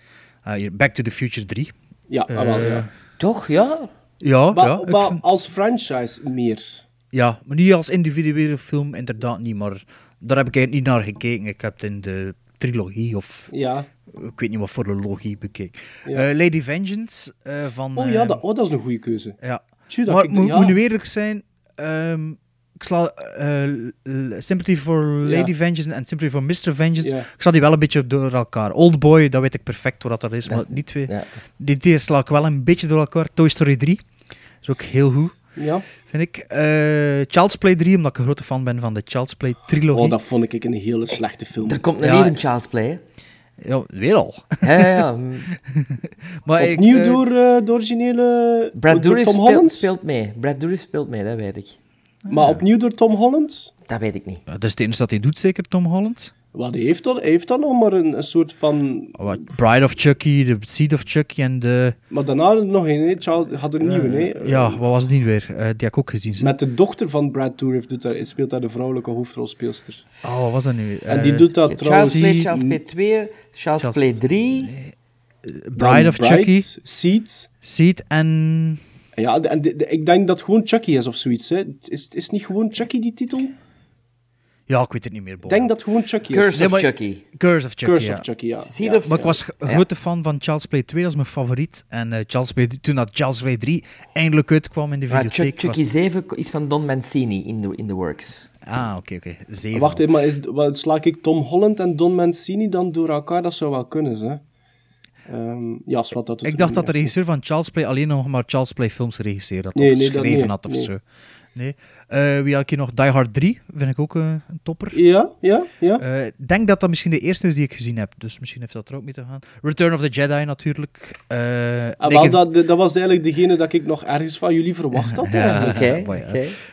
Speaker 3: Ah, hier. Back to the Future 3.
Speaker 4: Ja, ah, wel, ja.
Speaker 5: Toch, ja?
Speaker 3: Ja,
Speaker 4: Maar,
Speaker 3: ja, ik
Speaker 4: maar
Speaker 3: vind-
Speaker 4: als franchise meer.
Speaker 3: ja, maar niet als individuele film, inderdaad niet. Maar daar heb ik eigenlijk niet naar gekeken. Ik heb het in de trilogie of
Speaker 4: Ja.
Speaker 3: ik weet niet wat voor een logie bekeken.
Speaker 4: Ja.
Speaker 3: Eh, Lady Vengeance eh, van...
Speaker 4: Oh ja,
Speaker 3: eh,
Speaker 4: dat, oh, dat is een goede keuze.
Speaker 3: Ja. Maar
Speaker 4: ik-
Speaker 3: moet
Speaker 4: ja.
Speaker 3: moet nu eerlijk zijn, ehm, ik sla eh, l- Sympathy for Lady
Speaker 4: Ja.
Speaker 3: Vengeance en Sympathy for Mr. Vengeance,
Speaker 4: Ja.
Speaker 3: ik sla die wel een beetje door elkaar. Oldboy, dat weet ik perfect wat dat is, maar
Speaker 5: is-
Speaker 3: die twee,
Speaker 5: ja.
Speaker 3: die twee sla ik wel een beetje door elkaar. Toy Story 3, is ook heel goed,
Speaker 4: Ja.
Speaker 3: vind ik. Eh, Child's Play 3, omdat ik een grote fan ben van de Child's Play trilogie.
Speaker 4: Oh, dat vond ik een hele slechte film.
Speaker 5: Er komt een
Speaker 3: Ja.
Speaker 5: nieuwe Child's Play, hè?
Speaker 3: Ja, weer al.
Speaker 5: Ja, ja, ja.
Speaker 3: maar ik,
Speaker 4: Opnieuw
Speaker 3: eh,
Speaker 4: door eh, de originele...
Speaker 5: Brad Dourif speelt, speelt mee. Brad Dourif speelt mee, dat weet ik.
Speaker 4: Maar opnieuw door Tom Holland?
Speaker 5: Dat weet ik niet.
Speaker 3: ja, dat is het enige dat hij doet, zeker, Tom Holland.
Speaker 4: Wat hij heeft dan, hij heeft dan nog maar een, een soort van...
Speaker 3: Wat, Bride of Chucky, The Seed of Chucky en de...
Speaker 4: Maar daarna nog een, hè? Child had een nieuwe, hè?
Speaker 3: Eh, ja, wat was die weer? Eh, die heb ik ook gezien.
Speaker 4: Met de dochter van Brad Dourif doet daar, speelt daar de vrouwelijke hoofdrolspeelster.
Speaker 3: Oh, wat was dat nu?
Speaker 4: En die
Speaker 3: Eh,
Speaker 4: doet dat trouwens...
Speaker 5: Play,
Speaker 3: Zie-
Speaker 5: Child's Play 2, Child's
Speaker 3: Child's-
Speaker 5: Play 3.
Speaker 3: Bride of Chucky,
Speaker 4: Seed.
Speaker 3: Seed en...
Speaker 4: Ja, en de- de- ik denk dat het gewoon Chucky is of zoiets, hè? Is, is niet gewoon Chucky, die titel?
Speaker 3: Ja, ik weet het niet meer.
Speaker 4: Ik denk dat het gewoon Chucky is.
Speaker 5: Curse of
Speaker 3: maar-
Speaker 5: Chucky.
Speaker 3: Curse of Chucky,
Speaker 4: Curse
Speaker 3: ja.
Speaker 4: of Chucky, ja. Ja.
Speaker 3: Maar ik was een
Speaker 5: Ja.
Speaker 3: grote fan van Child's Play 2, dat is mijn favoriet. En eh Child's Play, toen dat Child's Play 3 eindelijk uitkwam in de
Speaker 5: Maar
Speaker 3: videotheek...
Speaker 5: Chuck, Chucky
Speaker 3: was...
Speaker 5: 7 is van Don Mancini in de, in the works.
Speaker 3: Ah, oké, oké. Zeven.
Speaker 4: Wacht even, maar is, wat, sla ik Tom Holland en Don Mancini dan door elkaar? Dat zou wel kunnen, hè? Ehm, ja, wat dat
Speaker 3: Ik dacht dat de regisseur van Child's Play alleen nog maar Child's Play films geregisseerd had.
Speaker 4: Nee,
Speaker 3: of
Speaker 4: nee,
Speaker 3: geschreven had of
Speaker 4: Nee.
Speaker 3: zo. Nee. Eh, wie had ik hier nog? Die Hard 3, vind ik ook eh, een topper.
Speaker 4: Ja, ja, ja.
Speaker 3: Eh, Ik denk dat dat misschien de eerste is die ik gezien heb, dus misschien heeft dat er ook mee te gaan. Return of the Jedi natuurlijk. Eh,
Speaker 4: Ah, wel,
Speaker 3: Naked,
Speaker 4: dat, dat was eigenlijk degene dat ik nog ergens van jullie verwacht had.
Speaker 3: Ja. maar
Speaker 5: oké.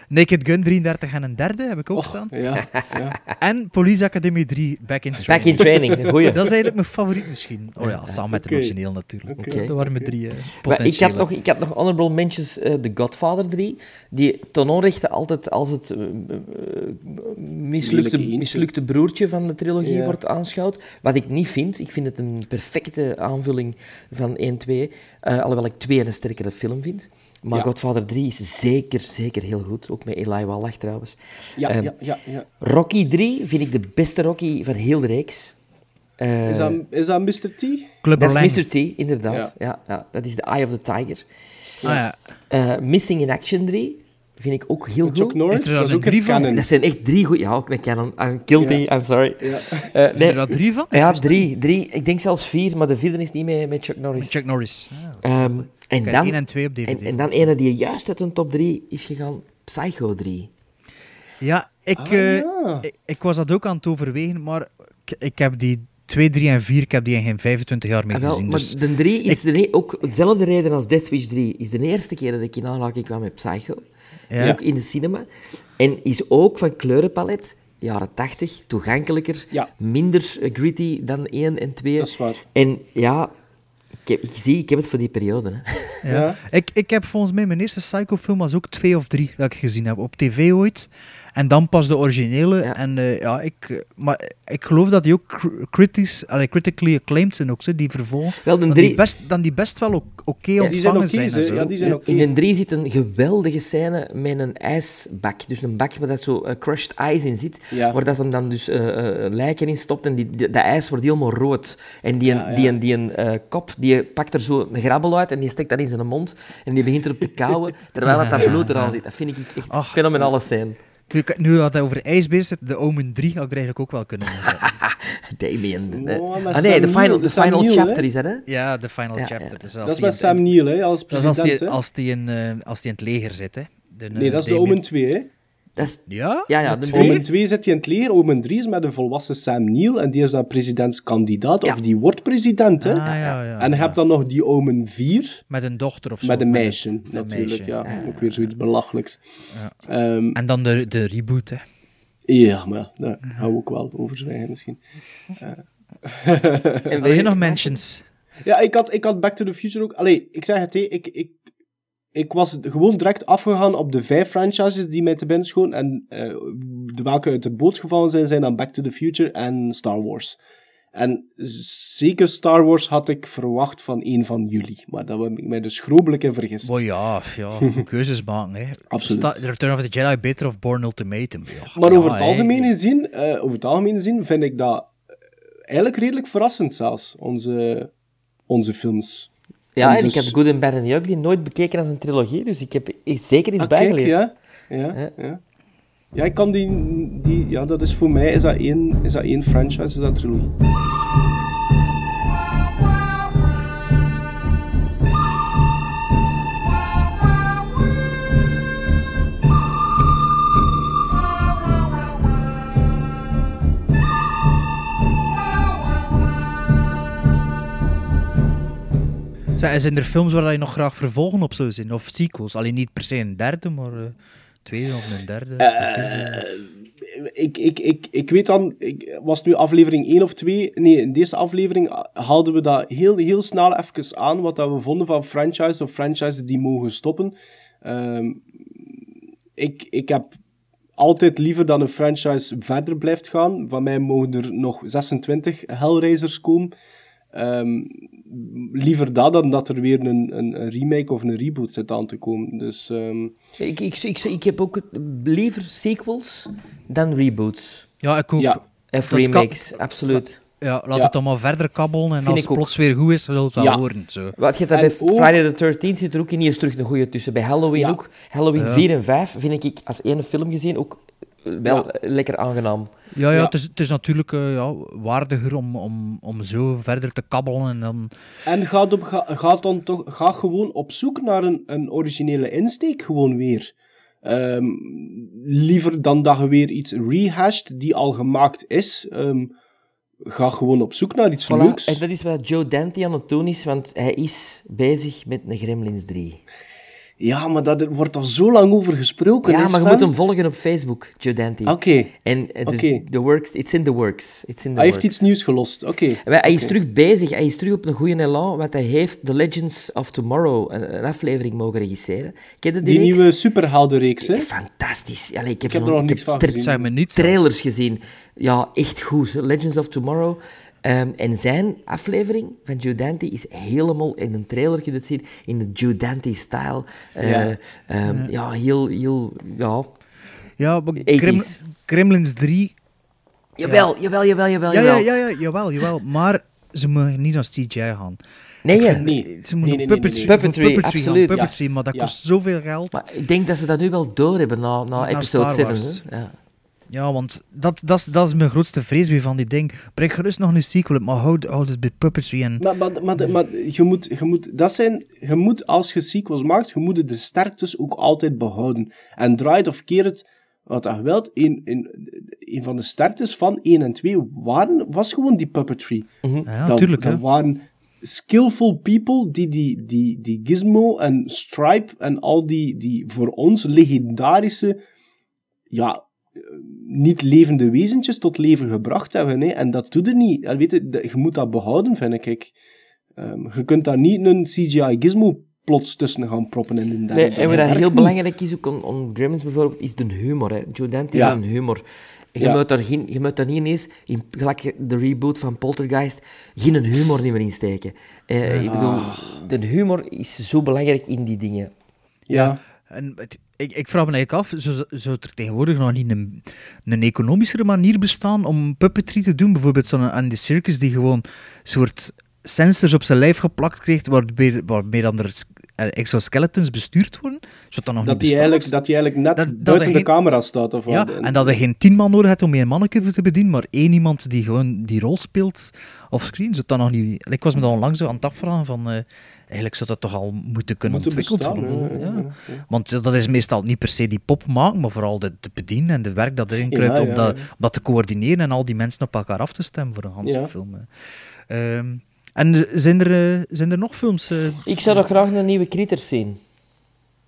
Speaker 3: Naked Gun 33 en een derde heb ik ook
Speaker 4: Och,
Speaker 3: staan.
Speaker 4: ja, ja.
Speaker 3: En Police Academy 3, Back in Training.
Speaker 5: Back in Training, goeie.
Speaker 3: Dat is eigenlijk mijn favoriet misschien. Oh ja, samen met
Speaker 4: Oké.
Speaker 3: de origineel natuurlijk.
Speaker 4: Oké,
Speaker 3: Dat waren mijn drie eh
Speaker 5: Maar ik,
Speaker 3: potentiële.
Speaker 5: had nog, ik had nog honorable mentions eh The Godfather 3, die ten onrechte altijd als het eh, eh, mislukte, mislukte broertje van de trilogie
Speaker 4: Ja.
Speaker 5: wordt aanschouwd. Wat ik niet vind. Ik vind het een perfecte aanvulling van 1, 2. eh, alhoewel ik 2 een sterkere film vind. Maar
Speaker 4: Ja.
Speaker 5: Godfather 3 is zeker, zeker heel goed. Ook met Eli Wallach trouwens.
Speaker 4: Ja,
Speaker 5: Ehm,
Speaker 4: ja, ja, ja.
Speaker 5: Rocky 3 vind ik de beste Rocky van heel de reeks. Eh,
Speaker 4: Is dat, is dat Mr. T?
Speaker 5: Dat is Mr. T, inderdaad. Ja. Ja, dat is The Eye of the Tiger.
Speaker 3: Ah, ja.
Speaker 5: Eh, Missing in Action 3 vind ik ook heel
Speaker 4: Chuck
Speaker 5: goed.
Speaker 4: Norris?
Speaker 3: Is er
Speaker 4: dat
Speaker 3: dan
Speaker 4: is
Speaker 3: een
Speaker 4: ook
Speaker 3: drie van?
Speaker 5: Dat zijn echt drie goede... Ja, ook een canon. I'm guilty,
Speaker 4: Ja.
Speaker 5: I'm sorry.
Speaker 4: Ja.
Speaker 3: Zijn
Speaker 5: nee,
Speaker 3: er daar drie van?
Speaker 5: ja, drie, drie. Ik denk zelfs vier, maar de vierde is niet met, met Chuck Norris.
Speaker 3: Chuck Norris. Ah,
Speaker 5: Ehm, en, dan,
Speaker 3: één en twee op DVD.
Speaker 5: en, en dan ene die juist uit een top 3 is gegaan, Psycho 3.
Speaker 3: Ja, ik,
Speaker 4: Ah,
Speaker 3: eh,
Speaker 4: ja.
Speaker 3: ik, ik was dat ook aan het overwegen, maar ik, ik heb die 2, 3 en 4, ik heb die in geen 25 jaar meer
Speaker 5: Ah, wel,
Speaker 3: gezien.
Speaker 5: maar
Speaker 3: Dus
Speaker 5: de 3 is de ook dezelfde reden als Death Wish 3. Is de eerste keer dat ik in aanraking kwam met Psycho.
Speaker 3: Ja.
Speaker 5: Ook in de cinema. En is ook van kleurenpalet, jaren 80, toegankelijker,
Speaker 4: Ja.
Speaker 5: minder eh, gritty dan 1 en 2.
Speaker 4: Dat is waar.
Speaker 5: En ja, ik, heb, ik zie, ik heb het voor die periode. Hè.
Speaker 3: ja.
Speaker 4: Ja.
Speaker 3: Ik, ik heb volgens mij mijn eerste Psycho-film was ook 2 of 3 dat ik gezien heb op tv ooit. En dan pas de originele.
Speaker 5: Ja.
Speaker 3: En, eh, ja, ik, eh, maar ik geloof dat die ook cr- critics, allee, critically acclaimed zijn, ook, zo, die vervolgen.
Speaker 5: Wel, de
Speaker 3: Dan
Speaker 5: drie-
Speaker 3: die best, dan die best wel ook oké
Speaker 4: zijn
Speaker 3: ontvangen zijn.
Speaker 4: ze. Ja, die zijn oké.
Speaker 5: In de 3 zit een geweldige scène met een ijsbak. Dus een bak waar dat zo eh, crushed ice in zit.
Speaker 4: Ja.
Speaker 5: Waar dat hem dan dus eh, eh, lijken in stopt en die, die- dat ijs wordt helemaal rood. En die,
Speaker 4: Ja, ja.
Speaker 5: die, die, een kop, die pakt er zo een grabbel uit en die steekt dat in zijn mond. En die begint erop te kauwen, terwijl dat, dat bloed er al zit. Dat vind ik echt een fenomenale scène.
Speaker 3: Nu, ik- nu had hij over ijs bezig zit, de Omen 3 had ik er eigenlijk ook wel kunnen inzetten.
Speaker 5: Damien.
Speaker 4: Oh,
Speaker 5: ah nee, de final, de final chapter is dat, hè?
Speaker 3: ja, de final
Speaker 5: Ja,
Speaker 3: chapter.
Speaker 5: ja.
Speaker 3: Dus als
Speaker 4: Dat is met Sam Neill, hè, als
Speaker 3: Dat is als
Speaker 4: president.
Speaker 3: die,
Speaker 4: hè.
Speaker 3: als die, in, eh, als die in het leger zit, hè. De,
Speaker 4: Nee,
Speaker 3: eh,
Speaker 4: dat is de Omen 2, hè.
Speaker 5: Dat is,
Speaker 3: Ja?
Speaker 5: ja,
Speaker 3: De?
Speaker 4: Omen 2 zit hij in het leger, Omen 3 is met een volwassen Sam Neill en die is dan presidentskandidaat,
Speaker 5: Ja.
Speaker 4: of die wordt president, hè.
Speaker 3: Ah, ja, ja,
Speaker 4: en je hebt dan nog die Omen 4
Speaker 3: Met een dochter of zo.
Speaker 4: met een meisje,
Speaker 3: een
Speaker 4: natuurlijk.
Speaker 3: meisje.
Speaker 4: Ja, ook weer zoiets belachelijks.
Speaker 3: Ja.
Speaker 4: Ehm,
Speaker 3: En dan de, de reboot, hè.
Speaker 4: ja, maar ja, daar gaan we ook wel over zwijgen misschien.
Speaker 5: En
Speaker 3: Wil je nog mentions?
Speaker 4: Ja, ik had, ik had Back to the Future ook. Allee, ik zeg het, hè, ik, ik, ik was gewoon direct afgegaan op de vijf franchises die mij te binnen schoten. En eh, de welke uit de boot gevallen zijn, zijn dan Back to the Future en Star Wars. En zeker Star Wars had ik verwacht van een van jullie. Maar daar heb ik mij dus schrobelijk in vergist.
Speaker 3: Oh ja, ja, keuzes maken. Hè.
Speaker 4: Absoluut.
Speaker 3: Sta- Return of the Jedi beter of Born Ultimatum?
Speaker 4: Maar
Speaker 3: ja,
Speaker 4: over, het algemeen gezien, eh, over het algemeen gezien vind ik dat eh, eigenlijk redelijk verrassend zelfs, onze, onze films.
Speaker 5: Ja, en
Speaker 4: dus-
Speaker 5: ik heb Good and Bad and the Ugly nooit bekeken als een trilogie, dus ik heb zeker iets
Speaker 4: Ah, kijk,
Speaker 5: bijgeleerd.
Speaker 4: ja. Ja, ja. ja, ik kan die, die... Ja, dat is voor mij is dat één, is dat één franchise, is dat trilogie.
Speaker 3: Zijn, zijn er films waar je nog graag vervolgen op zou zien? Of sequels? Alleen niet per se een derde, maar eh tweede of een derde. of de vierde.
Speaker 4: Eh, ik, ik, ik, ik weet dan, ik, was het nu aflevering 1 of 2? Nee, in deze aflevering haalden we dat heel, heel snel even aan, wat dat we vonden van franchise of franchises die mogen stoppen. Ehm, ik, ik heb altijd liever dat een franchise verder blijft gaan. Van mij mogen er nog 26 Hellraisers komen. Ehm, liever dat dan dat er weer een, een, een remake of een reboot zit aan te komen. Dus... ehm,
Speaker 5: Ik, ik, ik, ik heb ook het- liever sequels dan reboots.
Speaker 3: Ja, ik ook.
Speaker 4: Ja.
Speaker 5: Of
Speaker 3: Dat kan-
Speaker 5: remakes, absoluut.
Speaker 3: Ja, laat
Speaker 4: Ja.
Speaker 3: het allemaal verder kabbelen en
Speaker 5: Vind
Speaker 3: als het plots weer goed is, zullen we het wel
Speaker 4: Ja.
Speaker 3: horen. Zo.
Speaker 5: Wat je hebt dat bij
Speaker 4: ook-
Speaker 5: Friday the 13th zit er ook niet eens terug een goede tussen. Bij Halloween
Speaker 4: Ja.
Speaker 5: ook. Halloween
Speaker 3: Ja.
Speaker 5: 4 en 5 vind ik als ene film gezien ook wel lekker aangenaam.
Speaker 3: Ja, ja,
Speaker 4: Ja.
Speaker 3: Het, is, het is natuurlijk eh, ja, waardiger om, om, om zo verder te kabbelen en dan...
Speaker 4: En gaat, op, ga, gaat dan toch ga gewoon op zoek naar een, een originele insteek gewoon weer. Ehm, liever dan dat je weer iets rehashed die al gemaakt is. Ehm, ga gewoon op zoek naar iets
Speaker 5: Voilà,
Speaker 4: leuks.
Speaker 5: En dat is wat Joe Dante aan het doen is, want hij is bezig met een Gremlins 3.
Speaker 4: Ja, maar daar wordt al zo lang over gesproken.
Speaker 5: Ja, maar je moet hem volgen op Facebook, Joe Dante.
Speaker 4: Oké.
Speaker 5: En het is
Speaker 4: Oké.
Speaker 5: the works, it's in the works. It's in the
Speaker 4: Hij heeft iets nieuws gelost. Oké.
Speaker 5: Hij hij is terug bezig, hij is terug op een goede elan, want hij heeft The Legends of Tomorrow, een, een aflevering mogen regisseren. Ken je die,
Speaker 4: Die
Speaker 5: reeks?
Speaker 4: nieuwe superheldenreeks, hè?
Speaker 5: Fantastisch. Allee, ik heb,
Speaker 4: Ik heb
Speaker 5: er
Speaker 4: er nog niks van gezien.
Speaker 5: Trailers gezien. Ja, echt goed. Legends of Tomorrow. Ehm, en zijn aflevering van Joe Dante is helemaal in een trailer je dat ziet, in de Joe Dante-style. Eh,
Speaker 4: Ja.
Speaker 5: ehm, ja, heel, heel, ja.
Speaker 3: Ja, maar
Speaker 5: 80s.
Speaker 3: Grem- Gremlins 3...
Speaker 5: Jawel, jawel, jawel, jawel,
Speaker 3: Ja, ja,
Speaker 5: jawel.
Speaker 3: ja, ja, jawel, jawel. Maar ze mogen niet als CGI gaan.
Speaker 5: Nee,
Speaker 4: Nee.
Speaker 3: Ze moeten
Speaker 4: nee, nee,
Speaker 3: puppetry,
Speaker 4: nee, nee.
Speaker 3: voor
Speaker 5: Puppetry,
Speaker 3: puppetry
Speaker 5: absoluut.
Speaker 3: puppetry, maar dat
Speaker 4: Ja.
Speaker 3: kost zoveel geld.
Speaker 5: Maar ik denk dat ze dat nu wel doorhebben na, na,
Speaker 3: Na
Speaker 5: episode
Speaker 3: Star
Speaker 5: 7.
Speaker 3: Wars.
Speaker 5: hè. Ja.
Speaker 3: Ja, want dat, dat, is, dat is mijn grootste vrees weer van die ding. Breng gerust nog een sequel, maar houd, houd het bij puppetry en...
Speaker 4: Maar, maar, maar, maar je, moet, je, moet, dat zijn, je moet, als je sequels maakt, je moet de sterktes ook altijd behouden. En draai het of keer het, wat je wilt, een, een, een van de sterktes van 1 en 2 waren, was gewoon die puppetry.
Speaker 3: Ja,
Speaker 4: dat,
Speaker 3: tuurlijk,
Speaker 4: dat waren skillful people die die, die, die Gizmo en Stripe en al die, die voor ons legendarische, ja, eh, niet levende wezentjes tot leven gebracht hebben. Hè. En dat doet er niet. En weet je, moet dat behouden, vind ik. Ehm, je kunt daar niet een CGI Gizmo plots tussen gaan proppen in de derde.
Speaker 5: Nee, en wat dat heel
Speaker 4: niet.
Speaker 5: belangrijk is, ook on, on Gremlins bijvoorbeeld, is de humor. Hè. Joe Dante
Speaker 4: Ja.
Speaker 5: is een humor. Je,
Speaker 4: Ja.
Speaker 5: moet daar geen, je moet daar niet ineens, in, gelijk de reboot van Poltergeist, geen humor niet meer insteken. Eh, Ik bedoel, de humor is zo belangrijk in die dingen.
Speaker 4: Ja.
Speaker 3: En ik, ik vraag me eigenlijk af, zou, er tegenwoordig nog niet een, een economischere manier bestaan om puppetry te doen? Bijvoorbeeld zo'n Andy Circus die gewoon soort sensors op zijn lijf geplakt kreeg, waarmee, waarmee dan er eh, exoskeletons bestuurd worden? Dat nog
Speaker 4: Dat
Speaker 3: niet
Speaker 4: die, eigenlijk, dat die eigenlijk net
Speaker 3: Dat- dat
Speaker 4: buiten
Speaker 3: hij
Speaker 4: de
Speaker 3: geen-
Speaker 4: camera staat. Of
Speaker 3: Ja, en dat je geen tien man nodig hebt om een manneke te bedienen, maar één iemand die gewoon die rol speelt offscreen. Zou dat nog niet... Ik was me dan onlangs zo aan het afvragen van... eh, eigenlijk zou dat toch al moeten kunnen
Speaker 4: Moeten
Speaker 3: ontwikkeld
Speaker 4: bestaan,
Speaker 3: worden.
Speaker 4: ja.
Speaker 3: Want dat is meestal niet per se die pop maken, maar vooral de, de bedienen en het werk dat erin
Speaker 4: Ja,
Speaker 3: kruipt om, dat, om dat te coördineren en al die mensen op elkaar af te stemmen voor een hele film. En zijn er, eh, zijn er nog films? eh,
Speaker 5: Ik zou nog graag een nieuwe Critters zien.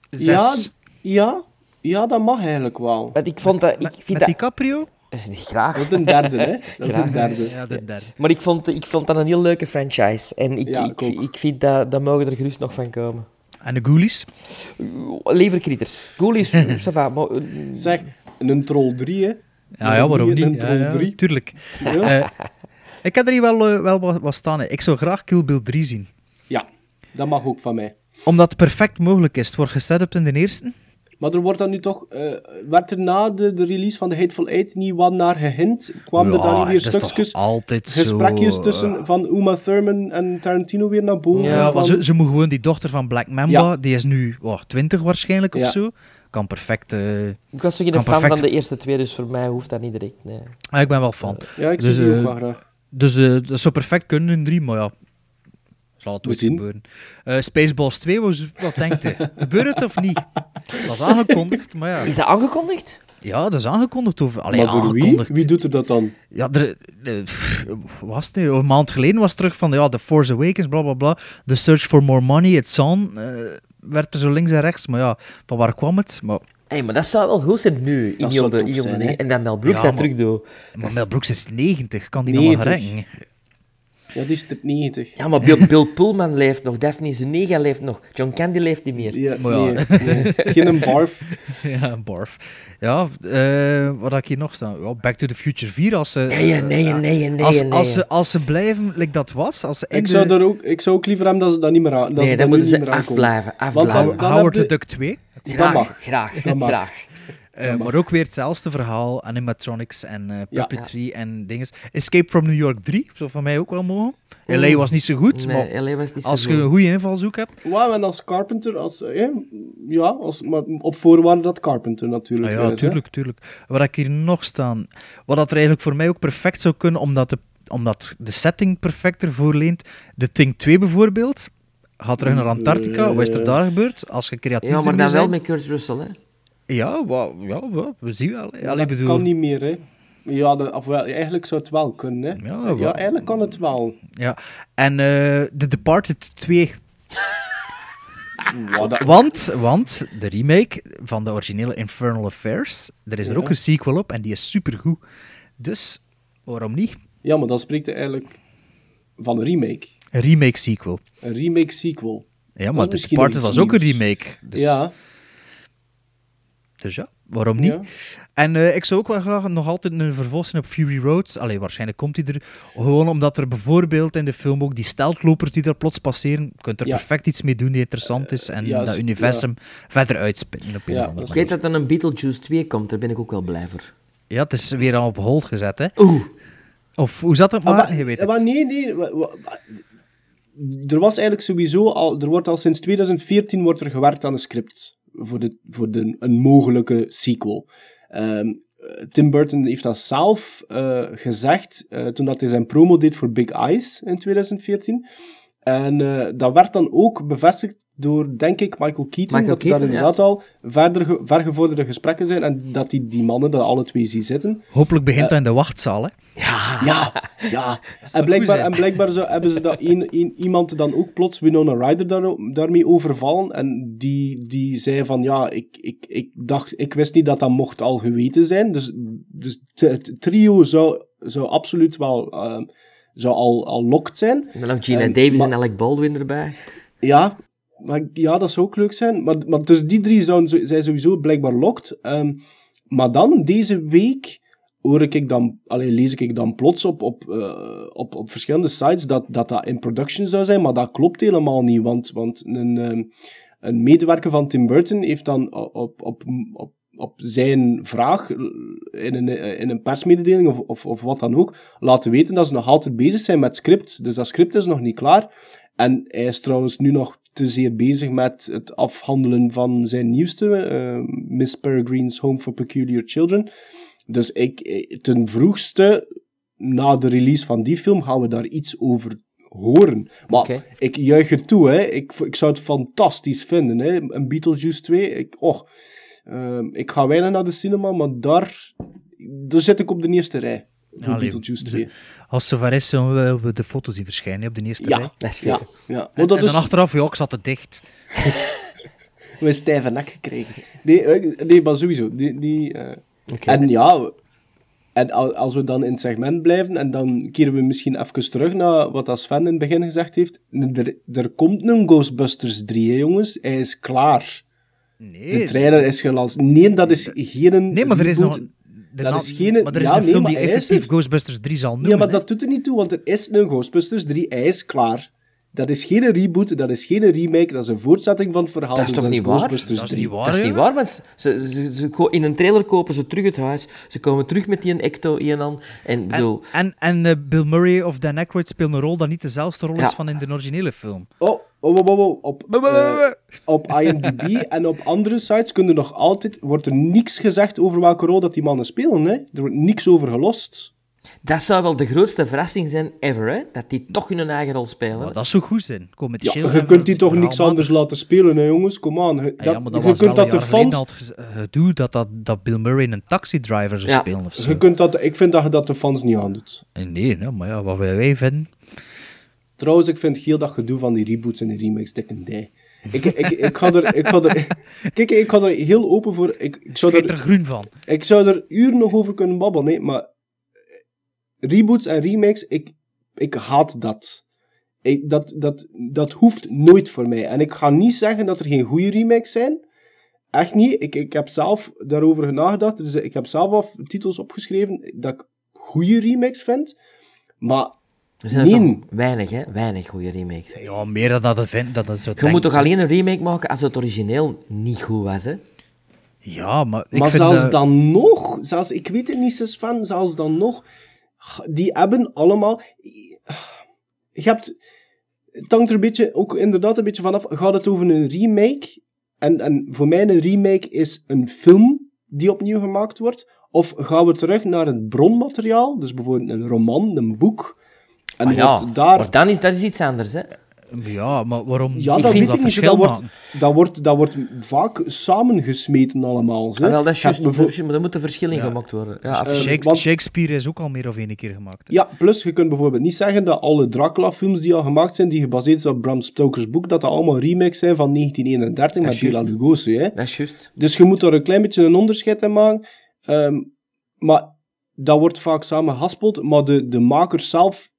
Speaker 4: Ja,
Speaker 3: zes,
Speaker 4: ja, ja, dat mag eigenlijk wel.
Speaker 5: Want ik vond dat... Ik
Speaker 3: met,
Speaker 5: vind
Speaker 3: met
Speaker 5: dat...
Speaker 3: DiCaprio?
Speaker 5: Graag.
Speaker 4: Dat is een derde, hè? Dat
Speaker 5: Graag.
Speaker 4: een derde.
Speaker 3: Ja, de derde.
Speaker 5: Maar ik vond, ik vond dat een heel leuke franchise. En ik,
Speaker 4: Ja,
Speaker 5: ik,
Speaker 4: ik
Speaker 5: vind dat, dat mogen er gerust nog van komen.
Speaker 3: En de Ghoulies?
Speaker 5: Leverkrieters. Ghoulies, ça va, maar, eh,
Speaker 4: Zeg, een troll 3, hè?
Speaker 3: Ja, ja waarom
Speaker 4: Een
Speaker 3: niet?
Speaker 4: troll
Speaker 3: Ja, ja,
Speaker 4: 3.
Speaker 3: tuurlijk.
Speaker 4: Ja.
Speaker 3: Eh, ik heb er hier wel, eh, wel wat, wat staan. hè. Ik zou graag Kill Bill 3 zien.
Speaker 4: Ja, dat mag ook van mij.
Speaker 3: Omdat het perfect mogelijk is. Het wordt gesetupt in de eerste.
Speaker 4: Maar er wordt dan nu toch, eh, werd er na de, de release van The Hateful Eight niet wat naar gehint? Kwam er
Speaker 3: Ja,
Speaker 4: dan niet weer stukjes,
Speaker 3: altijd zo,
Speaker 4: gesprekjes
Speaker 3: eh,
Speaker 4: tussen van Uma Thurman en Tarantino weer naar boven?
Speaker 3: Ja, maar ze, ze moet gewoon die dochter van Black Mamba,
Speaker 4: Ja.
Speaker 3: die is nu oh, 20 waarschijnlijk of
Speaker 4: Ja.
Speaker 3: zo. Kan perfect.
Speaker 5: ik was zo geen
Speaker 3: kan
Speaker 5: fan
Speaker 3: perfect-
Speaker 5: van de eerste twee, dus voor mij hoeft dat niet direct. Nee.
Speaker 3: Ah, ik ben wel fan.
Speaker 4: Ja, ik
Speaker 3: dus,
Speaker 4: zie die ook wel graag.
Speaker 3: Dus eh, dat zou perfect kunnen in 3, maar ja. Zal het ooit gebeuren. Eh, Spaceballs 2, wat, wat denkt u? Gebeurt het of niet? Dat is aangekondigd, maar ja.
Speaker 5: Is dat aangekondigd?
Speaker 3: Ja, dat is aangekondigd. Over, allee,
Speaker 4: maar door wie?
Speaker 3: aangekondigd.
Speaker 4: Wie doet er dat dan?
Speaker 3: Ja, er, pff, was het nu? Een maand geleden was het terug van ja, The Force Awakens, bla bla bla. The Search for More Money, It's On. eh, werd er zo links en rechts, maar ja, van waar kwam het? Maar,
Speaker 5: Hey, maar dat zou wel goed zijn nu, in heel de, dingen. En dat Mel Brooks
Speaker 3: Ja,
Speaker 5: dat
Speaker 3: maar-
Speaker 5: terug doet.
Speaker 3: maar Mel Brooks is 90, kan die nog maar
Speaker 4: 90.
Speaker 3: redden?
Speaker 4: Ja, die is er 90.
Speaker 5: Ja, maar Bill, Bill Pullman leeft nog, Daphne Zuniga leeft nog, John Candy leeft niet meer.
Speaker 4: Ja,
Speaker 3: Maar ja.
Speaker 4: nee, nee. Geen een barf.
Speaker 3: Ja, barf. Ja, eh, wat had ik hier nog staan? Ja, Back to the Future 4, als ze...
Speaker 5: Nee, nee, nee, nee,
Speaker 3: als,
Speaker 5: nee.
Speaker 3: als, ze, als ze blijven, like dat was, als ze
Speaker 4: Ik
Speaker 3: de-
Speaker 4: zou, er ook, ik zou ook liever hebben dat ze dat niet meer aan. Dat
Speaker 5: Nee,
Speaker 4: ze
Speaker 5: dan
Speaker 4: dat
Speaker 5: moeten ze
Speaker 4: niet meer aankomen.
Speaker 5: afblijven,
Speaker 4: Want dan-
Speaker 5: afblijven.
Speaker 4: dan
Speaker 3: Howard the Duck 2.
Speaker 5: Graag,
Speaker 4: mag.
Speaker 5: graag,
Speaker 4: Dat mag.
Speaker 5: graag.
Speaker 3: Eh, maar ook weer hetzelfde verhaal, animatronics en eh
Speaker 4: Ja.
Speaker 3: puppetry en dingen. Escape from New York 3 zou van mij ook wel mogen. LA was niet zo goed,
Speaker 5: Nee,
Speaker 3: maar
Speaker 5: LA was niet zo
Speaker 3: als je
Speaker 5: goed.
Speaker 3: een goede invalshoek hebt...
Speaker 4: Wauw, en als Carpenter, als, eh, ja, als, maar op voorwaarde dat Carpenter natuurlijk.
Speaker 3: Ah
Speaker 4: is,
Speaker 3: ja,
Speaker 4: hè.
Speaker 3: tuurlijk, tuurlijk. Wat ik hier nog staan... Wat dat er eigenlijk voor mij ook perfect zou kunnen, omdat de, omdat de setting perfect ervoor leent. The Thing 2 bijvoorbeeld, gaat terug naar Antarctica. Wat is er daar gebeurd? Als je creatief
Speaker 5: Ja, maar dan wel met Kurt Russell, hè.
Speaker 3: Ja, wa- ja, we zien wel. hè.
Speaker 4: Maar
Speaker 3: Allee,
Speaker 4: dat
Speaker 3: bedoel...
Speaker 4: kan niet meer, hè. Ja, dat, of wel, eigenlijk zou het wel kunnen, hè.
Speaker 3: Ja,
Speaker 4: Ja, eigenlijk kan het wel.
Speaker 3: Ja. En eh The Departed 2
Speaker 4: Wow, dat-
Speaker 3: Want, want de remake van de originele Infernal Affairs, er is er
Speaker 4: Ja.
Speaker 3: ook een sequel op en die is supergoed. Dus, waarom niet?
Speaker 4: Ja, maar dan spreekt hij eigenlijk van een remake.
Speaker 3: Een remake sequel.
Speaker 4: Een remake sequel.
Speaker 3: Ja, maar The
Speaker 4: misschien
Speaker 3: Departed was ook een remake. Dus
Speaker 4: Ja,
Speaker 3: Dus ja, waarom niet?
Speaker 4: Ja.
Speaker 3: En eh, ik zou ook wel graag nog altijd een vervolg zien op Fury Road. Allee, waarschijnlijk komt die er. Gewoon omdat er bijvoorbeeld in de film ook die steltlopers die daar plots passeren. Je kunt er
Speaker 4: Ja.
Speaker 3: perfect iets mee doen die interessant is. En
Speaker 4: juist,
Speaker 3: dat universum verder uitspinnen op een
Speaker 4: Ja,
Speaker 5: Ik
Speaker 3: manier.
Speaker 5: weet dat er een Beetlejuice 2 komt, daar ben ik ook wel blij voor.
Speaker 3: Ja, het is weer al op hold gezet, hè?
Speaker 5: Oeh.
Speaker 3: Of hoe zat het
Speaker 4: Ah,
Speaker 3: maar?
Speaker 4: maar-
Speaker 3: Je weet
Speaker 4: ah, maar
Speaker 3: het.
Speaker 4: nee, nee. Er was eigenlijk sowieso al... Er wordt al sinds 2014 wordt er gewerkt aan een script voor, de, voor de, een mogelijke sequel. Ehm, eh, Tim Burton heeft dat zelf eh, gezegd eh, toen dat hij zijn promo deed voor Big Eyes in 2014. En eh, dat werd dan ook bevestigd door, denk ik, Michael Keaton.
Speaker 5: Michael
Speaker 4: dat er
Speaker 5: Keaton,
Speaker 4: daar inderdaad al verder ge- vergevorderde gesprekken zijn en dat die, die mannen daar alle twee zien zitten.
Speaker 3: Hopelijk begint
Speaker 4: Eh,
Speaker 3: dat in de wachtzaal, hè?
Speaker 4: Ja, ja.
Speaker 3: toch
Speaker 4: En blijkbaar, en blijkbaar zo, hebben ze dat een, een, iemand dan ook plots Winona Ryder daar, daarmee overvallen. En die, die zei van, ja, ik, ik, ik dacht, ik wist niet dat dat mocht al geweten zijn. Dus, dus het trio zou, zou absoluut wel, ehm, zou al, al locked zijn.
Speaker 5: En dan nog Gina Davis
Speaker 4: maar-
Speaker 5: en Alec Baldwin erbij.
Speaker 4: Ja, maar, ja, dat zou ook leuk zijn. Maar, maar dus die drie zouden, zo- zijn sowieso blijkbaar locked. Ehm, maar dan, deze week, hoor ik dan, alleen lees ik dan plots op, op, eh, op, op verschillende sites dat, dat dat in production zou zijn. Maar dat klopt helemaal niet. Want, want een, ehm, een medewerker van Tim Burton heeft dan op, op, op, op, zijn vraag in een, in een persmededeling of, of, of wat dan ook laten weten dat ze nog altijd bezig zijn met script. Dus dat script is nog niet klaar. En hij is trouwens nu nog te zeer bezig met het afhandelen van zijn nieuwste, eh, Miss Peregrine's Home for Peculiar Children. Dus ik, eh, ten vroegste, na de release van die film, gaan we daar iets over horen. Maar ik juich het toe, hè. Ik, ik zou het fantastisch vinden, hè. Een Beetlejuice 2. Ik, och, ehm, ik ga weinig naar de cinema, maar daar, daar zit ik op de eerste rij. Voor
Speaker 3: Allee,
Speaker 4: Beetlejuice
Speaker 3: dus-
Speaker 4: 2.
Speaker 3: Als het zover is, zullen we de foto's zien verschijnen op de eerste rij.
Speaker 4: Ja,
Speaker 5: Dat is
Speaker 4: ja,
Speaker 5: goed.
Speaker 4: ja.
Speaker 3: En,
Speaker 4: Maar dat
Speaker 3: en
Speaker 4: is,
Speaker 3: dan achteraf, ja, ik zat te dicht.
Speaker 4: we een stijve nek gekregen. Nee, eh, nee maar sowieso. Die, die, eh,
Speaker 5: Oké.
Speaker 4: En ja, En al- als we dan in het segment blijven, en dan keren we misschien even terug naar wat als Sven in het begin gezegd heeft. Er, er komt een Ghostbusters 3, hè, jongens. Hij is klaar.
Speaker 3: Nee,
Speaker 4: de trailer is gelanceerd. Nee, dat is geen
Speaker 3: Nee, maar er is nog... de
Speaker 4: dat is geen...
Speaker 3: maar er is
Speaker 4: ja,
Speaker 3: een film die effectief
Speaker 4: er.
Speaker 3: Ghostbusters 3 zal noemen.
Speaker 4: Ja, maar
Speaker 3: hè.
Speaker 4: dat doet er niet toe, want er is een Ghostbusters 3. Hij is klaar. Dat is geen reboot, dat is geen remake, dat is een voortzetting van het verhaal.
Speaker 5: Dat is
Speaker 4: dus
Speaker 5: toch niet waar?
Speaker 3: Dat is
Speaker 4: 3.
Speaker 3: niet waar,
Speaker 5: Dat is niet waar, want ze, ze, ze ko- in een trailer kopen ze terug het huis. Ze komen terug met die Ecto in aan. En,
Speaker 3: En,
Speaker 5: bedoel,
Speaker 3: en, en eh, Bill Murray of Dan Aykroyd spelen een rol dat niet dezelfde rol
Speaker 5: Ja.
Speaker 3: is van in de originele film.
Speaker 4: Oh, oh, oh, oh, oh. Op, eh, op IMDb en op andere sites kunnen nog altijd, wordt er niks gezegd over welke rol dat die mannen spelen. Hè? Er wordt niks over gelost.
Speaker 5: Dat zou wel de grootste verrassing zijn ever, hè? Dat die toch hun eigen rol spelen.
Speaker 3: Maar dat zou goed zijn. Kom met
Speaker 4: Ja, je kunt die toch niks anders laten spelen, hè, jongens? Kom aan. Je,
Speaker 3: ja, maar dat
Speaker 4: je
Speaker 3: was
Speaker 4: kunt
Speaker 3: wel
Speaker 4: dat
Speaker 3: een
Speaker 4: de fans...
Speaker 3: gedoe dat, dat, dat Bill Murray een taxi-driver zou
Speaker 5: Ja.
Speaker 3: spelen of zo.
Speaker 4: Je kunt dat, ik vind dat je dat de fans niet aandoet.
Speaker 3: Eh, Nee, nee, maar ja, wat wij wij vinden...
Speaker 4: Trouwens, ik vind heel dat gedoe van die reboots en die remakes dik een dij. Ik, ik, ik, ga er, ik, ga er, kijk, ik ga er heel open voor. Ik, ik, zou
Speaker 3: er
Speaker 4: er,
Speaker 3: groen van.
Speaker 4: ik zou er uren nog over kunnen babbelen, nee, maar reboots en remakes, ik, ik haat dat. Ik, dat, dat. Dat hoeft nooit voor mij. En ik ga niet zeggen dat er geen goede remakes zijn. Echt niet. Ik, ik heb zelf daarover nagedacht. Dus ik heb zelf al titels opgeschreven dat ik goede remakes vind. Maar
Speaker 5: Er zijn er
Speaker 4: nee.
Speaker 5: weinig, hè? Weinig goede remakes.
Speaker 3: Ja, meer dan dat het vindt. Dat het zo
Speaker 5: Je
Speaker 3: denkt,
Speaker 5: moet toch
Speaker 3: zo.
Speaker 5: alleen een remake maken als het origineel niet goed was, hè?
Speaker 3: Ja, maar ik
Speaker 4: maar
Speaker 3: vind...
Speaker 4: zelfs dan nog, zelfs, ik weet het niet, van, zelfs dan nog, die hebben allemaal. Je hebt. Het hangt er een beetje, ook inderdaad een beetje vanaf. Gaat het over een remake? En, en voor mij een remake is een film die opnieuw gemaakt wordt. Of gaan we terug naar het bronmateriaal? Dus bijvoorbeeld een roman, een boek. En
Speaker 5: Ah, ja,
Speaker 4: daar
Speaker 5: maar dan is, dat is iets anders, hè?
Speaker 3: Ja, maar waarom...
Speaker 4: Ja,
Speaker 5: Ik
Speaker 4: dat
Speaker 5: vind
Speaker 4: weet ik
Speaker 3: dat
Speaker 4: niet. Dat wordt, dat, wordt, dat wordt vaak samengesmeten allemaal. Zo.
Speaker 5: Ah, wel, dat is juist,
Speaker 4: bijvoorbeeld-
Speaker 5: maar er moeten verschillen in gemaakt worden. Ja,
Speaker 4: Dus, eh, want-
Speaker 3: Shakespeare is ook al meer of één keer gemaakt. hè.
Speaker 4: Ja, plus je kunt bijvoorbeeld niet zeggen dat alle Dracula-films die al gemaakt zijn, die gebaseerd zijn op Bram Stoker's boek, dat dat allemaal remakes zijn van 1931 met
Speaker 5: Dat is
Speaker 4: Bela. Lugosi. Hè?
Speaker 5: Dat is juist.
Speaker 4: Dus je moet daar een klein beetje een onderscheid in maken. Ehm, maar dat wordt vaak samengehaspeld, maar de, de makers zelf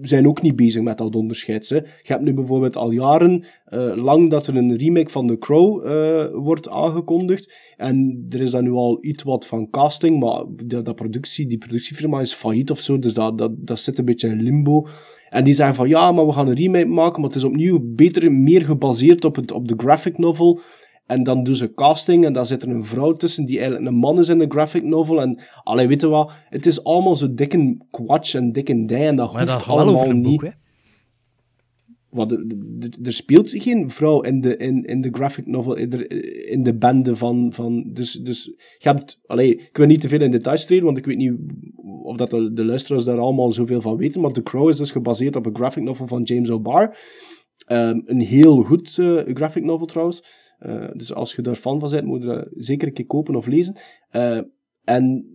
Speaker 4: zijn ook niet bezig met dat onderscheid. Hè. Je hebt nu bijvoorbeeld al jaren eh, lang dat er een remake van The Crow eh, wordt aangekondigd. En er is dan nu al iets wat van casting, maar dat, productie, die productiefirma is failliet of zo, dus dat, dat, dat zit een beetje in limbo. En die zeggen van ja, maar we gaan een remake maken, maar het is opnieuw beter, meer gebaseerd op, het, op de graphic novel. En dan doen ze casting en dan zit er een vrouw tussen die eigenlijk een man is in de graphic novel. En allee, weet je wat, het is allemaal zo dik en kwatsch en dik en dij en dat
Speaker 3: Maar
Speaker 4: hoeft
Speaker 3: dat
Speaker 4: allemaal niet.
Speaker 3: hè.
Speaker 4: Wat, er, er- er speelt geen vrouw in de, in, in de graphic novel, in de, in de bende van... van dus, dus je hebt... Allee, ik wil niet te veel in details treden, want ik weet niet of dat de, de luisteraars daar allemaal zoveel van weten, maar The Crow is dus gebaseerd op een graphic novel van James O'Barr. Ehm, een heel goed eh, graphic novel trouwens. Eh, dus als je daar fan van bent, moet je dat zeker een keer kopen of lezen. Eh, en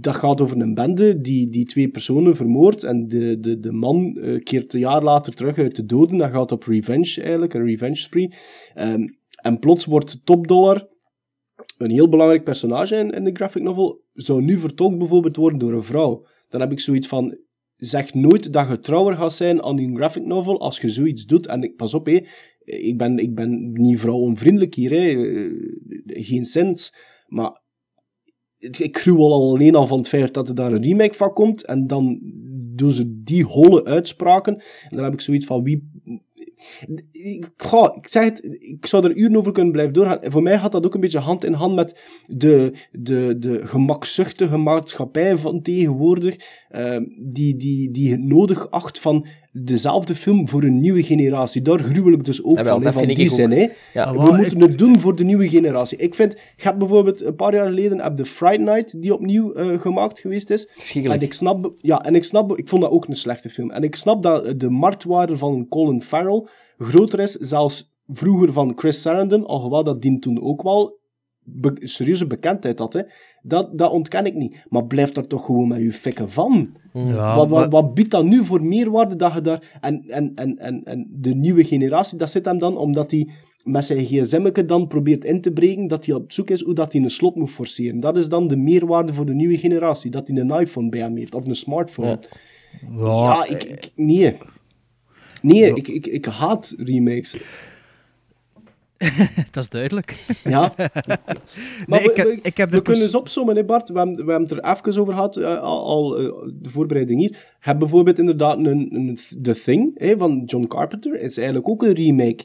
Speaker 4: dat gaat over een bende die, die twee personen vermoordt. En de, de, de man eh, keert een jaar later terug uit de doden. Dat gaat op revenge eigenlijk, een revenge spree. Ehm, en plots wordt Top Dollar, een heel belangrijk personage in, in de graphic novel, zou nu vertolkt bijvoorbeeld worden door een vrouw. Dan heb ik zoiets van, zeg nooit dat je trouwer gaat zijn aan die graphic novel als je zoiets doet. En ik, pas op, hé, ik, ben, ik ben niet vrouwenvriendelijk hier, hè. Geen sens. Maar ik gruwel al alleen al van het feit dat er daar een remake van komt. En dan doen ze die holle uitspraken. En dan heb ik zoiets van wie. Ik, ik zeg het, ik zou er uren over kunnen blijven doorgaan. En voor mij gaat dat ook een beetje hand in hand met de, de, de gemakzuchtige maatschappij van tegenwoordig, eh, die, die, die het nodig acht van dezelfde film voor een nieuwe generatie. Daar gruwel ik dus ook
Speaker 5: Jawel,
Speaker 4: van, hè,
Speaker 5: dat
Speaker 4: van
Speaker 5: vind
Speaker 4: die
Speaker 5: ik
Speaker 4: zin. Hè.
Speaker 5: Ja.
Speaker 4: We
Speaker 3: Ah, wel,
Speaker 4: moeten
Speaker 3: ik-
Speaker 4: het doen voor de nieuwe generatie. Ik vind, je hebt bijvoorbeeld een paar jaar geleden heb de Friday Night die opnieuw eh, gemaakt geweest is. En ik snap, ja, en ik snap, ik vond dat ook een slechte film. En ik snap dat de marktwaarde van Colin Farrell groter is, zelfs vroeger van Chris Sarandon, alhoewel dat die toen ook wel be- serieuze bekendheid had. Hè. Dat, dat ontken ik niet. Maar blijf daar toch gewoon met je fikken van.
Speaker 3: Ja,
Speaker 4: wat, wat, biedt dat nu voor meerwaarde dat je daar... En, en, en, en, en de nieuwe generatie, dat zit hem dan omdat die met zijn gsm dan probeert in te breken, dat hij op zoek is hoe dat hij een slot moet forceren. Dat is dan de meerwaarde voor de nieuwe generatie, dat hij een iPhone bij hem heeft, of een smartphone. Ja, ik, ik- nee. Nee, ik, ik, ik haat remakes.
Speaker 3: dat is duidelijk.
Speaker 4: Ja.
Speaker 3: nee, ik,
Speaker 4: we,
Speaker 3: heb-
Speaker 4: we-
Speaker 3: ik heb
Speaker 4: we
Speaker 3: er
Speaker 4: kunnen eens opzommen, hè Bart. We hebben, we hebben het er even over gehad, eh, al, al, eh, de voorbereiding hier. Je hebt bijvoorbeeld inderdaad een, een The Thing hè, van John Carpenter. Het is eigenlijk ook een remake.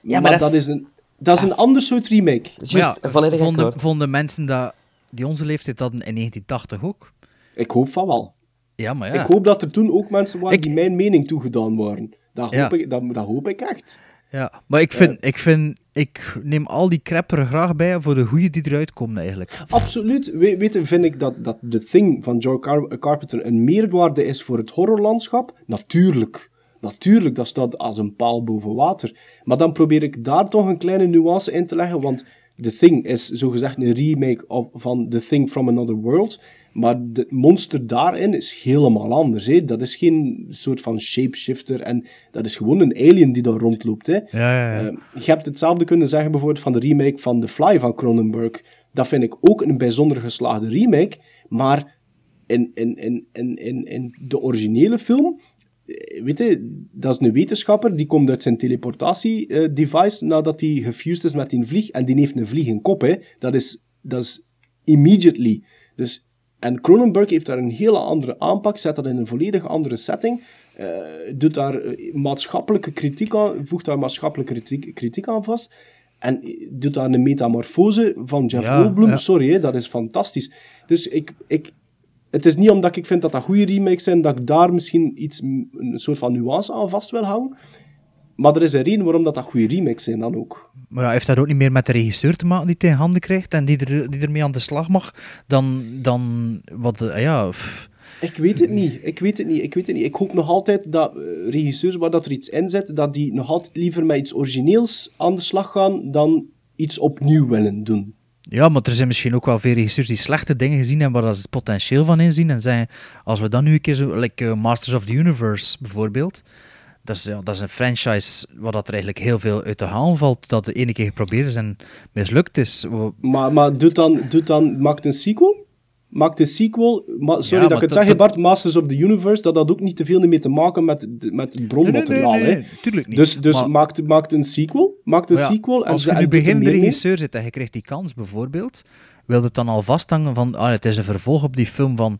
Speaker 5: Ja, maar dat
Speaker 4: dat
Speaker 5: is-
Speaker 4: is een, dat is een ander soort remake.
Speaker 3: Ja, vonden, vonden mensen dat, die onze leeftijd hadden in 1980 ook?
Speaker 4: Ik hoop van wel.
Speaker 3: Ja, maar ja.
Speaker 4: Ik hoop dat er toen ook mensen waren die mijn mening toegedaan waren. Dat hoop,
Speaker 3: Ja.
Speaker 4: ik, dat, dat hoop ik echt.
Speaker 3: Ja, maar ik vind, ik vind, ik neem al die crap er graag bij voor de goede die eruit komen eigenlijk.
Speaker 4: Absoluut. We, weten, vind ik dat, dat The Thing van John Car- Carpenter een meerwaarde is voor het horrorlandschap? Natuurlijk. Natuurlijk, dat staat als een paal boven water. Maar dan probeer ik daar toch een kleine nuance in te leggen, want The Thing is zogezegd een remake of, van The Thing from Another World. Maar het monster daarin is helemaal anders. Hè. Dat is geen soort van shapeshifter. En dat is gewoon een alien die daar rondloopt. Hè.
Speaker 3: Ja, ja, ja.
Speaker 4: Eh, je hebt hetzelfde kunnen zeggen bijvoorbeeld van de remake van The Fly van Cronenberg. Dat vind ik ook een bijzonder geslaagde remake. Maar in, in, in, in, in, in de originele film, eh, weet je, dat is een wetenschapper die komt uit zijn teleportatie-device nadat hij gefused is met die vlieg. En die heeft een vlieg in kop. Hè. Dat, is, dat is immediately. Dus, en Cronenberg heeft daar een hele andere aanpak, zet dat in een volledig andere setting. eh, doet daar eh, maatschappelijke kritiek aan, voegt daar maatschappelijke kritiek, kritiek aan vast. En eh, doet daar een metamorfose van Jeff
Speaker 3: Ja,
Speaker 4: Goldblum.
Speaker 3: ja.
Speaker 4: Sorry, hè, dat is fantastisch. Dus ik, ik, het is niet omdat ik vind dat dat goede remakes zijn, dat ik daar misschien iets, een soort van nuance aan vast wil houden. Maar er is een reden waarom dat, dat goede remakes zijn dan ook.
Speaker 3: Maar ja, heeft dat ook niet meer met de regisseur te maken die het in handen krijgt en die, er, die ermee aan de slag mag, dan, dan wat, eh, ja... pff.
Speaker 4: Ik weet het niet. Ik weet het niet. Ik weet het niet. Ik hoop nog altijd dat eh, regisseurs waar dat er iets in zit, dat die nog altijd liever met iets origineels aan de slag gaan dan iets opnieuw willen doen.
Speaker 3: Ja, maar er zijn misschien ook wel veel regisseurs die slechte dingen gezien hebben waar dat ze het potentieel van inzien en zeggen, als we dan nu een keer zo, like eh, Masters of the Universe bijvoorbeeld, dat is, ja, dat is een franchise waar dat er eigenlijk heel veel uit te halen valt, dat de ene keer geprobeerd is en mislukt is.
Speaker 4: Maar, maar doet dan, doet dan, maakt een sequel? Maakt een sequel? Ma- sorry
Speaker 3: Ja,
Speaker 4: dat ik het zeg, Bart, Masters of the Universe, dat had ook niet te veel mee te maken met, met bronmateriaal.
Speaker 3: Nee, nee, nee, nee, tuurlijk niet.
Speaker 4: Dus, dus
Speaker 3: Maar-
Speaker 4: maakt, maakt een sequel? Maakt een
Speaker 3: ja,
Speaker 4: sequel? En
Speaker 3: als je nu beginnende regisseur zit en je krijgt die kans bijvoorbeeld, wil het dan al vasthangen van, ah, het is een vervolg op die film van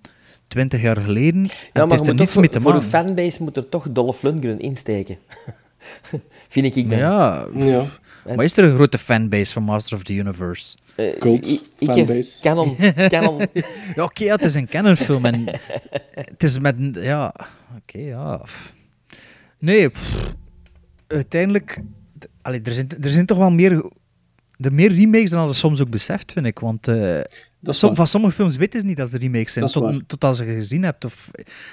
Speaker 3: 20 jaar geleden, en
Speaker 5: Ja,
Speaker 3: het
Speaker 5: maar
Speaker 3: heeft
Speaker 5: je
Speaker 3: er niets mee
Speaker 5: voor,
Speaker 3: te
Speaker 5: voor
Speaker 3: maken.
Speaker 5: een fanbase moet er toch Dolph Lundgren insteken. Vind ik dan.
Speaker 3: Ja,
Speaker 4: Ja.
Speaker 3: maar is er een grote fanbase van Master of the Universe?
Speaker 4: Cult
Speaker 5: ik- ik-
Speaker 4: fanbase.
Speaker 5: Canon, canon.
Speaker 3: ja, oké, ja, het is een Canon-film en het is met. Ja, oké, ja. Nee, pff, uiteindelijk... Allee, er, zijn, er zijn toch wel meer... Er meer remakes dan dat soms ook beseft, vind ik. Want eh,
Speaker 4: Dat
Speaker 3: som- van sommige films weten ze niet dat ze remakes zijn,
Speaker 4: Dat
Speaker 3: tot, tot als je ze gezien hebt. Of,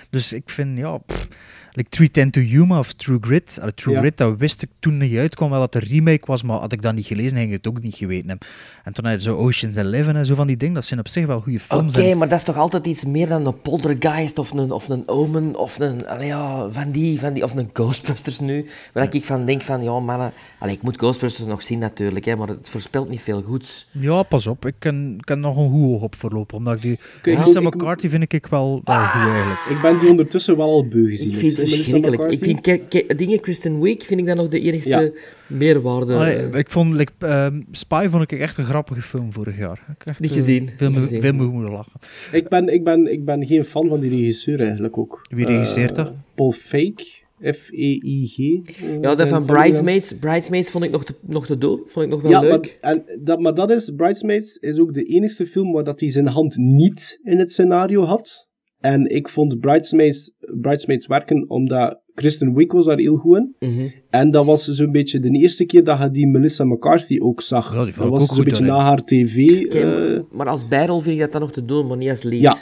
Speaker 3: dus ik vind, ja... pff, like 310 to Yuma of True Grit. Allee, True
Speaker 4: Ja.
Speaker 3: Grit, dat wist ik toen niet uitkwam wel dat het een remake was, maar had ik dat niet gelezen, ging ik het ook niet geweten hebben. En toen had je zo Ocean's Eleven en zo van die dingen, dat zijn op zich wel goede films.
Speaker 5: Oké,
Speaker 3: en-
Speaker 5: maar dat is toch altijd iets meer dan een poltergeist of een, of een omen of een, allee, ja, van die, van die, of een Ghostbusters nu. Waar ik van denk van, ja mannen, allee, ik moet Ghostbusters nog zien natuurlijk, hè, maar het voorspelt niet veel goeds.
Speaker 3: Ja, pas op. Ik kan, ik kan nog een goed oog op voorlopen. Omdat ik die... Melissa
Speaker 4: ik-
Speaker 3: McCarthy vind ik wel, wel goed eigenlijk.
Speaker 4: Ik ben die ondertussen wel al beu gezien.
Speaker 5: Ik vind verschrikkelijk. Ik dingen Kristen Wiig vind ik dan nog de enigste
Speaker 4: Ja.
Speaker 5: meerwaarde.
Speaker 3: Allee,
Speaker 5: eh.
Speaker 3: ik vond like, ehm, Spy vond ik echt een grappige film vorig jaar. Ik heb echt,
Speaker 5: Niet
Speaker 3: eh,
Speaker 5: gezien,
Speaker 3: Veel,
Speaker 5: niet gezien.
Speaker 3: veel moeten lachen.
Speaker 4: Ik ben, ik, ben, ik ben geen fan van die regisseur eigenlijk ook.
Speaker 3: Wie regisseert
Speaker 4: Eh,
Speaker 3: dat?
Speaker 4: Paul Fake. F-E-I-G. eh,
Speaker 5: ja, dat van
Speaker 4: van
Speaker 5: Bridesmaids, Bridesmaids vond ik nog te, nog te doen. Vond ik nog wel
Speaker 4: Ja,
Speaker 5: leuk.
Speaker 4: maar, en dat, maar dat is, Bridesmaids is ook de enige film waar dat hij zijn hand niet in het scenario had. En ik vond Bridesmaids, Bridesmaids werken omdat Kristen Wiig was daar heel goed in.
Speaker 5: Mhm.
Speaker 4: En dat was zo'n beetje de eerste keer dat je die Melissa McCarthy ook zag.
Speaker 3: Ja, die vond
Speaker 4: dat
Speaker 3: ik
Speaker 4: was
Speaker 3: ook
Speaker 4: zo'n beetje
Speaker 3: daarin.
Speaker 4: na haar tv. Eh,
Speaker 5: maar, als bijrol vind ik dat dan nog te doen, maar niet als lead.
Speaker 4: ja,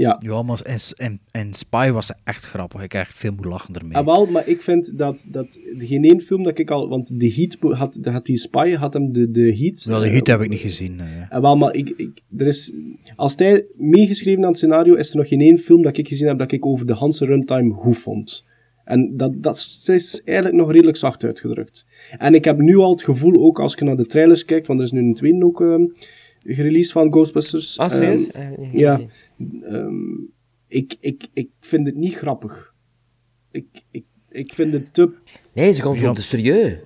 Speaker 4: ja.
Speaker 3: Ja, maar in, in, in Spy was echt grappig. Ik echt veel moeten lachen ermee.
Speaker 4: Ah, wel, maar ik vind dat, dat geen één film dat ik al... Want de Heat had, had die Spy, had hem de, de Heat...
Speaker 3: Wel, de
Speaker 4: eh,
Speaker 3: hit heb ik niet gezien. eh.
Speaker 4: En wel, maar ik, ik, er is, als hij meegeschreven aan het scenario, is er nog geen één film dat ik gezien heb dat ik over de Hanse runtime goed vond. En dat, dat is eigenlijk nog redelijk zacht uitgedrukt. En ik heb nu al het gevoel, ook als je naar de trailers kijkt, want er is nu een tweede ook ehm gereleased van Ghostbusters.
Speaker 5: Ah, serieus?
Speaker 4: Ehm,
Speaker 5: Eh, nee,
Speaker 4: ja. Ehm, ik, ik, ik vind het niet grappig. Ik, ik, ik vind het te...
Speaker 5: Nee, ze gaan zo
Speaker 3: Ja.
Speaker 5: op de serieus.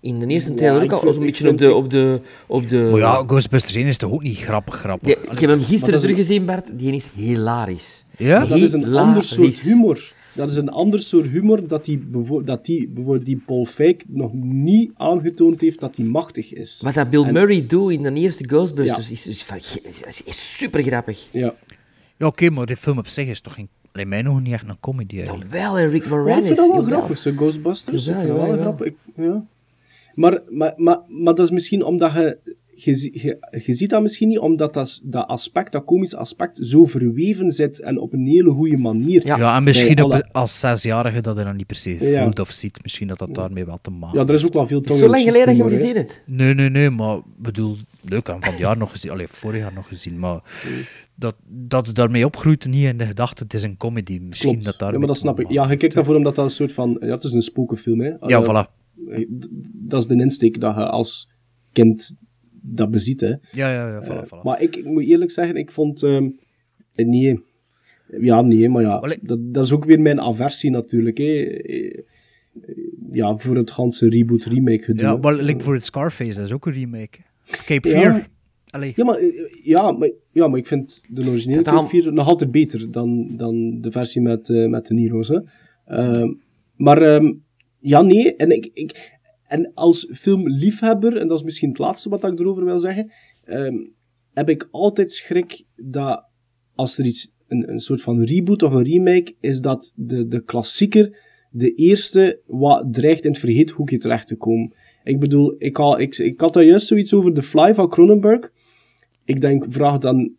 Speaker 5: In de eerste
Speaker 4: Ja,
Speaker 5: trailer
Speaker 4: ik
Speaker 5: ook al
Speaker 4: ik
Speaker 5: beetje op de... Op de, op de
Speaker 3: Maar ja, Ghostbusters 1 is toch ook niet grappig grappig?
Speaker 5: Ja, ik heb hem gisteren teruggezien, Bart. Die is hilarisch.
Speaker 3: Ja?
Speaker 4: Dat is een ander soort humor. Dat is een ander soort humor dat die, bevo- dat die bijvoorbeeld die Paul Feig nog niet aangetoond heeft dat hij machtig is.
Speaker 5: Wat dat Bill
Speaker 4: En-
Speaker 5: Murray doet in de eerste Ghostbusters
Speaker 4: Ja.
Speaker 5: is, is, is, super grappig.
Speaker 4: Ja.
Speaker 3: Ja, oké, maar de film op zich is toch geen, in mijn ogen niet echt een comedy eigenlijk.
Speaker 5: Wel, en Rick
Speaker 4: Maar ik
Speaker 5: Moranis.
Speaker 4: vind dat wel
Speaker 5: jawel.
Speaker 4: grappig, zo Ghostbusters.
Speaker 5: Jawel,
Speaker 4: vind dat wel
Speaker 5: jawel,
Speaker 4: grappig. Ja. maar, maar, maar, maar dat is misschien omdat je... Je, zie- je, je ziet dat misschien niet omdat dat, dat aspect, dat komische aspect, zo verweven zit en op een hele goede manier.
Speaker 3: Ja, en misschien op,
Speaker 4: alle-
Speaker 3: als zesjarige dat je dat niet per se
Speaker 4: Ja.
Speaker 3: voelt of ziet. Misschien dat dat daarmee wel te maken
Speaker 4: Ja, er is ook wel veel
Speaker 5: Het is zo lang geleden dat je hem gezien hebt.
Speaker 3: Nee, nee, nee, maar ik bedoel, leuk aan van het jaar nog gezien, allee, vorig jaar nog gezien, maar dat, dat het daarmee opgroeit niet in de gedachte, het is een comedy. Misschien
Speaker 4: Klopt.
Speaker 3: dat daar
Speaker 4: ja, maar dat snap ik. Ja, je kijkt daarvoor omdat dat een soort van... Ja, het is een spokenfilm, hè.
Speaker 3: Ja,
Speaker 4: Eh,
Speaker 3: voilà.
Speaker 4: eh, Dat is de insteek dat je als kind dat beziet, hè.
Speaker 3: Ja, ja, ja, voilà,
Speaker 4: Eh,
Speaker 3: voilà.
Speaker 4: Maar ik, ik moet eerlijk zeggen, ik vond... ehm, eh, nee. Ja, nee, maar ja. Dat, dat is ook weer mijn aversie natuurlijk, hè. Eh, Ja, voor het ganse reboot-remake gedoe.
Speaker 3: Ja, maar like voor het Scarface, dat is ook een remake. Cape
Speaker 4: Ja.
Speaker 3: Fear. Allee.
Speaker 4: Ja, maar, ja, maar, ja, maar ik vind de originele Cape Fear nog altijd beter dan, dan de versie met, eh, met de Nero's. Hè. Ehm, maar ehm, ja, nee. En, ik, ik, en als filmliefhebber, en dat is misschien het laatste wat ik erover wil zeggen, ehm, heb ik altijd schrik dat als er iets, een, een soort van reboot of een remake, is dat de, de klassieker, de eerste, wat dreigt in het vergeethoekje terecht te komen. Ik bedoel, ik, had, ik, ik had daar juist zoiets over The Fly van Cronenberg. Ik denk, vraag dan.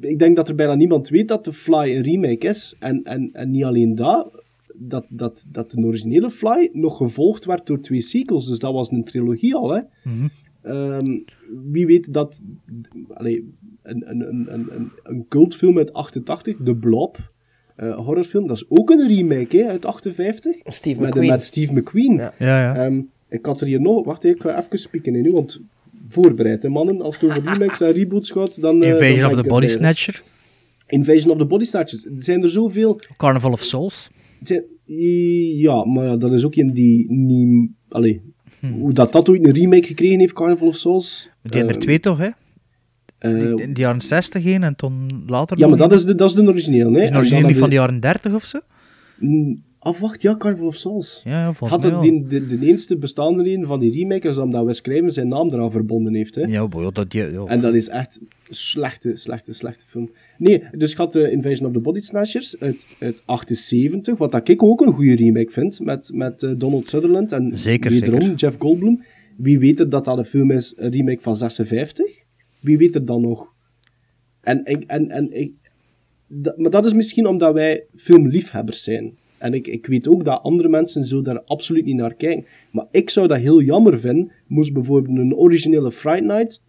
Speaker 4: Ik denk dat er bijna niemand weet dat The Fly een remake is. En, en, en niet alleen dat, dat, dat, dat de originele Fly nog gevolgd werd door twee sequels. Dus dat was een trilogie al, hè.
Speaker 3: Mhm.
Speaker 4: Ehm, wie weet dat allee, een, een, een, een, een, cultfilm uit 88, The Blob, eh, horrorfilm, dat is ook een remake hè, uit 58.
Speaker 5: Steve
Speaker 4: met,
Speaker 5: McQueen.
Speaker 4: Met Steve McQueen.
Speaker 3: Ja, ja.
Speaker 4: Ehm, ik had er hier nog... Wacht, ik ga even spieken in nu, want voorbereid, hè, mannen. Als het over remakes en reboots gaat, dan... eh,
Speaker 3: Invasion of the Body. Snatcher.
Speaker 4: Invasion of the Body Snatchers. Er zijn er zoveel...
Speaker 3: Carnival of Souls.
Speaker 4: Zijn- Ja, maar dat is ook een die niet... Allee,
Speaker 3: Hm.
Speaker 4: hoe dat dat ooit een remake gekregen heeft, Carnival of Souls.
Speaker 3: Die hebben er
Speaker 4: ehm,
Speaker 3: twee toch, hè?
Speaker 4: eh,
Speaker 3: Die, in de jaren 60 heen en toen later
Speaker 4: ja, maar dat
Speaker 3: een.
Speaker 4: is de, dat is de originele, hè.
Speaker 3: Is een origineel niet van de jaren 30 of zo?
Speaker 4: Mm, Ah, wacht, ja, Carnival of Souls.
Speaker 3: Ja, ja volgens
Speaker 4: Had
Speaker 3: mij
Speaker 4: de, de, de eerste bestaande reden van die remake is omdat Wes Craven zijn naam eraan verbonden heeft, hè.
Speaker 3: Ja, boy, dat, die, ja.
Speaker 4: En dat is echt een slechte, slechte, slechte film. Nee, dus ik had de Invasion of the Body Snatchers uit, uit 78, wat dat ik ook een goede remake vind, met, met eh, Donald Sutherland en
Speaker 3: Zeker,
Speaker 4: wederom
Speaker 3: zeker.
Speaker 4: Jeff Goldblum. Wie weet er dat dat een film is, een remake van 56? Wie weet er dan nog? En, ik en, en ik, dat- maar dat is misschien omdat wij filmliefhebbers zijn. En ik, ik weet ook dat andere mensen zo daar absoluut niet naar kijken. Maar ik zou dat heel jammer vinden, moest bijvoorbeeld een originele Fright Night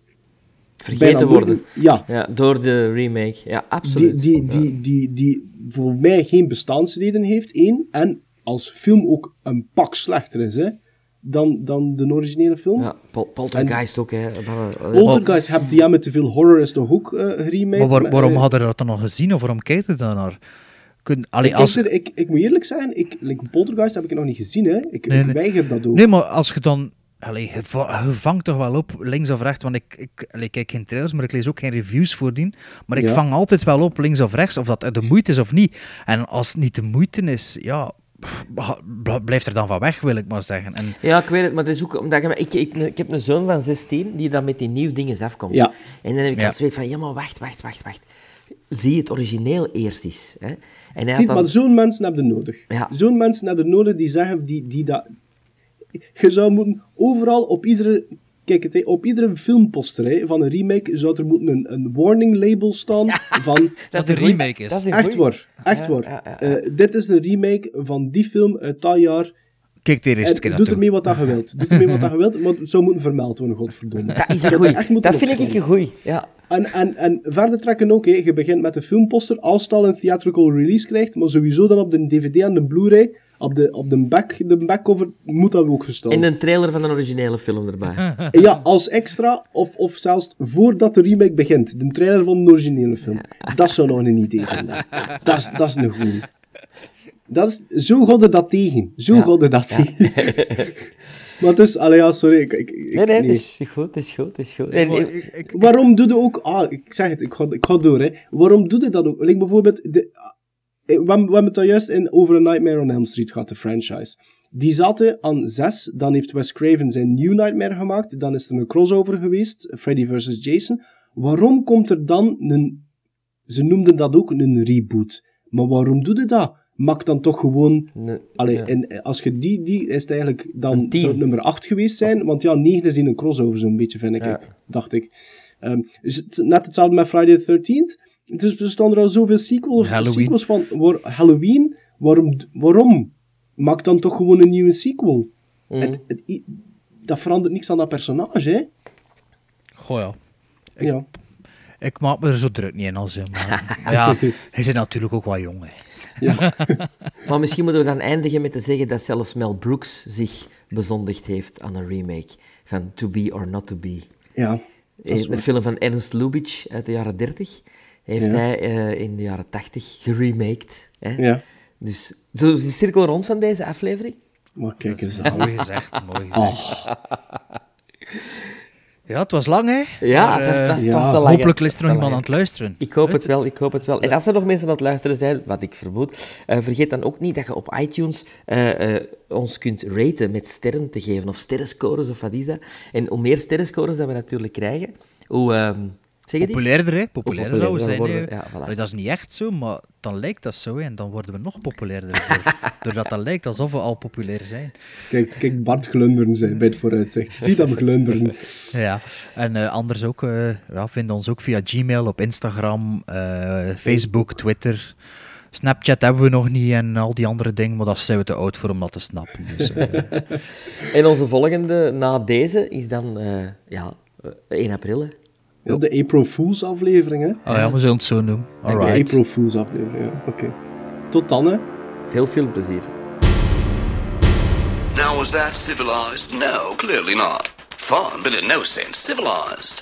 Speaker 5: Vergeten worden.
Speaker 4: Ja,
Speaker 5: Ja, door de remake. Ja,
Speaker 4: die,
Speaker 5: absoluut.
Speaker 4: die, die, die, die voor mij geen bestaansreden heeft, één. En als film ook een pak slechter is, hè, dan, dan de originele film.
Speaker 5: Ja, Pol- Poltergeist ook, hè. Maar-
Speaker 4: Poltergeist, heb die ja, met te veel horror is toch ook eh geremade?
Speaker 3: Maar waar-
Speaker 4: met,
Speaker 3: waarom
Speaker 4: eh,
Speaker 3: hadden we dat dan nog gezien of waarom kijkt je daar naar? Kun, allee,
Speaker 4: ik,
Speaker 3: als,
Speaker 4: er- ik, ik moet eerlijk zeggen, ik, like, Poltergeist heb ik nog niet gezien, hè. Ik,
Speaker 3: Nee,
Speaker 4: ik
Speaker 3: nee.
Speaker 4: weiger dat ook.
Speaker 3: Nee, maar als je dan... Allee, je, je vangt toch wel op, links of rechts, want ik, ik, allee, ik kijk geen trailers, maar ik lees ook geen reviews voordien. Maar ik
Speaker 4: Ja.
Speaker 3: vang altijd wel op, links of rechts, of dat de moeite is of niet. En als het niet de moeite is, ja, pff, bl- blijf er dan van weg, wil ik maar zeggen. En,
Speaker 5: Ja, ik weet het, maar het is ook omdat je, ik, ik, ik heb een zoon van 16 die dan met die nieuwe dingen afkomt.
Speaker 4: Ja.
Speaker 5: En dan heb ik
Speaker 3: Ja.
Speaker 5: altijd zoiets van, ja maar wacht, wacht, wacht, wacht. Zie het origineel eerst eens. Hè? En hij had
Speaker 4: Zie,
Speaker 5: dan...
Speaker 4: maar zo'n mensen hebben nodig.
Speaker 5: Ja.
Speaker 4: Zo'n mensen hebben nodig die zeggen, die, die dat... Je zou moeten overal op iedere... Kijk, het, op iedere filmposter hè, van een remake zou er moeten een, een warning label staan van...
Speaker 3: dat een remake is.
Speaker 5: Een
Speaker 4: Echt waar, echt
Speaker 5: Ja,
Speaker 4: waar.
Speaker 5: ja, ja, ja.
Speaker 4: Eh, dit is de remake van die film uit dat jaar.
Speaker 3: Kijk de eerste
Speaker 4: En
Speaker 3: keer
Speaker 4: doe
Speaker 3: naartoe.
Speaker 4: ermee wat dat je wilt. Doe ermee wat dat je wilt, maar het zou moeten vermeld worden, godverdomme.
Speaker 5: Dat is een goeie. Dat vind ik een goeie. Ja.
Speaker 4: En, en, en verder trekken ook, hè. je begint met de filmposter, als het al een theatrical release krijgt, maar sowieso dan op de DVD en de Blu-ray, op de, op de, back, de backcover moet dat ook gestaan.
Speaker 5: En een trailer van een originele film erbij.
Speaker 4: Ja, als extra, of, of zelfs voordat de remake begint. De trailer van de originele film. Dat zou nog een idee zijn. Dat is, dat is een goeie. Dat is, zo god er dat tegen. Zo god er dat tegen. maar dus, allee, ja, sorry. Ik, ik, ik-
Speaker 5: Nee, nee, het is goed, het is goed, het is goed. En,
Speaker 4: Waarom doe je ook... Ah, ik zeg het, ik ga, ik ga door, hè. Waarom doe je dat ook? Like bijvoorbeeld... De, we, hebben- we hebben het daar juist in over A Nightmare on Elm Street gehad, de franchise. Die zaten aan zes, dan heeft Wes Craven zijn New Nightmare gemaakt, dan is er een crossover geweest, Freddy vs. Jason. Waarom komt er dan een... Ze noemden dat ook een reboot. Maar waarom doe je dat? Maak dan toch gewoon... Allee,
Speaker 5: ja.
Speaker 4: en als je die... Die is het eigenlijk dan zou het nummer 8 geweest zijn, want ja, 9 is in een crossover zo'n beetje, vind ik.
Speaker 5: Ja.
Speaker 4: Dacht ik. Ehm, dus het- net hetzelfde met Friday the 13th. Dus er staan er al zoveel sequels,
Speaker 3: Halloween.
Speaker 4: sequels van. Waar, Halloween, waarom, waarom? Maak dan toch gewoon een nieuwe sequel.
Speaker 5: Mhm.
Speaker 4: Het, dat verandert niks aan dat personage, hè?
Speaker 3: Goh ja. Ik,
Speaker 4: Ja.
Speaker 3: ik maak me er zo druk niet in als je. Maar, ja, hij is natuurlijk ook wat jong. Hè.
Speaker 5: maar misschien moeten we dan eindigen met te zeggen dat zelfs Mel Brooks zich bezondigd heeft aan een remake van To Be or Not To Be.
Speaker 4: Ja, is
Speaker 5: De film van Ernst Lubitsch uit de jaren 30 heeft
Speaker 4: Ja.
Speaker 5: hij eh, in de jaren 80 geremaked. Hè?
Speaker 4: Ja.
Speaker 5: Dus zo is de cirkel rond van deze aflevering.
Speaker 4: Maar kijk eens aan.
Speaker 3: Mooi gezegd, mooi
Speaker 4: Oh.
Speaker 3: Ja, het was lang, hè?
Speaker 5: Ja,
Speaker 3: Maar,
Speaker 5: het was, het was,
Speaker 3: eh,
Speaker 5: het was te lang.
Speaker 3: Hopelijk is er nog iemand aan het luisteren.
Speaker 5: Ik hoop het wel, ik hoop het wel. En als er nog mensen aan het luisteren zijn, wat ik vermoed, eh, vergeet dan ook niet dat je op iTunes eh, ons kunt raten met sterren te geven, of sterrenscores, of wat is dat. En hoe meer sterrenscores dat we natuurlijk krijgen, hoe... ehm zeg het eens?
Speaker 3: Populairder, hè? Populairder we zijn.
Speaker 5: worden we.
Speaker 3: hè.
Speaker 5: Ja, voilà.
Speaker 3: Allee, dat is niet echt zo, maar dan lijkt dat zo, en dan worden we nog populairder. door- Doordat dat lijkt alsof we al populair zijn.
Speaker 4: Kijk, kijk Bart glunderen zijn bij het vooruitzicht. Zie dat glunderen.
Speaker 3: Ja, en eh, anders ook, eh ja, vinden ons ook via Gmail, op Instagram, eh, Facebook, Twitter. Snapchat hebben we nog niet en al die andere dingen, maar daar zijn we te oud voor om dat te snappen. Dus,
Speaker 5: En onze volgende na deze is dan eh, ja, eh, 1 april. Hè.
Speaker 4: Ja, de April Fools aflevering, hè?
Speaker 3: oh ja, we zullen het zo noemen.
Speaker 4: De
Speaker 3: Alright.
Speaker 4: April Fools aflevering, ja. Oké. Tot dan, hè.
Speaker 5: Veel filmplezier.
Speaker 10: Now, was that civilized? No, clearly not. Fun, but in no sense civilized.